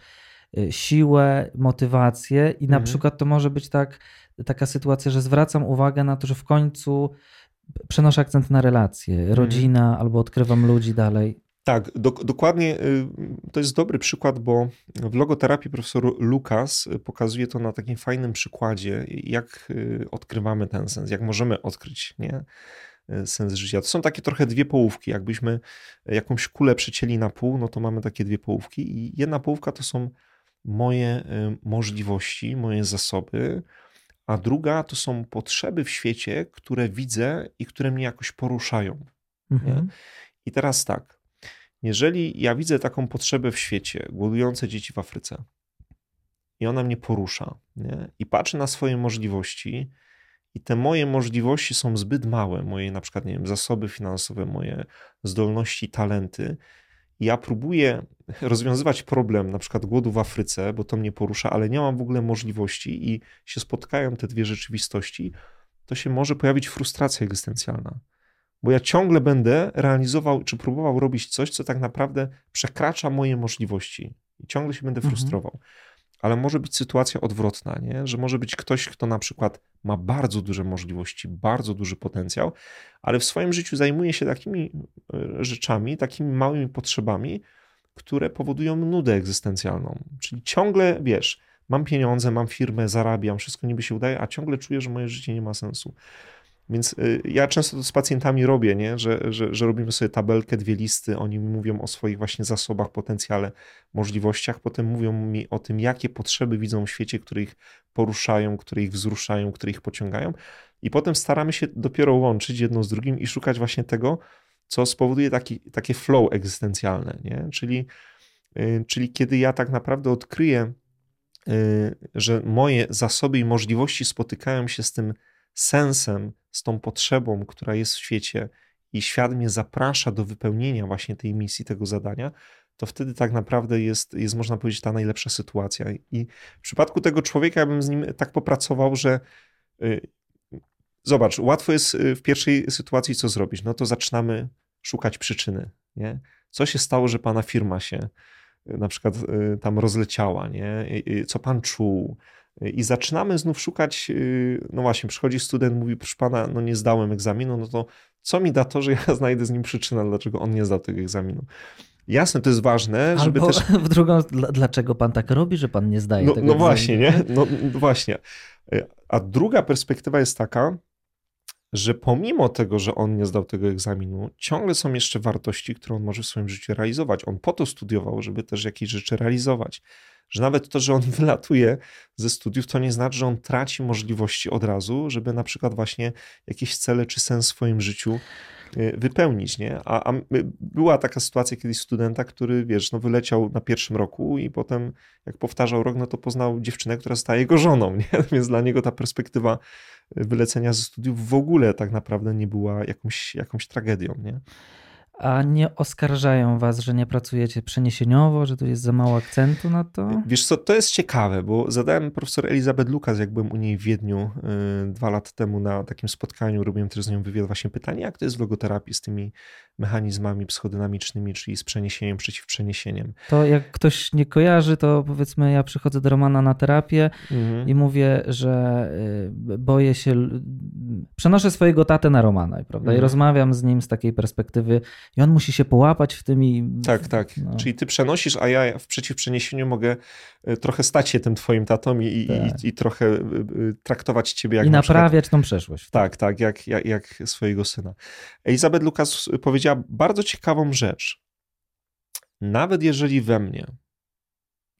siłę, motywację i na mhm. przykład to może być tak, taka sytuacja, że zwracam uwagę na to, że w końcu przenoszę akcent na relacje, mhm. rodzina albo odkrywam ludzi dalej.
Tak, do, dokładnie y, to jest dobry przykład, bo w logoterapii profesor Lukas pokazuje to na takim fajnym przykładzie, jak y, odkrywamy ten sens, jak możemy odkryć nie? sens życia. To są takie trochę dwie połówki. Jakbyśmy jakąś kulę przecięli na pół, no to mamy takie dwie połówki i jedna połówka to są moje y, możliwości, moje zasoby, a druga to są potrzeby w świecie, które widzę i które mnie jakoś poruszają. Mhm. I teraz tak, jeżeli ja widzę taką potrzebę w świecie, głodujące dzieci w Afryce, i ona mnie porusza, nie? i patrzę na swoje możliwości, i te moje możliwości są zbyt małe, moje na przykład, nie wiem, zasoby finansowe, moje zdolności, talenty, ja próbuję rozwiązywać problem na przykład głodu w Afryce, bo to mnie porusza, ale nie mam w ogóle możliwości i się spotkają te dwie rzeczywistości, to się może pojawić frustracja egzystencjalna. Bo ja ciągle będę realizował, czy próbował robić coś, co tak naprawdę przekracza moje możliwości. I ciągle się będę mhm. frustrował ale może być sytuacja odwrotna, nie? że może być ktoś, kto na przykład ma bardzo duże możliwości, bardzo duży potencjał, ale w swoim życiu zajmuje się takimi e, rzeczami, takimi małymi potrzebami, które powodują nudę egzystencjalną. Czyli ciągle wiesz, mam pieniądze, mam firmę, zarabiam, wszystko niby się udaje, a ciągle czuję, że moje życie nie ma sensu. Więc y, ja często to z pacjentami robię, nie? Że, że, że robimy sobie tabelkę, dwie listy, oni mi mówią o swoich właśnie zasobach, potencjale, możliwościach, potem mówią mi o tym, jakie potrzeby widzą w świecie, które ich poruszają, które ich wzruszają, które ich pociągają. I potem staramy się dopiero łączyć jedno z drugim i szukać właśnie tego, co spowoduje taki, takie flow egzystencjalne, nie? Czyli, yy, czyli kiedy ja tak naprawdę odkryję, yy, że moje zasoby i możliwości spotykają się z tym sensem, z tą potrzebą, która jest w świecie i świat mnie zaprasza do wypełnienia właśnie tej misji, tego zadania, to wtedy tak naprawdę jest, jest można powiedzieć, ta najlepsza sytuacja. I w przypadku tego człowieka, ja bym z nim tak popracował, że y, zobacz, łatwo jest y, w pierwszej sytuacji co zrobić? No to zaczynamy szukać przyczyny, nie? Co się stało, że pana firma się y, na przykład tam rozleciała, nie? Co pan czuł? I zaczynamy znów szukać, no właśnie, przychodzi student, mówi, proszę pana, no nie zdałem egzaminu, no to co mi da to, że ja znajdę z nim przyczynę, dlaczego on nie zdał tego egzaminu. Jasne, to jest ważne,
Albo
żeby też...
w drugą, dlaczego pan tak robi, że pan nie zdaje
no,
tego
No egzaminu? właśnie, nie? No, no właśnie. A druga perspektywa jest taka, że pomimo tego, że on nie zdał tego egzaminu, ciągle są jeszcze wartości, które on może w swoim życiu realizować. On po to studiował, żeby też jakieś rzeczy realizować że nawet to, że on wylatuje ze studiów, to nie znaczy, że on traci możliwości od razu, żeby na przykład właśnie jakieś cele czy sens w swoim życiu wypełnić, nie? A, a, była taka sytuacja kiedyś studenta, który, wiesz, no wyleciał na pierwszym roku i potem jak powtarzał rok, no to poznał dziewczynę, która staje jego żoną, nie? Więc dla niego ta perspektywa wylecenia ze studiów w ogóle tak naprawdę nie była jakąś, jakąś tragedią, nie?
A nie oskarżają was, że nie pracujecie przeniesieniowo, że tu jest za mało akcentu na to?
Wiesz co, to jest ciekawe, bo zadałem profesor Elizabeth Lukas, jak byłem u niej w Wiedniu y, dwa lata temu na takim spotkaniu, robiłem też z nią wywiad, właśnie pytanie, jak to jest w logoterapii z tymi mechanizmami psychodynamicznymi, czyli z przeniesieniem przeciw przeniesieniem.
To jak ktoś nie kojarzy, to powiedzmy ja przychodzę do Romana na terapię mhm. i mówię, że y, boję się przenoszę swojego tatę na Romana, prawda? Mhm. I rozmawiam z nim z takiej perspektywy i on musi się połapać w tym i...
Tak, tak. No. Czyli ty przenosisz, a ja w przeciwprzeniesieniu mogę e, trochę stać się tym twoim tatą i, tak. i, i, trochę e, e, traktować ciebie jak
I naprawiać przykład... tą przeszłość.
Tak, tak, jak, jak, jak swojego syna. Elizabeth Lucas powiedziała bardzo ciekawą rzecz. Nawet jeżeli we mnie,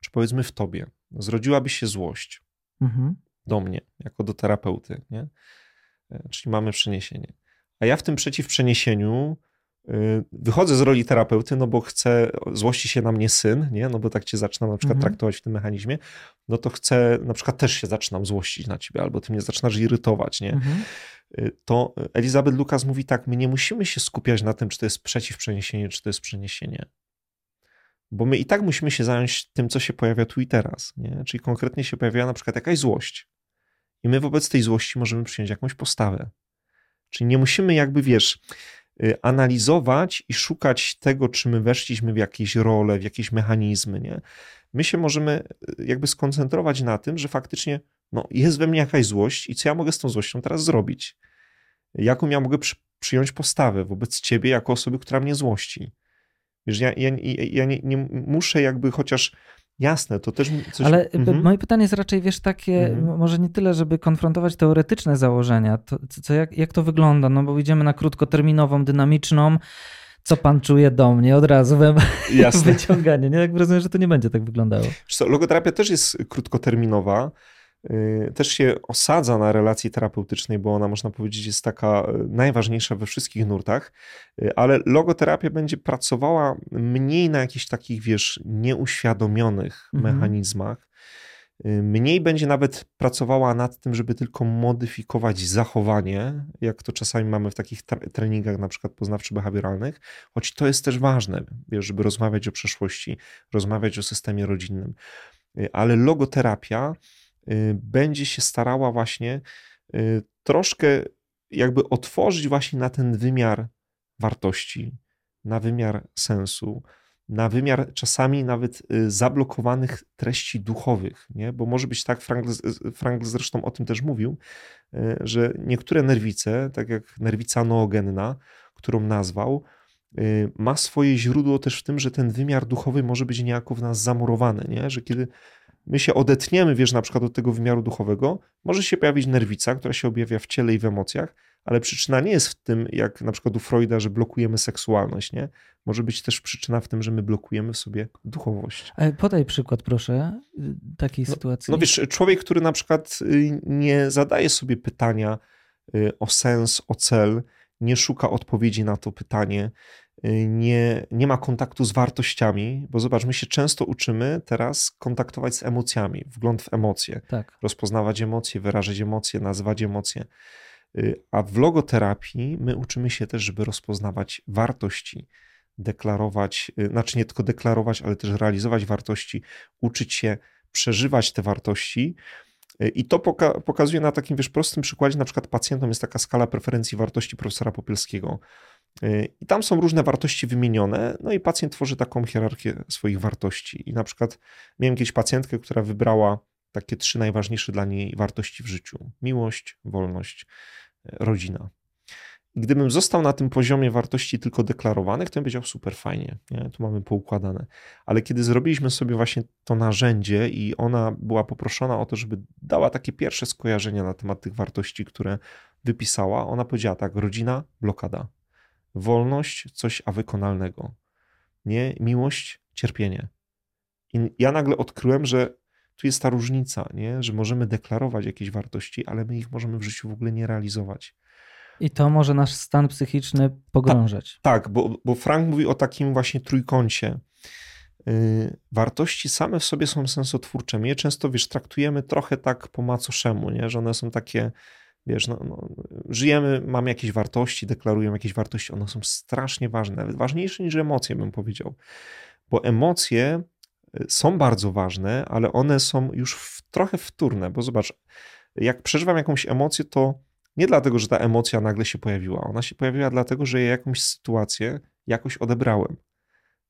czy powiedzmy w tobie, zrodziłaby się złość mhm. do mnie, jako do terapeuty, nie? Czyli mamy przeniesienie. A ja w tym przeciwprzeniesieniu wychodzę z roli terapeuty, no bo chcę, złości się na mnie syn, nie? no bo tak cię zaczynam na przykład mhm. traktować w tym mechanizmie, no to chcę, na przykład też się zaczynam złościć na ciebie, albo ty mnie zaczynasz irytować, nie? Mhm. Y, to Elizabeth Lucas mówi tak, my nie musimy się skupiać na tym, czy to jest przeciwprzeniesienie, czy to jest przeniesienie. Bo my i tak musimy się zająć tym, co się pojawia tu i teraz. Nie? Czyli konkretnie się pojawia na przykład jakaś złość. I my wobec tej złości możemy przyjąć jakąś postawę. Czyli nie musimy jakby, wiesz, y, analizować i szukać tego, czy my weszliśmy w jakieś role, w jakieś mechanizmy, nie? My się możemy y, jakby skoncentrować na tym, że faktycznie no, jest we mnie jakaś złość i co ja mogę z tą złością teraz zrobić? Jaką ja mogę przy, przyjąć postawę wobec ciebie jako osoby, która mnie złości? Wiesz, ja, ja, ja nie, nie muszę jakby chociaż Jasne, to też
coś... Ale mhm. moje pytanie jest raczej, wiesz, takie, mhm. może nie tyle, żeby konfrontować teoretyczne założenia, to, co, jak, jak to wygląda, no bo idziemy na krótkoterminową, dynamiczną, co pan czuje do mnie, od razu Jasne. wyciąganie, nie? Jak rozumiem, że to nie będzie tak wyglądało.
Co, logoterapia też jest krótkoterminowa, Y, też się osadza na relacji terapeutycznej, bo ona można powiedzieć jest taka y, najważniejsza we wszystkich nurtach, y, ale logoterapia będzie pracowała mniej na jakichś takich, wiesz, nieuświadomionych mhm. mechanizmach. Mniej będzie nawet pracowała nad tym, żeby tylko modyfikować zachowanie, jak to czasami mamy w takich treningach, na przykład poznawczo-behawioralnych, choć to jest też ważne, wiesz, żeby rozmawiać o przeszłości, rozmawiać o systemie rodzinnym. Ale logoterapia Y, będzie się starała właśnie y, troszkę jakby otworzyć właśnie na ten wymiar wartości, na wymiar sensu, na wymiar czasami nawet y, zablokowanych treści duchowych, nie? bo może być tak, Frankl, Frankl zresztą o tym też mówił, że niektóre nerwice, tak jak nerwica noogenna, którą nazwał, ma swoje źródło też w tym, że ten wymiar duchowy może być niejako w nas zamurowany, nie? że kiedy my się odetniemy, wiesz, na przykład od tego wymiaru duchowego, może się pojawić nerwica, która się objawia w ciele i w emocjach, ale przyczyna nie jest w tym, jak na przykład u Freuda, że blokujemy seksualność, nie? Może być też przyczyna w tym, że my blokujemy w sobie duchowość.
Ale podaj przykład, proszę, takiej
no,
sytuacji.
No wiesz, człowiek, który na przykład y, nie zadaje sobie pytania y, o sens, o cel, nie szuka odpowiedzi na to pytanie, Y, nie, nie ma kontaktu z wartościami, bo zobacz, my się często uczymy teraz kontaktować z emocjami, wgląd w emocje, tak. rozpoznawać emocje, wyrażać emocje, nazywać emocje. Y, a w logoterapii my uczymy się też, żeby rozpoznawać wartości, deklarować, y, znaczy nie tylko deklarować, ale też realizować wartości, uczyć się przeżywać te wartości. I to poka pokazuje na takim, wiesz, prostym przykładzie, na przykład pacjentom jest taka skala preferencji wartości profesora Popielskiego. I tam są różne wartości wymienione, no i pacjent tworzy taką hierarchię swoich wartości. I na przykład miałem kiedyś pacjentkę, która wybrała takie trzy najważniejsze dla niej wartości w życiu: miłość, wolność, rodzina. I gdybym został na tym poziomie wartości tylko deklarowanych, to bym powiedział super fajnie, nie? tu mamy poukładane. Ale kiedy zrobiliśmy sobie właśnie to narzędzie i ona była poproszona o to, żeby dała takie pierwsze skojarzenia na temat tych wartości, które wypisała, ona powiedziała tak: rodzina, blokada wolność coś a wykonalnego, nie miłość, cierpienie. I ja nagle odkryłem, że tu jest ta różnica, nie? że możemy deklarować jakieś wartości, ale my ich możemy w życiu w ogóle nie realizować.
I to może nasz stan psychiczny pogrążać.
Ta, tak, bo, bo Frank mówi o takim właśnie trójkącie. Yy, wartości same w sobie są sensotwórcze. My je często, wiesz, traktujemy trochę tak po macoszemu, nie? że one są takie Wiesz, no, no, żyjemy, mamy jakieś wartości, deklarujemy jakieś wartości, one są strasznie ważne, nawet ważniejsze niż emocje, bym powiedział. Bo emocje y, są bardzo ważne, ale one są już w, trochę wtórne, bo zobacz, jak przeżywam jakąś emocję, to nie dlatego, że ta emocja nagle się pojawiła. Ona się pojawiła dlatego, że ja jakąś sytuację jakoś odebrałem.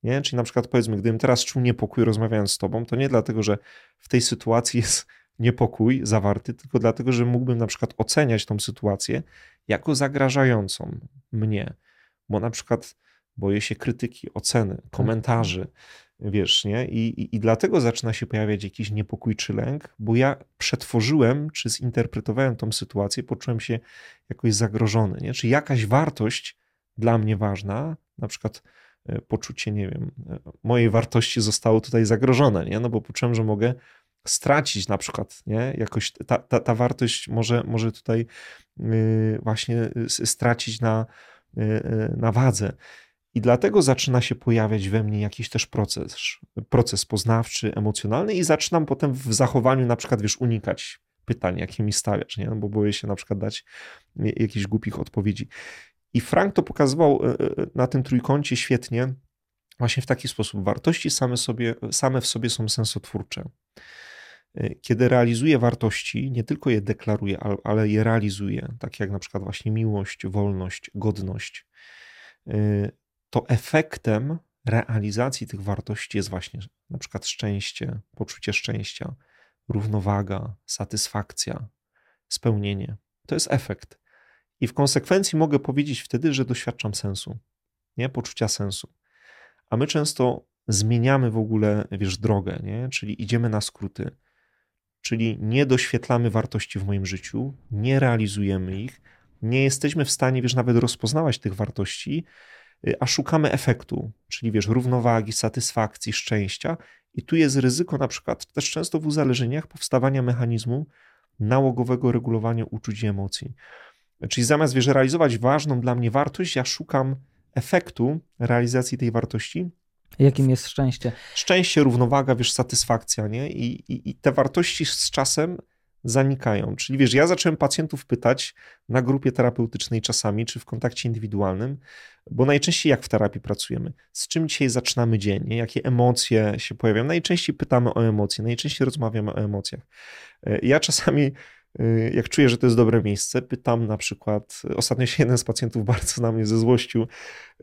Nie? Czyli na przykład powiedzmy, gdybym teraz czuł niepokój rozmawiając z tobą, to nie dlatego, że w tej sytuacji jest niepokój zawarty, tylko dlatego, że mógłbym na przykład oceniać tą sytuację jako zagrażającą mnie, bo na przykład boję się krytyki, oceny, tak. komentarzy, wiesz, nie? I, i, I dlatego zaczyna się pojawiać jakiś niepokój czy lęk, bo ja przetworzyłem, czy zinterpretowałem tą sytuację, poczułem się jakoś zagrożony, nie? Czy jakaś wartość dla mnie ważna, na przykład e, poczucie, nie wiem, e, mojej wartości zostało tutaj zagrożone, nie? No bo poczułem, że mogę stracić na przykład, nie? Jakoś ta, ta, ta wartość może, może tutaj y, właśnie stracić na, y, y, na wadze. I dlatego zaczyna się pojawiać we mnie jakiś też proces, proces poznawczy, emocjonalny i zaczynam potem w zachowaniu na przykład, wiesz, unikać pytań, jakie mi stawiasz, nie? No bo boję się na przykład dać jakichś głupich odpowiedzi. I Frank to pokazywał na tym trójkącie świetnie, właśnie w taki sposób. Wartości same, sobie, same w sobie są sensotwórcze. Y, kiedy realizuje wartości, nie tylko je deklaruje, ale je realizuje, tak jak na przykład właśnie miłość, wolność, godność, y, to efektem realizacji tych wartości jest właśnie na przykład szczęście, poczucie szczęścia, równowaga, satysfakcja, spełnienie. To jest efekt. I w konsekwencji mogę powiedzieć wtedy, że doświadczam sensu, nie? Poczucia sensu. A my często zmieniamy w ogóle, wiesz, drogę, nie? Czyli idziemy na skróty czyli nie doświetlamy wartości w moim życiu, nie realizujemy ich, nie jesteśmy w stanie, wiesz, nawet rozpoznawać tych wartości, y, a szukamy efektu, czyli wiesz, równowagi, satysfakcji, szczęścia. I tu jest ryzyko, na przykład też często w uzależnieniach, powstawania mechanizmu nałogowego regulowania uczuć i emocji. Czyli zamiast wiesz, realizować ważną dla mnie wartość, ja szukam efektu realizacji tej wartości
Jakim jest szczęście?
Szczęście, równowaga, wiesz, satysfakcja, nie? I, i, I te wartości z czasem zanikają. Czyli wiesz, ja zacząłem pacjentów pytać na grupie terapeutycznej czasami, czy w kontakcie indywidualnym, bo najczęściej jak w terapii pracujemy, z czym dzisiaj zaczynamy dzień, nie? jakie emocje się pojawiają. Najczęściej pytamy o emocje, najczęściej rozmawiamy o emocjach. E, ja czasami jak czuję, że to jest dobre miejsce, pytam na przykład, ostatnio się jeden z pacjentów bardzo na mnie ze złością,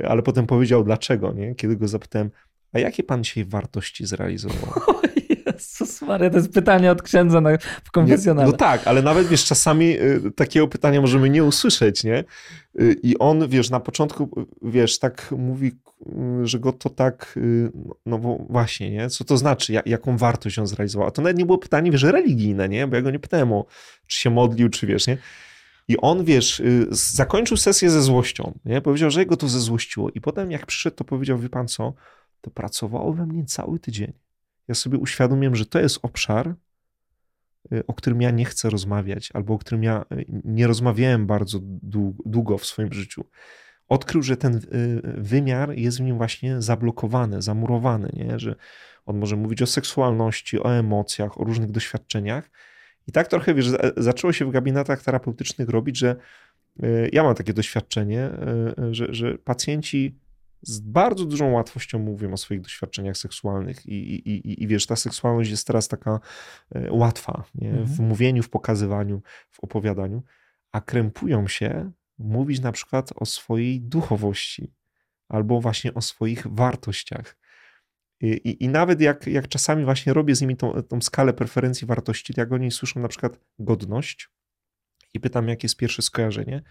ale potem powiedział dlaczego, nie? Kiedy go zapytałem, a jakie pan dzisiaj wartości zrealizował?
Jezus Maria, to jest pytanie od księdza na, w konfesjonale.
No tak, ale nawet wiesz, czasami y, takiego pytania możemy nie usłyszeć, nie? Y, I on, wiesz, na początku, wiesz, tak mówi, y, że go to tak, no, no bo właśnie, nie? Co to znaczy, jak, jaką wartość on zrealizował? A to nawet nie było pytanie, wiesz, religijne, nie? Bo ja go nie pytałem o, czy się modlił, czy wiesz, nie? I on, wiesz, zakończył sesję ze złością, nie? Powiedział, że jego to zezłościło. I potem jak przyszedł, to powiedział, wie pan co, to pracowało we mnie cały tydzień. Ja sobie uświadomiłem, że to jest obszar, y, o którym ja nie chcę rozmawiać, albo o którym ja y, nie rozmawiałem bardzo długo w swoim życiu. Odkrył, że ten y, wymiar jest w nim właśnie zablokowany, zamurowany, nie? że on może mówić o seksualności, o emocjach, o różnych doświadczeniach. I tak trochę, wiesz, zaczęło się w gabinetach terapeutycznych robić, że ja mam takie doświadczenie, że, że pacjenci z bardzo dużą łatwością mówią o swoich doświadczeniach seksualnych i, i, i, i wiesz, ta seksualność jest teraz taka e, łatwa nie? w mhm. mówieniu, w pokazywaniu, w opowiadaniu, a krępują się mówić na przykład o swojej duchowości albo właśnie o swoich wartościach. I, i, nawet jak, jak czasami właśnie robię z nimi tą, tą skalę preferencji wartości, to jak oni słyszą na przykład godność i pytam, jakie jest pierwsze skojarzenie,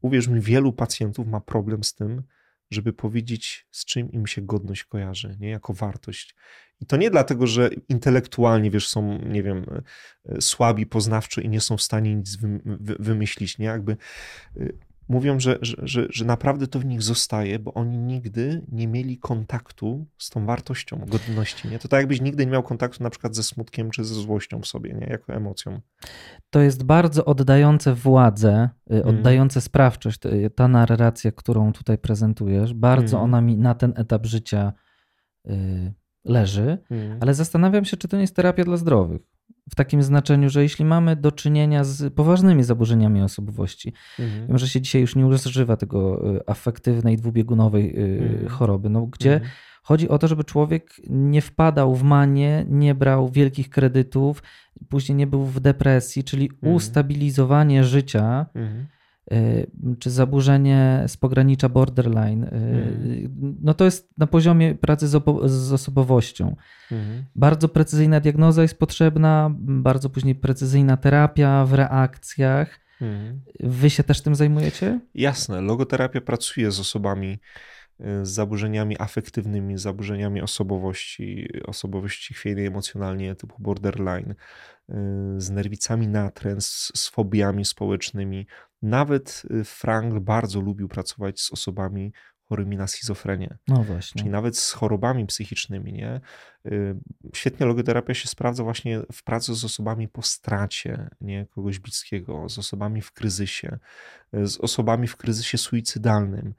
uwierz mi, wielu pacjentów ma problem z tym, żeby powiedzieć, z czym im się godność kojarzy, nie? jako wartość. I to nie dlatego, że intelektualnie, wiesz, są, nie wiem, e, słabi poznawczo i nie są w stanie nic wymyślić, nie? Jakby y, mówią, że, że, że, że, naprawdę to w nich zostaje, bo oni nigdy nie mieli kontaktu z tą wartością godności. Nie? To tak jakbyś nigdy nie miał kontaktu na przykład ze smutkiem czy ze złością w sobie, nie? jako emocją.
To jest bardzo oddające władzę, mm. oddające sprawczość. Ta narracja, którą tutaj prezentujesz, bardzo mm. ona mi na ten etap życia y, leży, mm. ale zastanawiam się, czy to nie jest terapia dla zdrowych w takim znaczeniu, że jeśli mamy do czynienia z poważnymi zaburzeniami osobowości, mhm. może się dzisiaj już nie używa tego y, afektywnej, dwubiegunowej y, mhm. choroby, no, gdzie mhm. chodzi o to, żeby człowiek nie wpadał w manię, nie brał wielkich kredytów, później nie był w depresji, czyli mhm. ustabilizowanie życia. Mhm. Czy zaburzenie z pogranicza borderline. Mhm. No to jest na poziomie pracy z, z osobowością. Mhm. Bardzo precyzyjna diagnoza jest potrzebna, bardzo później precyzyjna terapia w reakcjach. Mhm. Wy się też tym zajmujecie?
Jasne. Logoterapia pracuje z osobami z zaburzeniami afektywnymi, zaburzeniami osobowości, osobowości chwiejnej emocjonalnie typu borderline, z nerwicami natręt, z fobiami społecznymi. Nawet Frank bardzo lubił pracować z osobami chorymi na schizofrenię.
No właśnie.
Czyli nawet z chorobami psychicznymi, nie? Świetnie logoterapia się sprawdza właśnie w pracy z osobami po stracie, nie? Kogoś bliskiego, z osobami w kryzysie, z osobami w kryzysie suicydalnym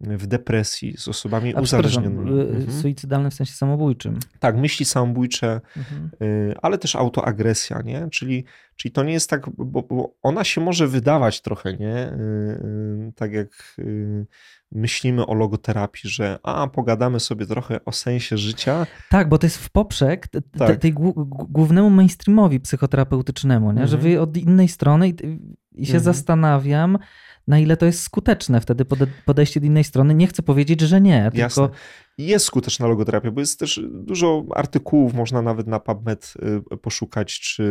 w depresji, z osobami A, uzależnionymi.
Y, mhm. Suicydalne w sensie samobójczym.
Tak, myśli samobójcze, mhm. Y, ale też autoagresja, nie? Czyli, czyli to nie jest tak, bo, bo ona się może wydawać trochę, nie? Y, tak jak myślimy o logoterapii, że a, pogadamy sobie trochę o sensie życia.
Tak, bo to jest w poprzek tak. tej głównemu mainstreamowi psychoterapeutycznemu, nie? że mhm. wy od innej strony i, i się mhm. zastanawiam, na ile to jest skuteczne wtedy podejście do innej strony. Nie chcę powiedzieć, że nie, tylko
Jasne jest skuteczna logoterapia, bo jest też dużo artykułów, można nawet na PubMed y, poszukać, czy,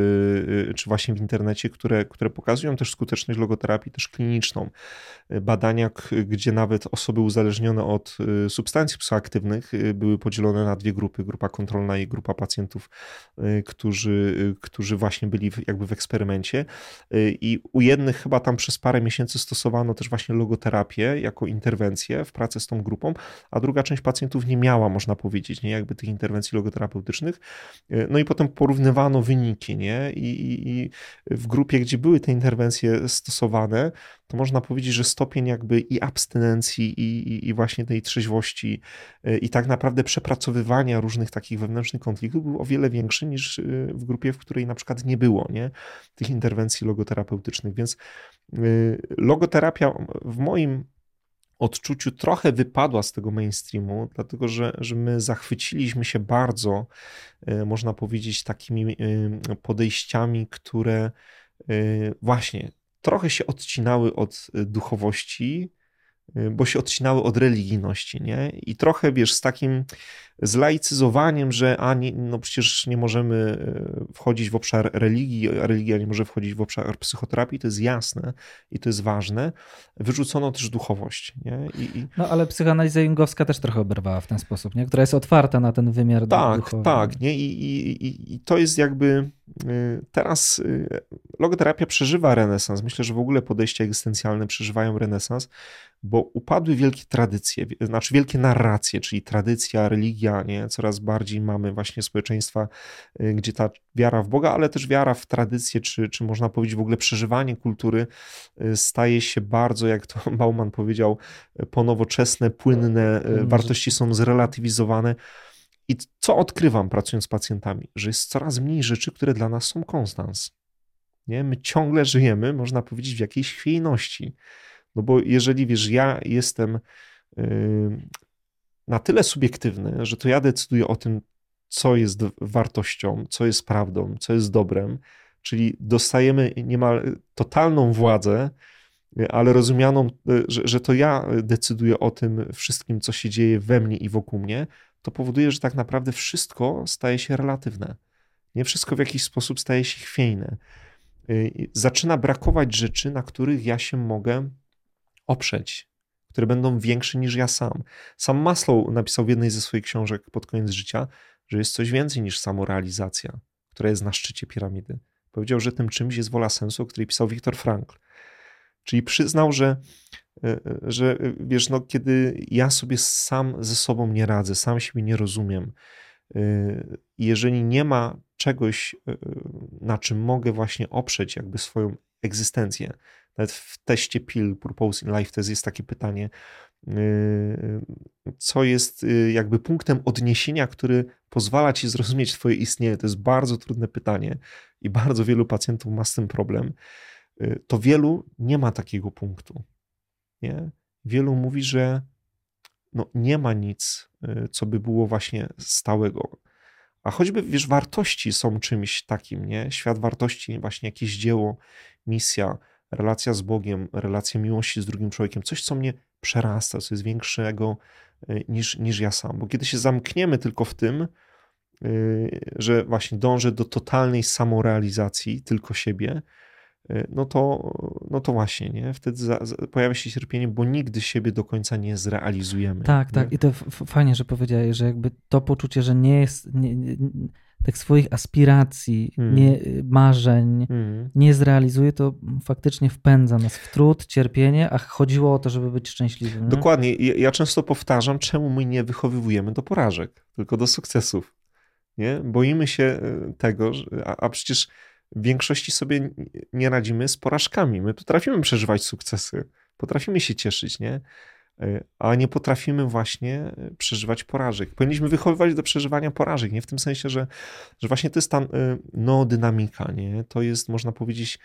y, czy właśnie w internecie, które, które pokazują też skuteczność logoterapii, też kliniczną. Badania, gdzie nawet osoby uzależnione od y, substancji psychoaktywnych były podzielone na dwie grupy, grupa kontrolna i grupa pacjentów, którzy, którzy właśnie byli jakby w eksperymencie i u jednych chyba tam przez parę miesięcy stosowano też właśnie logoterapię jako interwencję w pracy z tą grupą, a druga część pacjentów pacjentów nie miała, można powiedzieć, nie? jakby tych interwencji logoterapeutycznych. E, no i potem porównywano wyniki, nie? I, i, i w grupie, gdzie były te interwencje stosowane, to można powiedzieć, że stopień jakby i abstynencji, i, i, właśnie tej trzeźwości, e, i tak naprawdę przepracowywania różnych takich wewnętrznych konfliktów był o wiele większy niż e, w grupie, w której na przykład nie było nie? tych interwencji logoterapeutycznych. Więc logoterapia w moim odczuciu trochę wypadła z tego mainstreamu, dlatego że, że my zachwyciliśmy się bardzo, e, można powiedzieć, takimi e, podejściami, które e, właśnie trochę się odcinały od duchowości, bo się odcinały od religijności, nie? I trochę, wiesz, z takim zlaicyzowaniem, że a nie, no przecież nie możemy y, wchodzić w obszar religii, a religia nie może wchodzić w obszar psychoterapii, to jest jasne i to jest ważne. Wyrzucono też duchowość, nie? I,
i... No ale psychoanaliza jungowska też trochę oberwała w ten sposób, nie? Która jest otwarta na ten wymiar
tak,
duchowy.
Tak, nie? I, i, i to jest jakby y, teraz logoterapia przeżywa renesans. Myślę, że w ogóle podejścia egzystencjalne przeżywają renesans, bo upadły wielkie tradycje, znaczy wielkie narracje, czyli tradycja, religia, nie? coraz bardziej mamy właśnie społeczeństwa, y, gdzie ta wiara w Boga, ale też wiara w tradycję, czy, czy można powiedzieć w ogóle przeżywanie kultury y, staje się bardzo, jak to Bauman powiedział, ponowoczesne, płynne, y, wartości są zrelatywizowane. I co odkrywam pracując z pacjentami? Że jest coraz mniej rzeczy, które dla nas są konstans. Nie? My ciągle żyjemy, można powiedzieć, w jakiejś chwiejności. No bo jeżeli wiesz, ja jestem na tyle subiektywny, że to ja decyduję o tym, co jest wartością, co jest prawdą, co jest dobrem, czyli dostajemy niemal totalną władzę, ale rozumianą, że, że to ja decyduję o tym wszystkim, co się dzieje we mnie i wokół mnie, to powoduje, że tak naprawdę wszystko staje się relatywne. Nie wszystko w jakiś sposób staje się chwiejne. Zaczyna brakować rzeczy, na których ja się mogę oprzeć, które będą większe niż ja sam. Sam Maslow napisał w jednej ze swoich książek pod koniec życia, że jest coś więcej niż samorealizacja, która jest na szczycie piramidy. Powiedział, że tym czymś jest wola sensu, o której pisał Viktor Frankl. Czyli przyznał, że, że wiesz, no, kiedy ja sobie sam ze sobą nie radzę, sam siebie nie rozumiem, e, jeżeli nie ma czegoś, na czym mogę właśnie oprzeć jakby swoją egzystencję, nawet w teście PIL, Purpose in Life Test jest takie pytanie, co jest jakby punktem odniesienia, który pozwala ci zrozumieć twoje istnienie. To jest bardzo trudne pytanie i bardzo wielu pacjentów ma z tym problem. To wielu nie ma takiego punktu. Nie? Wielu mówi, że no, nie ma nic, co by było właśnie stałego. A choćby, wiesz, wartości są czymś takim, nie? Świat wartości, właśnie jakieś dzieło, misja, relacja z Bogiem, relacja miłości z drugim człowiekiem, coś, co mnie przerasta, co jest większego y, niż, niż ja sam. Bo kiedy się zamkniemy tylko w tym, y, że właśnie dążę do totalnej samorealizacji tylko siebie, y, no to, no to właśnie, nie? Wtedy za, za, pojawia się cierpienie, bo nigdy siebie do końca nie zrealizujemy.
Tak,
nie?
tak. I to fajnie, że powiedziałeś, że jakby to poczucie, że nie jest. Nie, nie, tych swoich aspiracji, mm. nie, marzeń mm. nie zrealizuje, to faktycznie wpędza nas w trud, cierpienie, a chodziło o to, żeby być szczęśliwym. Nie?
Dokładnie. Ja, często powtarzam, czemu my nie wychowywujemy do porażek, tylko do sukcesów. Nie? Boimy się e, tego, a, a przecież w większości sobie nie radzimy z porażkami. My potrafimy przeżywać sukcesy, potrafimy się cieszyć, nie? E, a nie potrafimy właśnie e, przeżywać porażek. Powinniśmy wychowywać do przeżywania porażek, nie w tym sensie, że, że właśnie to jest ta e, no, dynamika, nie? to jest, można powiedzieć,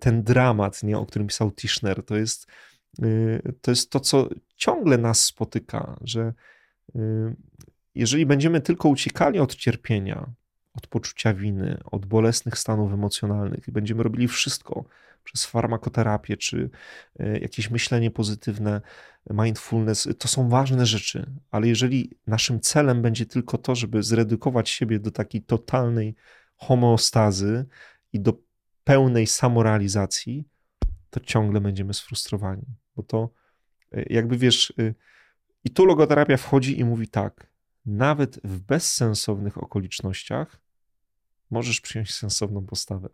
ten dramat, nie? o którym pisał Tischner, to jest, to jest to, co ciągle nas spotyka, że jeżeli będziemy tylko uciekali od cierpienia, od poczucia winy, od bolesnych stanów emocjonalnych i będziemy robili wszystko, przez farmakoterapię, czy e, jakieś myślenie pozytywne, mindfulness, to są ważne rzeczy, ale jeżeli naszym celem będzie tylko to, żeby zredukować siebie do takiej totalnej homeostazy i do pełnej samorealizacji, to ciągle będziemy sfrustrowani, bo to e, jakby wiesz, e, i tu logoterapia wchodzi i mówi tak, nawet w bezsensownych okolicznościach możesz przyjąć sensowną postawę.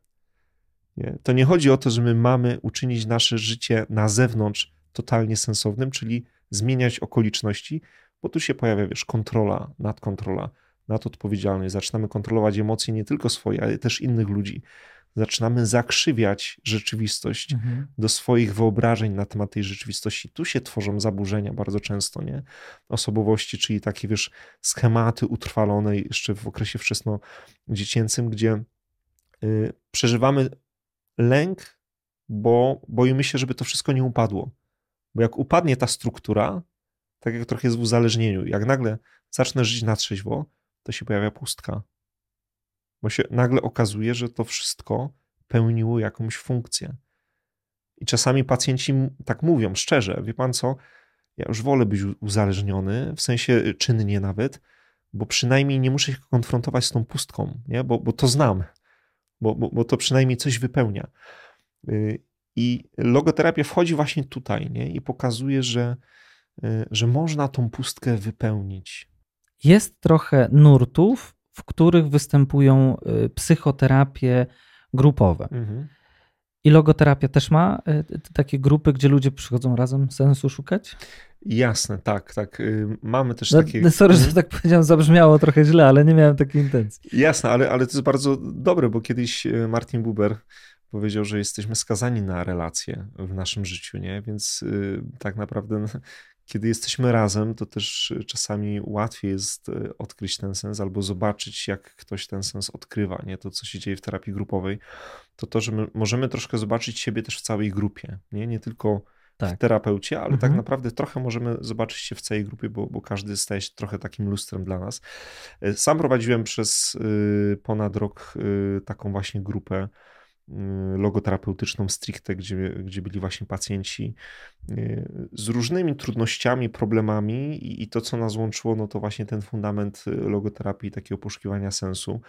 Nie? To nie chodzi o to, że my mamy uczynić nasze życie na zewnątrz totalnie sensownym, czyli zmieniać okoliczności, bo tu się pojawia, wiesz, kontrola, nadkontrola, nadodpowiedzialność. Zaczynamy kontrolować emocje nie tylko swoje, ale też innych ludzi. Zaczynamy zakrzywiać rzeczywistość mhm. do swoich wyobrażeń na temat tej rzeczywistości. Tu się tworzą zaburzenia bardzo często, nie? Osobowości, czyli takie, wiesz, schematy utrwalone jeszcze w okresie wczesnodziecięcym, gdzie y, przeżywamy lęk, bo boimy się, żeby to wszystko nie upadło. Bo jak upadnie ta struktura, tak jak trochę jest w uzależnieniu, jak nagle zacznę żyć na trzeźwo, to się pojawia pustka. Bo się nagle okazuje, że to wszystko pełniło jakąś funkcję. I czasami pacjenci tak mówią, szczerze, wie pan co, ja już wolę być uzależniony, w sensie czynnie nawet, bo przynajmniej nie muszę się konfrontować z tą pustką, nie? Bo, bo to znam bo, bo, bo to przynajmniej coś wypełnia. Y, I logoterapia wchodzi właśnie tutaj nie? i pokazuje, że, y, że można tą pustkę wypełnić.
Jest trochę nurtów, w których występują y, psychoterapie grupowe. Mhm. I logoterapia też ma takie grupy, gdzie ludzie przychodzą razem sensu szukać?
Jasne, tak, tak. Mamy też no, takie.
No, sorry, że mhm. tak powiedziałem, zabrzmiało trochę źle, ale nie miałem takiej intencji.
Jasne, ale, ale to jest bardzo dobre, bo kiedyś Martin Buber powiedział, że jesteśmy skazani na relacje w naszym życiu, nie? Więc y, tak naprawdę kiedy jesteśmy razem, to też czasami łatwiej jest e, odkryć ten sens albo zobaczyć, jak ktoś ten sens odkrywa, nie? To, co się dzieje w terapii grupowej, to to, że my możemy troszkę zobaczyć siebie też w całej grupie, nie? Nie tylko tak. w terapeucie, ale tak mhm. tak naprawdę trochę możemy zobaczyć się w całej grupie, bo, bo każdy staje się trochę takim lustrem dla nas. E, sam prowadziłem przez y, ponad rok y, taką właśnie grupę Y, logoterapeutyczną stricte, gdzie, gdzie byli właśnie pacjenci y, z różnymi trudnościami, problemami i, i, to, co nas łączyło, no to właśnie ten fundament logoterapii, takiego poszukiwania sensu.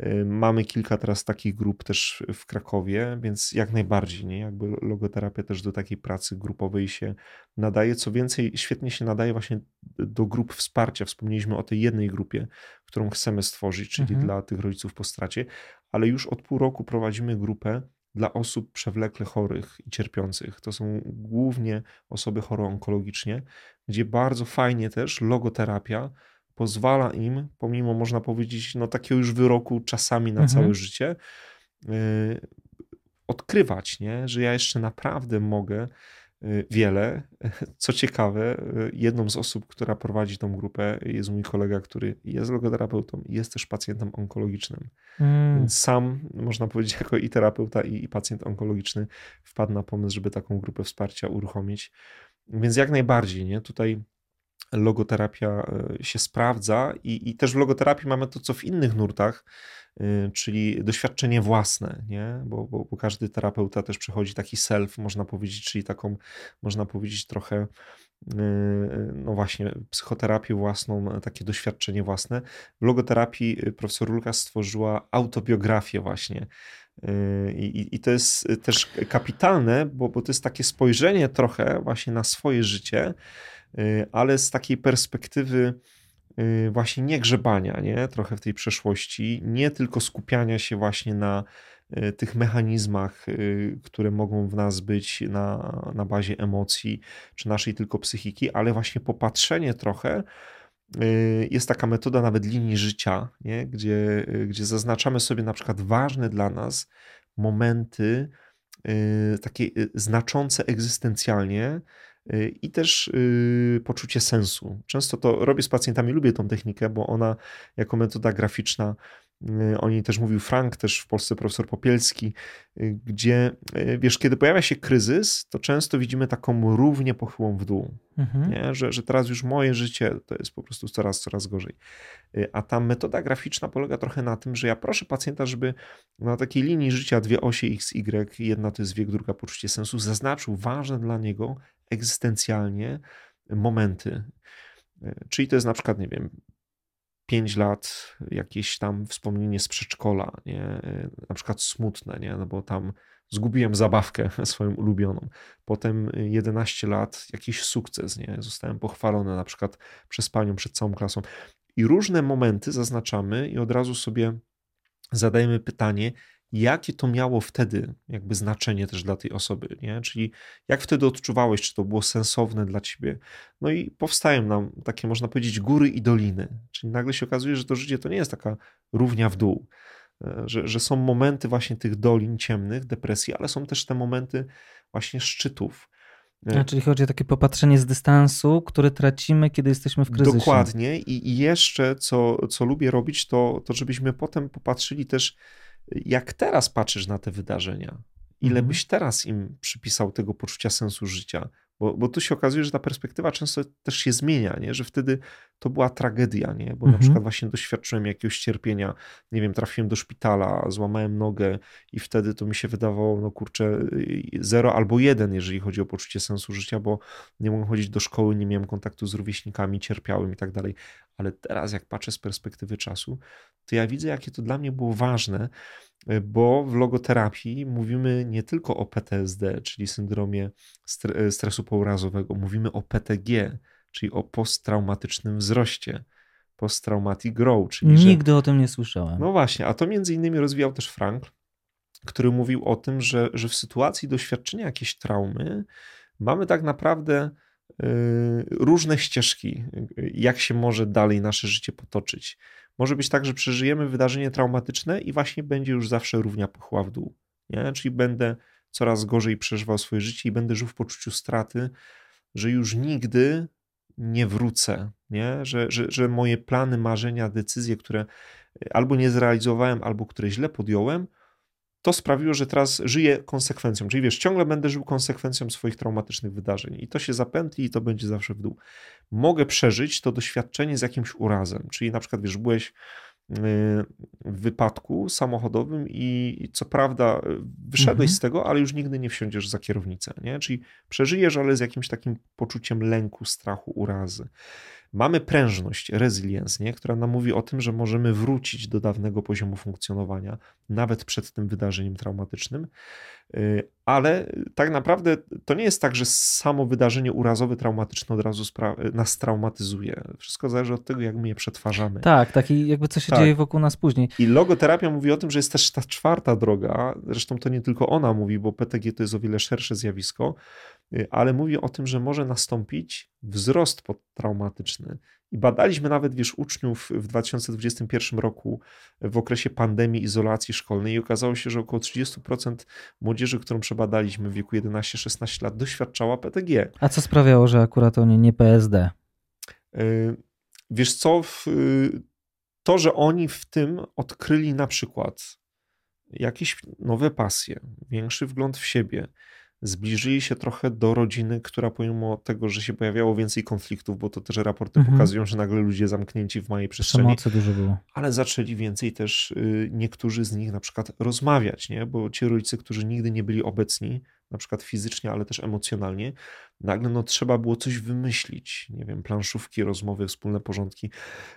Y, mamy kilka teraz takich grup też w Krakowie, więc jak najbardziej, nie? Jakby logoterapia też do takiej pracy grupowej się nadaje. Co więcej, świetnie się nadaje właśnie do grup wsparcia. Wspomnieliśmy o tej jednej grupie, którą chcemy stworzyć, czyli mhm. dla tych rodziców po stracie, ale już od pół roku prowadzimy grupę dla osób przewlekle chorych i cierpiących. To są głównie osoby chore onkologicznie, gdzie bardzo fajnie też logoterapia pozwala im, pomimo można powiedzieć, no takiego już wyroku czasami na mhm. całe życie, yy, odkrywać, nie? że ja jeszcze naprawdę mogę Y, wiele. Co ciekawe, y, jedną z osób, która prowadzi tą grupę, jest mój kolega, który jest logoterapeutą i jest też pacjentem onkologicznym. Mm. Więc sam, można powiedzieć, jako i terapeuta, i, i pacjent onkologiczny wpadł na pomysł, żeby taką grupę wsparcia uruchomić. Więc jak najbardziej, nie? Tutaj logoterapia się sprawdza i, i też w logoterapii mamy to, co w innych nurtach, czyli doświadczenie własne, nie? Bo, bo, bo, każdy terapeuta też przechodzi taki self, można powiedzieć, czyli taką, można powiedzieć, trochę Yy, no właśnie, psychoterapię własną, takie doświadczenie własne. W logoterapii profesor Lukas stworzyła autobiografię właśnie. I, I, to jest też kapitalne, bo, bo to jest takie spojrzenie trochę właśnie na swoje życie, ale z takiej perspektywy właśnie nie grzebania, nie? trochę w tej przeszłości, nie tylko skupiania się właśnie na Y, tych mechanizmach, y, które mogą w nas być na, na bazie emocji, czy naszej tylko psychiki, ale właśnie popatrzenie trochę. Y, jest taka metoda nawet linii życia, nie? Gdzie, gdzie zaznaczamy sobie na przykład ważne dla nas momenty, takie znaczące egzystencjalnie, i też poczucie sensu. Często to robię z pacjentami, lubię tą technikę, bo ona jako metoda graficzna Y, o niej też mówił Frank, też w Polsce profesor Popielski, y, gdzie y, wiesz, kiedy pojawia się kryzys, to często widzimy taką równie pochyłą w dół, mhm. Że, że teraz już moje życie to jest po prostu coraz, coraz gorzej. A ta metoda graficzna polega trochę na tym, że ja proszę pacjenta, żeby na takiej linii życia dwie osie x, y, jedna to jest wiek, druga poczucie sensu, zaznaczył ważne dla niego egzystencjalnie momenty. Czyli to jest na przykład, nie wiem, 5 lat jakieś tam wspomnienie z przedszkola, nie? na przykład smutne, nie? no bo tam zgubiłem zabawkę swoją ulubioną. Potem 11 lat jakiś sukces, nie? zostałem pochwalony na przykład przez panią przed całą klasą. I różne momenty zaznaczamy i od razu sobie zadajemy pytanie, jakie to miało wtedy jakby znaczenie też dla tej osoby, nie? Czyli jak wtedy odczuwałeś, czy to było sensowne dla ciebie. No i powstają nam takie, można powiedzieć, góry i doliny. Czyli nagle się okazuje, że to życie to nie jest taka równia w dół, e, że, że są momenty właśnie tych dolin ciemnych, depresji, ale są też te momenty właśnie szczytów.
E, A, czyli chodzi o takie popatrzenie z dystansu, które tracimy, kiedy jesteśmy w kryzysie.
Dokładnie. I, i jeszcze, co, co lubię robić, to, to żebyśmy potem popatrzyli też jak teraz patrzysz na te wydarzenia? Ile mhm. byś teraz im przypisał tego poczucia sensu życia? Bo, bo tu się okazuje, że ta perspektywa często też się zmienia, nie? że wtedy to była tragedia, nie? bo mhm. na przykład właśnie doświadczyłem jakiegoś cierpienia, nie wiem, trafiłem do szpitala, złamałem nogę i wtedy to mi się wydawało, no kurczę, zero albo jeden, jeżeli chodzi o poczucie sensu życia, bo nie mogłem chodzić do szkoły, nie miałem kontaktu z rówieśnikami, cierpiałem i tak dalej. Ale teraz, jak patrzę z perspektywy czasu, to ja widzę, jakie to dla mnie było ważne, bo w logoterapii mówimy nie tylko o PTSD, czyli syndromie stresu pourazowego, mówimy o PTG, czyli o posttraumatycznym wzroście, post-traumatic growth. Czyli
Nigdy że... o tym nie słyszałem.
No właśnie, a to między innymi rozwijał też Frank, który mówił o tym, że, że w sytuacji doświadczenia jakiejś traumy mamy tak naprawdę y, różne ścieżki, jak się może dalej nasze życie potoczyć. Może być tak, że przeżyjemy wydarzenie traumatyczne i właśnie będzie już zawsze równia pochła w dół. Nie? Czyli będę coraz gorzej przeżywał swoje życie i będę żył w poczuciu straty, że już nigdy nie wrócę, nie? Że, że, że moje plany, marzenia, decyzje, które albo nie zrealizowałem, albo które źle podjąłem, to sprawiło, że teraz żyję konsekwencją. Czyli wiesz, ciągle będę żył konsekwencją swoich traumatycznych wydarzeń i to się zapętli i to będzie zawsze w dół. Mogę przeżyć to doświadczenie z jakimś urazem, czyli na przykład wiesz, byłeś w wypadku samochodowym i co prawda wyszedłeś mhm. z tego, ale już nigdy nie wsiądziesz za kierownicę, nie? Czyli przeżyjesz, ale z jakimś takim poczuciem lęku, strachu, urazy. Mamy prężność, resilience, nie? która nam mówi o tym, że możemy wrócić do dawnego poziomu funkcjonowania, nawet przed tym wydarzeniem traumatycznym. Y, ale tak naprawdę to nie jest tak, że samo wydarzenie urazowe, traumatyczne od razu nas traumatyzuje. Wszystko zależy od tego, jak my je przetwarzamy.
Tak, taki jakby co się tak. dzieje wokół nas później.
I logoterapia mówi o tym, że jest też ta czwarta droga. Zresztą to nie tylko ona mówi, bo PTG to jest o wiele szersze zjawisko, ale mówi o tym, że może nastąpić wzrost traumatyczny. I badaliśmy nawet, wiesz, uczniów w 2021 roku w okresie pandemii, izolacji szkolnej i okazało się, że około 30% młodzieży, którą przebadaliśmy w wieku 11-16 lat, doświadczała PTG.
A co sprawiało, że akurat oni nie PSD?
Y, wiesz co, to, że oni w tym odkryli na przykład jakieś nowe pasje, większy wgląd w siebie, zbliżyli się trochę do rodziny, która pomimo tego, że się pojawiało więcej konfliktów, bo to też raporty mhm. pokazują, że nagle ludzie zamknięci w małej przestrzeni.
Przemocy dużo było.
Ale zaczęli więcej też y, niektórzy z nich na przykład rozmawiać, nie? bo ci rodzice, którzy nigdy nie byli obecni, na przykład fizycznie, ale też emocjonalnie, nagle no, trzeba było coś wymyślić, nie wiem, planszówki, rozmowy, wspólne porządki.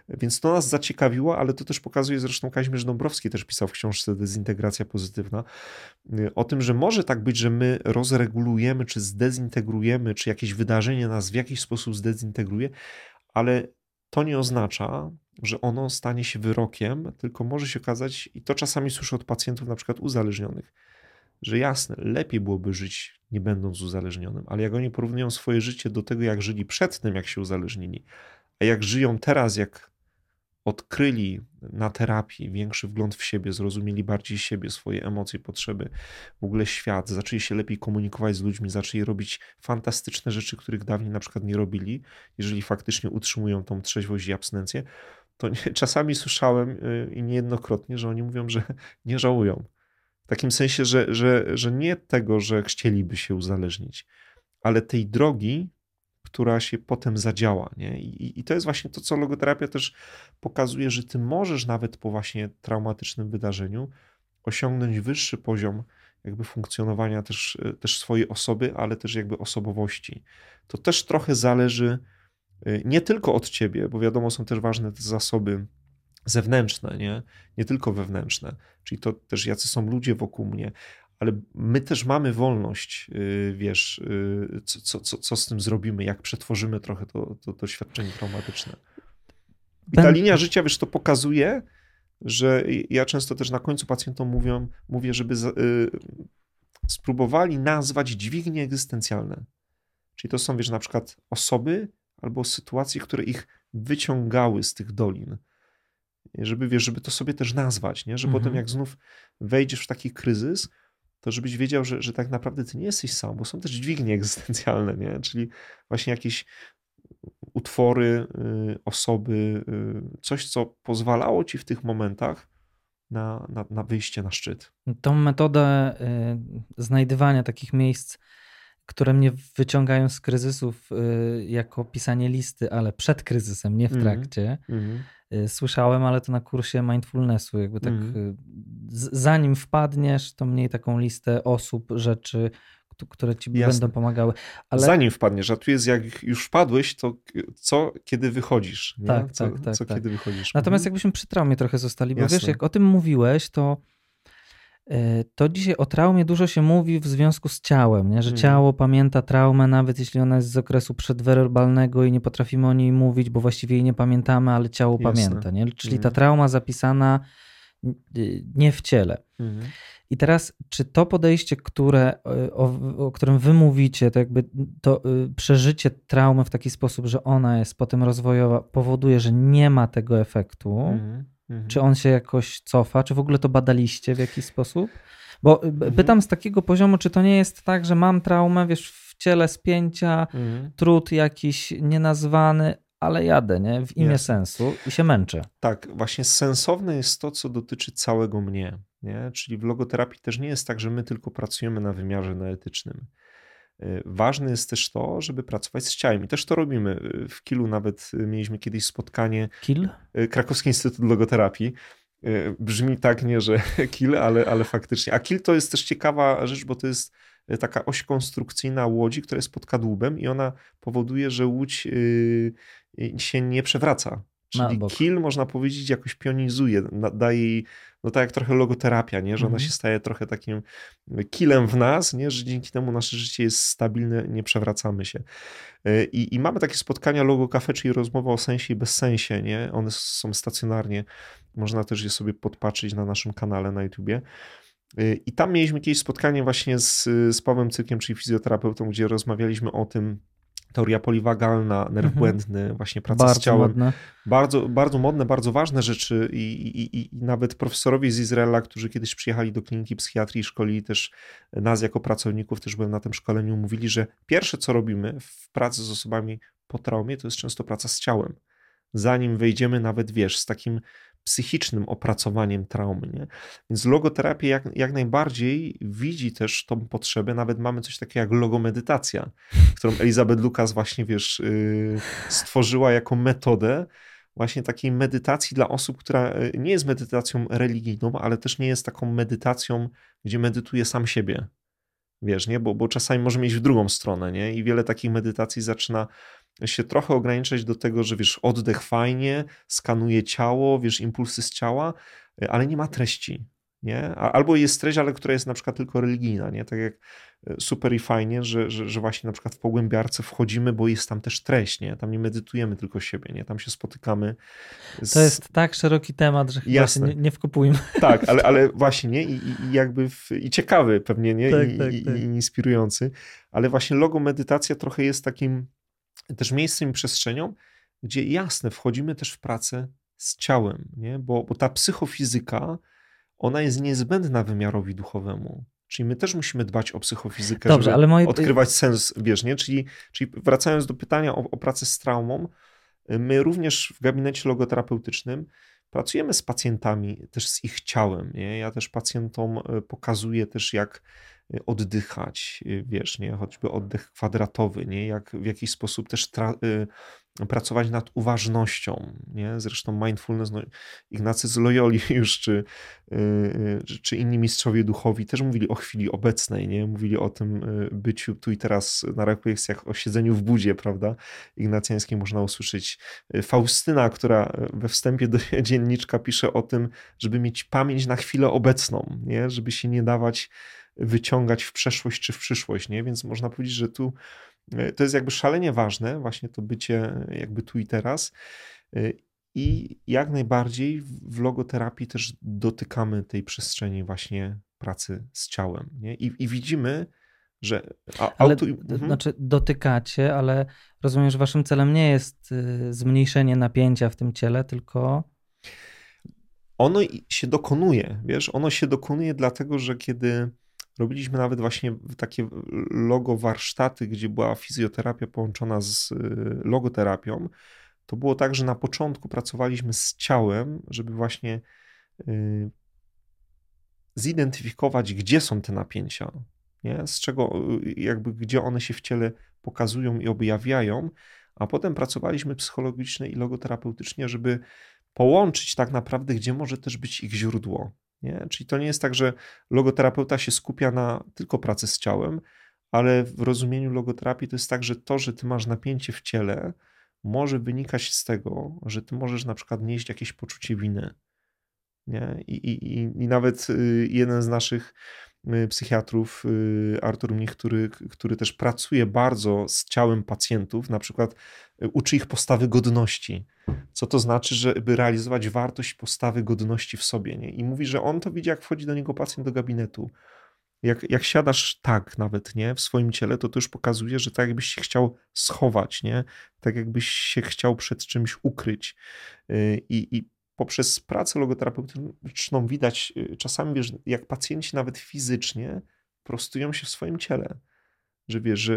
Więc to nas zaciekawiło, ale to też pokazuje, zresztą Kazimierz Dąbrowski też pisał w książce Dezintegracja Pozytywna, y, o tym, że może tak być, że my rozregulujemy, czy zdezintegrujemy, czy jakieś wydarzenie nas w jakiś sposób zdezintegruje, ale to nie oznacza, że ono stanie się wyrokiem, tylko może się okazać, i to czasami słyszę od pacjentów na przykład uzależnionych, że jasne, lepiej byłoby żyć nie będąc uzależnionym, ale jak oni porównują swoje życie do tego, jak żyli przed tym, jak się uzależnili, a jak żyją teraz, jak odkryli na terapii większy wgląd w siebie, zrozumieli bardziej siebie, swoje emocje, potrzeby, w ogóle świat, zaczęli się lepiej komunikować z ludźmi, zaczęli robić fantastyczne rzeczy, których dawniej na przykład nie robili, jeżeli faktycznie utrzymują tą trzeźwość i abstynencję, to nie, czasami słyszałem y, i niejednokrotnie, że oni mówią, że nie żałują takim sensie, że, że, że nie tego, że chcieliby się uzależnić, ale tej drogi, która się potem zadziała. Nie? I, I to jest właśnie to, co logoterapia też pokazuje, że ty możesz nawet po właśnie traumatycznym wydarzeniu osiągnąć wyższy poziom jakby funkcjonowania też, też swojej osoby, ale też jakby osobowości. To też trochę zależy y, nie tylko od ciebie, bo wiadomo, są też ważne te zasoby zewnętrzne, nie? nie tylko wewnętrzne. Czyli to też jacy są ludzie wokół mnie, ale my też mamy wolność, y, wiesz, y, co, co, co z tym zrobimy, jak przetworzymy trochę to, to doświadczenie traumatyczne. I ta linia życia, wiesz, to pokazuje, że ja często też na końcu pacjentom mówię, mówię żeby z, y, spróbowali nazwać dźwignie egzystencjalne. Czyli to są, wiesz, na przykład osoby albo sytuacje, które ich wyciągały z tych dolin żeby, wiesz, żeby to sobie też nazwać, nie? że mhm. potem jak znów wejdziesz w taki kryzys, to żebyś wiedział, że, że tak naprawdę ty nie jesteś sam, bo są też dźwignie egzystencjalne, nie? czyli właśnie jakieś utwory, y, osoby, y, coś, co pozwalało ci w tych momentach na, na, na wyjście na szczyt.
Tą metodę y, znajdywania takich miejsc, które mnie wyciągają z kryzysów, jako pisanie listy, ale przed kryzysem, nie w mhm. trakcie. Mm -hmm Y, słyszałem, ale to na kursie mindfulnessu, jakby tak mm. zanim wpadniesz, to mniej taką listę osób, rzeczy, które ci Jasne. będą pomagały.
Ale... Zanim wpadniesz, a tu jest jak już wpadłeś, to co, kiedy wychodzisz? Nie?
Tak,
co,
tak, tak.
Co,
tak.
kiedy wychodzisz?
Natomiast mhm. jakbyśmy przy traumie trochę zostali, bo Jasne. wiesz, jak o tym mówiłeś, to to dzisiaj o traumie dużo się mówi w związku z ciałem, nie? że hmm. ciało pamięta traumę, nawet jeśli ona jest z okresu przedwerbalnego i nie potrafimy o niej mówić, bo właściwie jej nie pamiętamy, ale ciało Jasne. pamięta. Nie? Czyli ta trauma zapisana y, nie w ciele. Hmm. I teraz, czy to podejście, które, o, o, którym wy mówicie, to jakby to y, przeżycie traumy w taki sposób, że ona jest potem rozwojowa, powoduje, że nie ma tego efektu, mhm. Mhm. Czy on się jakoś cofa? Czy w ogóle to badaliście w jakiś sposób? Bo y, mhm. pytam z takiego poziomu, czy to nie jest tak, że mam traumę, wiesz, w ciele spięcia, mhm. trud jakiś nienazwany, ale jadę, nie? W imię sensu i się męczę.
Tak, właśnie sensowne jest to, co dotyczy całego mnie, nie? Czyli w logoterapii też nie jest tak, że my tylko pracujemy na wymiarze neetycznym. Y, ważne jest też to, żeby pracować z ciałem i też to robimy. Y, w Kilu nawet y, mieliśmy kiedyś spotkanie.
Kil?
Krakowski Instytut Logoterapii. Brzmi tak, nie, że kil, ale, ale faktycznie. A kil to jest też ciekawa rzecz, bo to jest taka oś konstrukcyjna łodzi, która jest pod kadłubem i ona powoduje, że łódź się nie przewraca. Czyli kill, można powiedzieć, jakoś pionizuje, daje jej no tak jak trochę logoterapia, nie? że ona mhm. się staje trochę takim kilem w nas, nie? że dzięki temu nasze życie jest stabilne, nie przewracamy się. E, I, i mamy takie spotkania logo cafe, czyli rozmowa o sensie i bezsensie, nie? One są stacjonarnie, można też je sobie podpatrzeć na naszym kanale na YouTubie. E, I tam mieliśmy kiedyś spotkanie właśnie z, z Pawłem Cykiem, czyli fizjoterapeutą, gdzie rozmawialiśmy o tym, teoria poliwagalna, nerw mhm. błędny, właśnie praca
bardzo
z ciałem.
Modne.
Bardzo, bardzo modne, bardzo ważne rzeczy I, i, i, nawet profesorowie z Izraela, którzy kiedyś przyjechali do kliniki psychiatrii, szkolili też nas jako pracowników, też byłem na tym szkoleniu, mówili, że pierwsze co robimy w pracy z osobami po traumie, to jest często praca z ciałem. Zanim wejdziemy nawet, wiesz, z takim psychicznym opracowaniem traumy. Nie? Więc logoterapia jak, jak najbardziej widzi też tą potrzebę, nawet mamy coś takiego jak logomedytacja, którą Elizabeth Lucas właśnie, wiesz, yy, stworzyła jako metodę właśnie takiej medytacji dla osób, która yy, nie jest medytacją religijną, ale też nie jest taką medytacją, gdzie medytuje sam siebie. Wiesz, nie? Bo, bo czasami może mieć w drugą stronę, nie? I wiele takich medytacji zaczyna się trochę ograniczać do tego, że wiesz, oddech fajnie, skanuje ciało, wiesz, impulsy z ciała, ale nie ma treści, nie? Albo jest treść, ale która jest na przykład tylko religijna, nie? Tak jak e, super i fajnie, że, że, że właśnie na przykład w pogłębiarce wchodzimy, bo jest tam też treść, nie? Tam nie medytujemy tylko siebie, nie? Tam się spotykamy.
Z... To jest tak szeroki temat, że chyba Jasne. nie, nie wkupujmy.
Tak, ale, ale właśnie, nie? I, i jakby w, i ciekawy pewnie, nie? Tak, I, tak, i, tak. I inspirujący, ale właśnie logo medytacja trochę jest takim też miejscem i przestrzenią, gdzie jasne, wchodzimy też w pracę z ciałem, nie? Bo, bo ta psychofizyka, ona jest niezbędna wymiarowi duchowemu. Czyli my też musimy dbać o psychofizykę, Dobrze, żeby ale moje... odkrywać sens, wiesz, nie? Czyli, czyli wracając do pytania o, o pracę z traumą, my również w gabinecie logoterapeutycznym pracujemy z pacjentami, też z ich ciałem. Nie? Ja też pacjentom e, pokazuję też, jak oddychać, y, wiesz, nie, choćby oddech kwadratowy, nie, jak w jakiś sposób też pracować nad uważnością, nie, zresztą mindfulness, no, Ignacy z Loyoli już, czy, y, czy inni mistrzowie duchowi też mówili o chwili obecnej, nie, mówili o tym byciu tu i teraz na refleksjach o siedzeniu w budzie, prawda, ignacjańskiej można usłyszeć. Faustyna, która we wstępie do dzienniczka pisze o tym, żeby mieć pamięć na chwilę obecną, nie, żeby się nie dawać wyciągać w przeszłość czy w przyszłość, nie? Więc można powiedzieć, że tu to jest jakby szalenie ważne, właśnie to bycie jakby tu i teraz. E, I jak najbardziej w logoterapii też dotykamy tej przestrzeni właśnie pracy z ciałem. Nie? I, i widzimy, że.
A, ale, auto... mhm. Znaczy, dotykacie, ale rozumiem, że waszym celem nie jest y, zmniejszenie napięcia w tym ciele, tylko.
Ono się dokonuje, wiesz, ono się dokonuje dlatego, że kiedy Robiliśmy nawet właśnie takie logo warsztaty, gdzie była fizjoterapia połączona z y, logoterapią. To było tak, że na początku pracowaliśmy z ciałem, żeby właśnie y, zidentyfikować, gdzie są te napięcia, nie? z czego, y, jakby gdzie one się w ciele pokazują i objawiają, a potem pracowaliśmy psychologicznie i logoterapeutycznie, żeby połączyć tak naprawdę, gdzie może też być ich źródło. Nie? Czyli to nie jest tak, że logoterapeuta się skupia na tylko pracy z ciałem, ale w rozumieniu logoterapii to jest tak, że to, że ty masz napięcie w ciele, może wynikać z tego, że ty możesz na przykład nieść jakieś poczucie winy. Nie? I, i, i nawet y, jeden z naszych psychiatrów, y, Artur Mnich, który, który też pracuje bardzo z ciałem pacjentów, na przykład uczy ich postawy godności. Co to znaczy, żeby realizować wartość postawy godności w sobie. Nie? I mówi, że on to widzi, jak wchodzi do niego pacjent do gabinetu. Jak, jak siadasz tak nawet nie, w swoim ciele, to to już pokazuje, że tak jakbyś się chciał schować, nie? tak jakbyś się chciał przed czymś ukryć. I, i poprzez pracę logoterapeutyczną widać y, czasami, wiesz, jak pacjenci nawet fizycznie prostują się w swoim ciele. Że wiesz, że.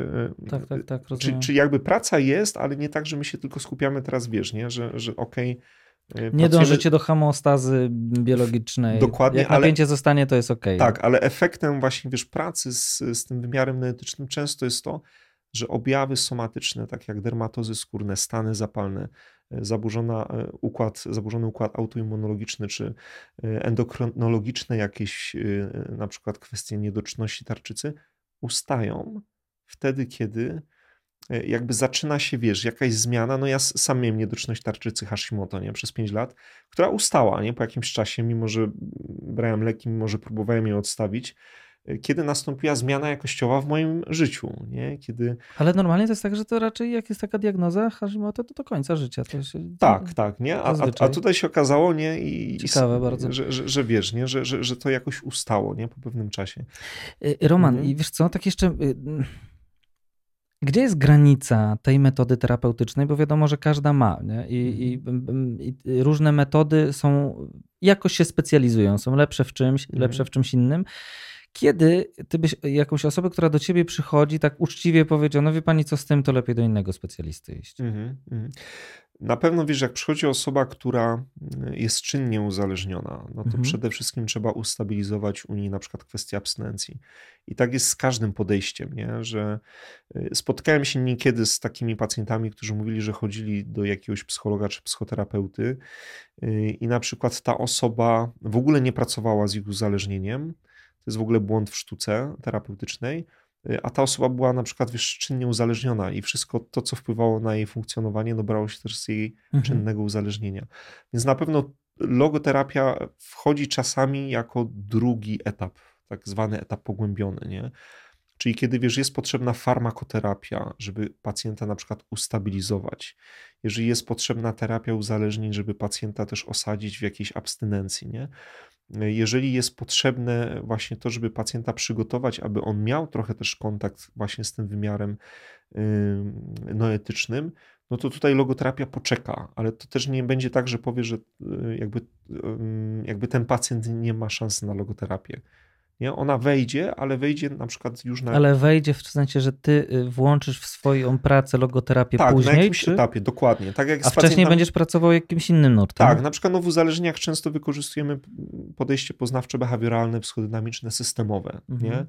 Y, tak, tak, tak.
Czy, czy jakby praca jest, ale nie tak, że my się tylko skupiamy teraz, wiesz, nie? Że, że okej.
Okay, nie dążycie do homeostazy biologicznej. Dokładnie. Jak napięcie ale, zostanie, to jest ok.
Tak, ale efektem właśnie, wiesz, pracy z, z tym wymiarem genetycznym często jest to, że objawy somatyczne, tak jak dermatozy skórne, stany zapalne, zaburzona e, układ, zaburzony układ autoimmunologiczny czy e, endokrynologiczne jakieś na przykład kwestie niedoczynności tarczycy ustają wtedy, kiedy jakby zaczyna się, wiesz, jakaś zmiana, no ja sam miałem niedoczynność tarczycy Hashimoto, nie, przez 5 lat, która ustała, nie, po jakimś czasie, mimo że brałem leki, mimo że próbowałem je odstawić, kiedy nastąpiła zmiana jakościowa w moim życiu. Nie? Kiedy...
Ale normalnie to jest tak, że to raczej jak jest taka diagnoza Hashimoto, to do końca życia. To się...
Tak, tak. Nie? A, a, tutaj się okazało, nie? I,
Ciekawe i, bardzo.
Że, że, że, wiesz, nie? Że, że, że to jakoś ustało nie? po pewnym czasie.
Y, Roman, mhm. i wiesz co, tak jeszcze... Y, gdzie jest granica tej metody terapeutycznej? Bo wiadomo, że każda ma. Nie? I, i, mhm. i różne metody są, jakoś się specjalizują, są lepsze w czymś, mhm. lepsze w czymś innym. Kiedy ty byś jakąś osobę, która do ciebie przychodzi, tak uczciwie powiedział, no wie pani co z tym, to lepiej do innego specjalisty iść. Mm -hmm.
Na pewno wiesz, jak przychodzi osoba, która mm, jest czynnie uzależniona, no to mhm. przede wszystkim trzeba ustabilizować u niej na przykład kwestię abstynencji. I tak jest z każdym podejściem, nie? że y, spotkałem się niekiedy z takimi pacjentami, którzy mówili, że chodzili do jakiegoś psychologa czy psychoterapeuty y, i na przykład ta osoba w ogóle nie pracowała z ich uzależnieniem. To jest w ogóle błąd w sztuce terapeutycznej Y, a ta osoba była na przykład wiesz, czynnie uzależniona i wszystko to, co wpływało na jej funkcjonowanie, no brało się też z jej mhm. czynnego uzależnienia. Więc na pewno logoterapia wchodzi czasami jako drugi etap, tak zwany etap pogłębiony, nie? Czyli kiedy wiesz, jest potrzebna farmakoterapia, żeby pacjenta na przykład ustabilizować, jeżeli jest potrzebna terapia uzależnień, żeby pacjenta też osadzić w jakiejś abstynencji, nie? jeżeli jest potrzebne właśnie to, żeby pacjenta przygotować, aby on miał trochę też kontakt właśnie z tym wymiarem noetycznym, no to tutaj logoterapia poczeka, ale to też nie będzie tak, że powie, że y, jakby, jakby ten pacjent nie ma szansy na logoterapię. Nie? Ona wejdzie, ale wejdzie na przykład już na.
Ale wejdzie w sensie, że ty y, włączysz w swoją pracę logoterapię
tak,
później.
Na jakimś
czy...
etapie, dokładnie. Tak jak
A wcześniej będziesz pracował jakimś innym nurtem.
Tak, na przykład no, w uzależnieniach często wykorzystujemy podejście poznawcze-behawioralne, psychodynamiczne, systemowe. Mhm. Nie?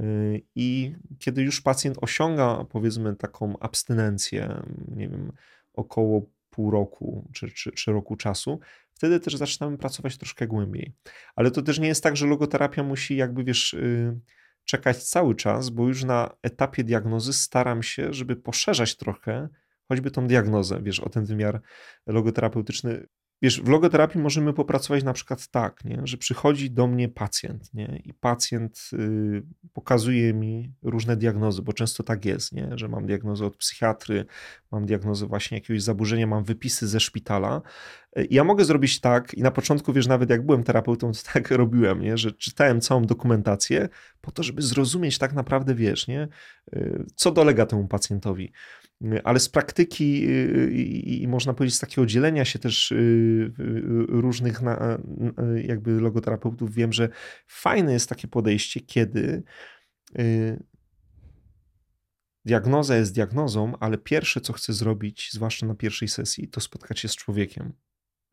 Y, I kiedy już pacjent osiąga, powiedzmy, taką abstynencję, nie wiem, około pół roku czy, czy, czy roku czasu, wtedy też zaczynamy pracować troszkę głębiej. Ale to też nie jest tak, że logoterapia musi jakby, wiesz, y, czekać cały czas, bo już na etapie diagnozy staram się, żeby poszerzać trochę choćby tą diagnozę, wiesz, o ten wymiar logoterapeutyczny Wiesz, w logoterapii możemy popracować na przykład tak, nie? że przychodzi do mnie pacjent nie? i pacjent y, pokazuje mi różne diagnozy, bo często tak jest, nie? że mam diagnozę od psychiatry, mam diagnozę właśnie jakiegoś zaburzenia, mam wypisy ze szpitala. I y, ja mogę zrobić tak, i na początku, wiesz, nawet jak byłem terapeutą, to tak robiłem, nie? że czytałem całą dokumentację po to, żeby zrozumieć tak naprawdę, wiesz, nie? Y, co dolega temu pacjentowi ale z praktyki i można powiedzieć z takiego dzielenia się też y, różnych jakby logoterapeutów wiem, że fajne jest takie podejście, kiedy y, diagnoza jest diagnozą, ale pierwsze co chcę zrobić, zwłaszcza na pierwszej sesji, to spotkać się z człowiekiem.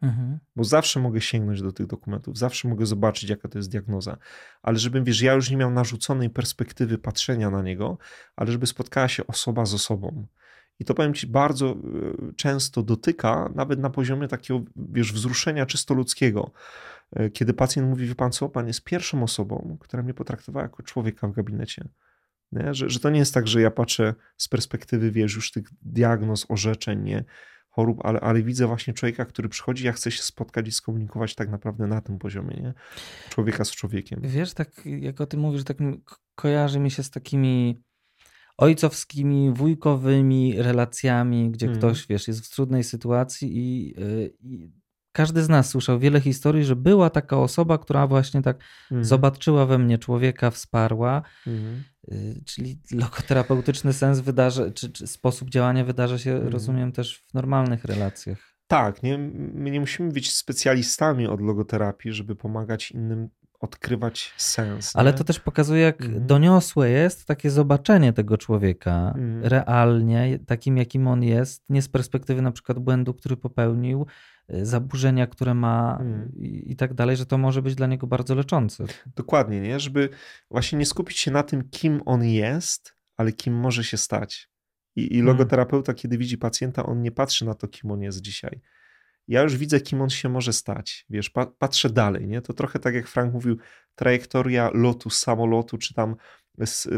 Mhm. Bo zawsze mogę sięgnąć do tych dokumentów, zawsze mogę zobaczyć, jaka to jest diagnoza. Ale żebym, wiesz, ja już nie miał narzuconej perspektywy patrzenia na niego, ale żeby spotkała się osoba z osobą. I to powiem Ci bardzo e, często dotyka, nawet na poziomie takiego, wiesz, wzruszenia czysto ludzkiego. E, kiedy pacjent mówi, wie pan co, pan jest pierwszą osobą, która mnie potraktowała jako człowieka w gabinecie. Nie? Że, że to nie jest tak, że ja patrzę z perspektywy, wiesz, już tych diagnoz, orzeczeń, nie? Chorób, ale, ale widzę właśnie człowieka, który przychodzi, ja chcę się spotkać i skomunikować tak naprawdę na tym poziomie, nie? Człowieka z człowiekiem.
Wiesz, tak jak o tym mówisz, tak kojarzy mi się z takimi ojcowskimi, wujkowymi relacjami, gdzie mm. ktoś, wiesz, jest w trudnej sytuacji i, y, i, każdy z nas słyszał wiele historii, że była taka osoba, która właśnie tak mm. zobaczyła we mnie człowieka, wsparła. Mm. Czyli logoterapeutyczny sens wydarza, czy, czy, sposób działania wydarza się, mhm. rozumiem, też w normalnych relacjach.
Tak, nie, my nie musimy być specjalistami od logoterapii, żeby pomagać innym odkrywać sens.
Ale to też pokazuje, jak mhm. doniosłe jest takie zobaczenie tego człowieka mhm. realnie, takim jakim on jest, nie z perspektywy na przykład błędu, który popełnił, y, zaburzenia, które ma mhm. i, i, tak dalej, że to może być dla niego bardzo leczące.
Dokładnie, nie? Żeby właśnie nie skupić się na tym, kim on jest, ale kim może się stać. I, i mhm. logoterapeuta, kiedy widzi pacjenta, on nie patrzy na to, kim on jest dzisiaj ja już widzę, kim on się może stać. Wiesz, pa patrzę dalej, nie? To trochę tak jak Frank mówił, trajektoria lotu samolotu, czy tam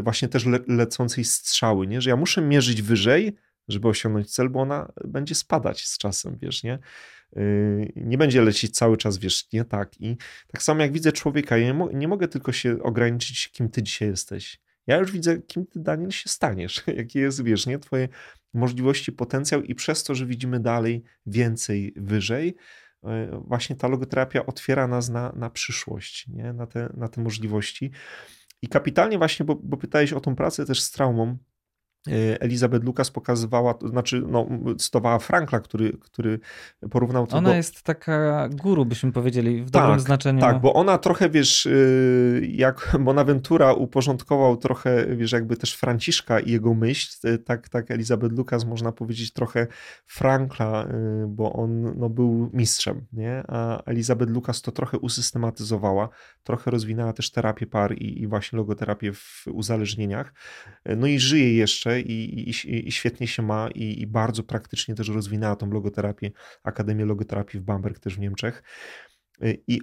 właśnie też le lecącej strzały, nie? Że ja muszę mierzyć wyżej, żeby osiągnąć cel, bo ona będzie spadać z czasem, wiesz, nie? Yy, nie będzie lecieć cały czas, wiesz, nie tak. I tak samo jak widzę człowieka, ja nie, mo nie mogę tylko się ograniczyć, kim ty dzisiaj jesteś. Ja już widzę, kim ty, Daniel, się staniesz, jakie jest, wiesz, nie? Twoje możliwości, potencjał i przez to, że widzimy dalej więcej, wyżej, e, właśnie ta logoterapia otwiera nas na, na przyszłość, nie? Na, te, na te możliwości. I kapitalnie właśnie, bo, bo pytałeś o tą pracę też z traumą, Elizabeth Lucas pokazywała, to znaczy no, cytowała Frankla, który, który porównał to
Ona
do...
jest taka guru, byśmy powiedzieli, w dobrym
tak,
znaczeniu.
Tak, bo ona trochę, wiesz, y, jak Bonaventura uporządkował trochę, wiesz, jakby też Franciszka i jego myśl, y, tak, tak Elizabeth Lucas można powiedzieć trochę Frankla, y, bo on no, był mistrzem, nie? A Elizabeth Lucas to trochę usystematyzowała, trochę rozwinęła też terapię par i, i właśnie logoterapię w uzależnieniach. No i żyje jeszcze i, i, i świetnie się ma i, i, bardzo praktycznie też rozwinęła tą logoterapię, Akademię Logoterapii w Bamberg też w Niemczech. I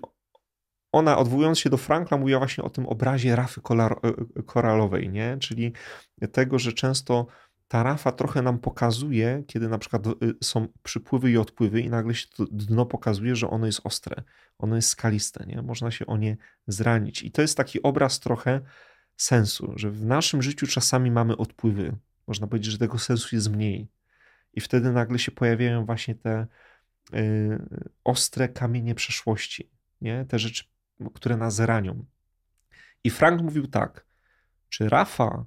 ona odwołując się do Frankla mówiła właśnie o tym obrazie rafy koralowej, nie? czyli tego, że często ta rafa trochę nam pokazuje, kiedy na przykład y, są przypływy i odpływy i nagle się dno pokazuje, że ono jest ostre, ono jest skaliste, nie? można się o nie zranić. I to jest taki obraz trochę sensu, że w naszym życiu czasami mamy odpływy. Można powiedzieć, że tego sensu jest mniej. I wtedy nagle się pojawiają właśnie te y, ostre kamienie przeszłości, nie? te rzeczy, które nas ranią. I Frank mówił tak, czy Rafa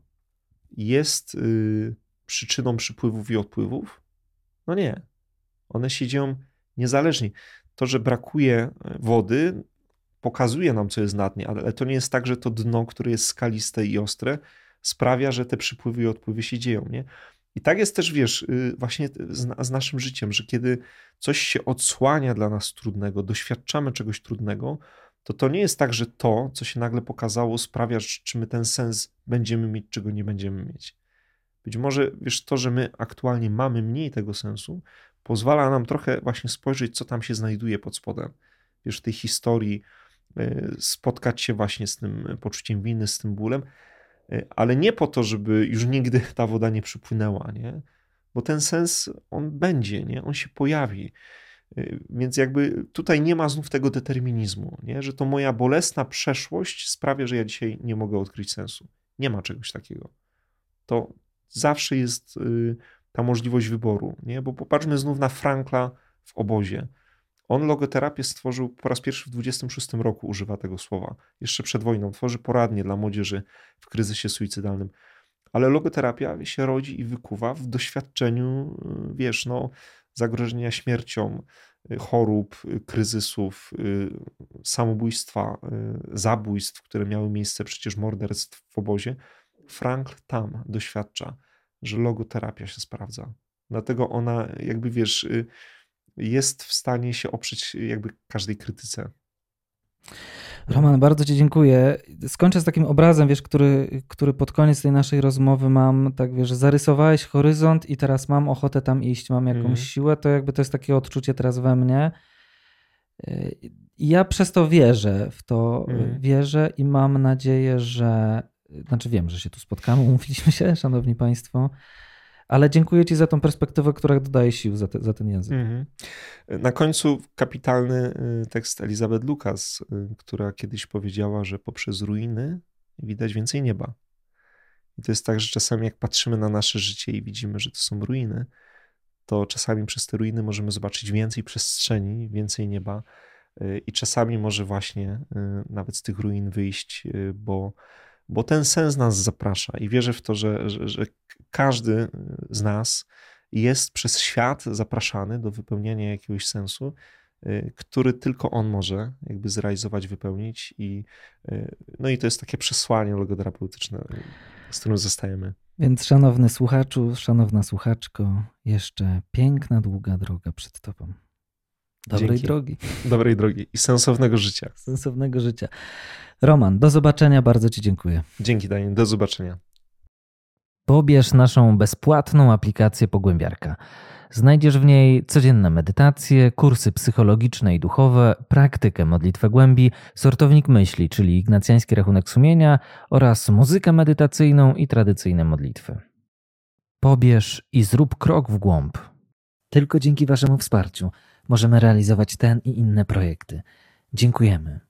jest y, przyczyną przypływów i odpływów? No nie. One się dzieją niezależnie. To, że brakuje wody, pokazuje nam, co jest na dnie, ale to nie jest tak, że to dno, które jest skaliste i ostre, sprawia, że te przypływy i odpływy się dzieją, nie? I tak jest też, wiesz, y, właśnie z, z, naszym życiem, że kiedy coś się odsłania dla nas trudnego, doświadczamy czegoś trudnego, to to nie jest tak, że to, co się nagle pokazało, sprawia, czy my ten sens będziemy mieć, czego nie będziemy mieć. Być może, wiesz, to, że my aktualnie mamy mniej tego sensu, pozwala nam trochę właśnie spojrzeć, co tam się znajduje pod spodem. Wiesz, tej historii, spotkać się właśnie z tym poczuciem winy, z tym bólem, y, ale nie po to, żeby już nigdy ta woda nie przypłynęła, nie? Bo ten sens, on będzie, nie? On się pojawi. Y, więc jakby tutaj nie ma znów tego determinizmu, nie? że to moja bolesna przeszłość sprawia, że ja dzisiaj nie mogę odkryć sensu. Nie ma czegoś takiego. To zawsze jest y, ta możliwość wyboru, nie? bo popatrzmy znów na Frankla w obozie. On logoterapię stworzył po raz pierwszy w 26 roku, używa tego słowa, jeszcze przed wojną. Tworzy poradnie dla młodzieży w kryzysie suicydalnym. Ale logoterapia się rodzi i wykuwa w doświadczeniu, y, wiesz, no, zagrożenia śmiercią, y, chorób, y, kryzysów, samobójstwa, zabójstw, które miały miejsce, przecież morderstw w obozie, Frankl tam doświadcza, że logoterapia się sprawdza. Dlatego ona, jakby wiesz, jest w stanie się oprzeć jakby każdej krytyce.
Roman, bardzo Ci dziękuję. Skończę z takim obrazem, wiesz, który, który pod koniec tej naszej rozmowy mam, tak wiesz, zarysowałeś horyzont i teraz mam ochotę tam iść, mam jakąś mm. siłę, to jakby to jest takie odczucie teraz we mnie. I ja przez to wierzę, w to mm. wierzę i mam nadzieję, że, znaczy wiem, że się tu spotkamy, umówiliśmy się, szanowni państwo, ale dziękuję Ci za tą perspektywę, która dodaje sił za, te, za ten język. Mhm.
Na końcu kapitalny y, tekst Elizabeth Lucas, y, która kiedyś powiedziała, że poprzez ruiny widać więcej nieba. I to jest tak, że czasami jak patrzymy na nasze życie i widzimy, że to są ruiny, to czasami przez te ruiny możemy zobaczyć więcej przestrzeni, więcej nieba. Y, I czasami może właśnie nawet z tych ruin wyjść, bo bo ten sens nas zaprasza i wierzę w to, że, że, że każdy z nas jest przez świat zapraszany do wypełniania jakiegoś sensu, y, który tylko on może jakby zrealizować, wypełnić i y, no i to jest takie przesłanie logoterapeutyczne, z którym zostajemy.
Więc szanowny słuchaczu, szanowna słuchaczko, jeszcze piękna, długa droga przed tobą. Dobrej Dzięki. drogi.
Dobrej drogi i sensownego życia.
Sensownego życia. Roman, do zobaczenia, bardzo Ci dziękuję.
Dzięki Daniel, do zobaczenia.
Pobierz naszą bezpłatną aplikację Pogłębiarka. Znajdziesz w niej codzienne medytacje, kursy psychologiczne i duchowe, praktykę modlitwę głębi, sortownik myśli, czyli ignacjański rachunek sumienia oraz muzykę medytacyjną i tradycyjne modlitwy. Pobierz i zrób krok w głąb. Tylko dzięki Waszemu wsparciu możemy realizować ten i inne projekty. Dziękujemy.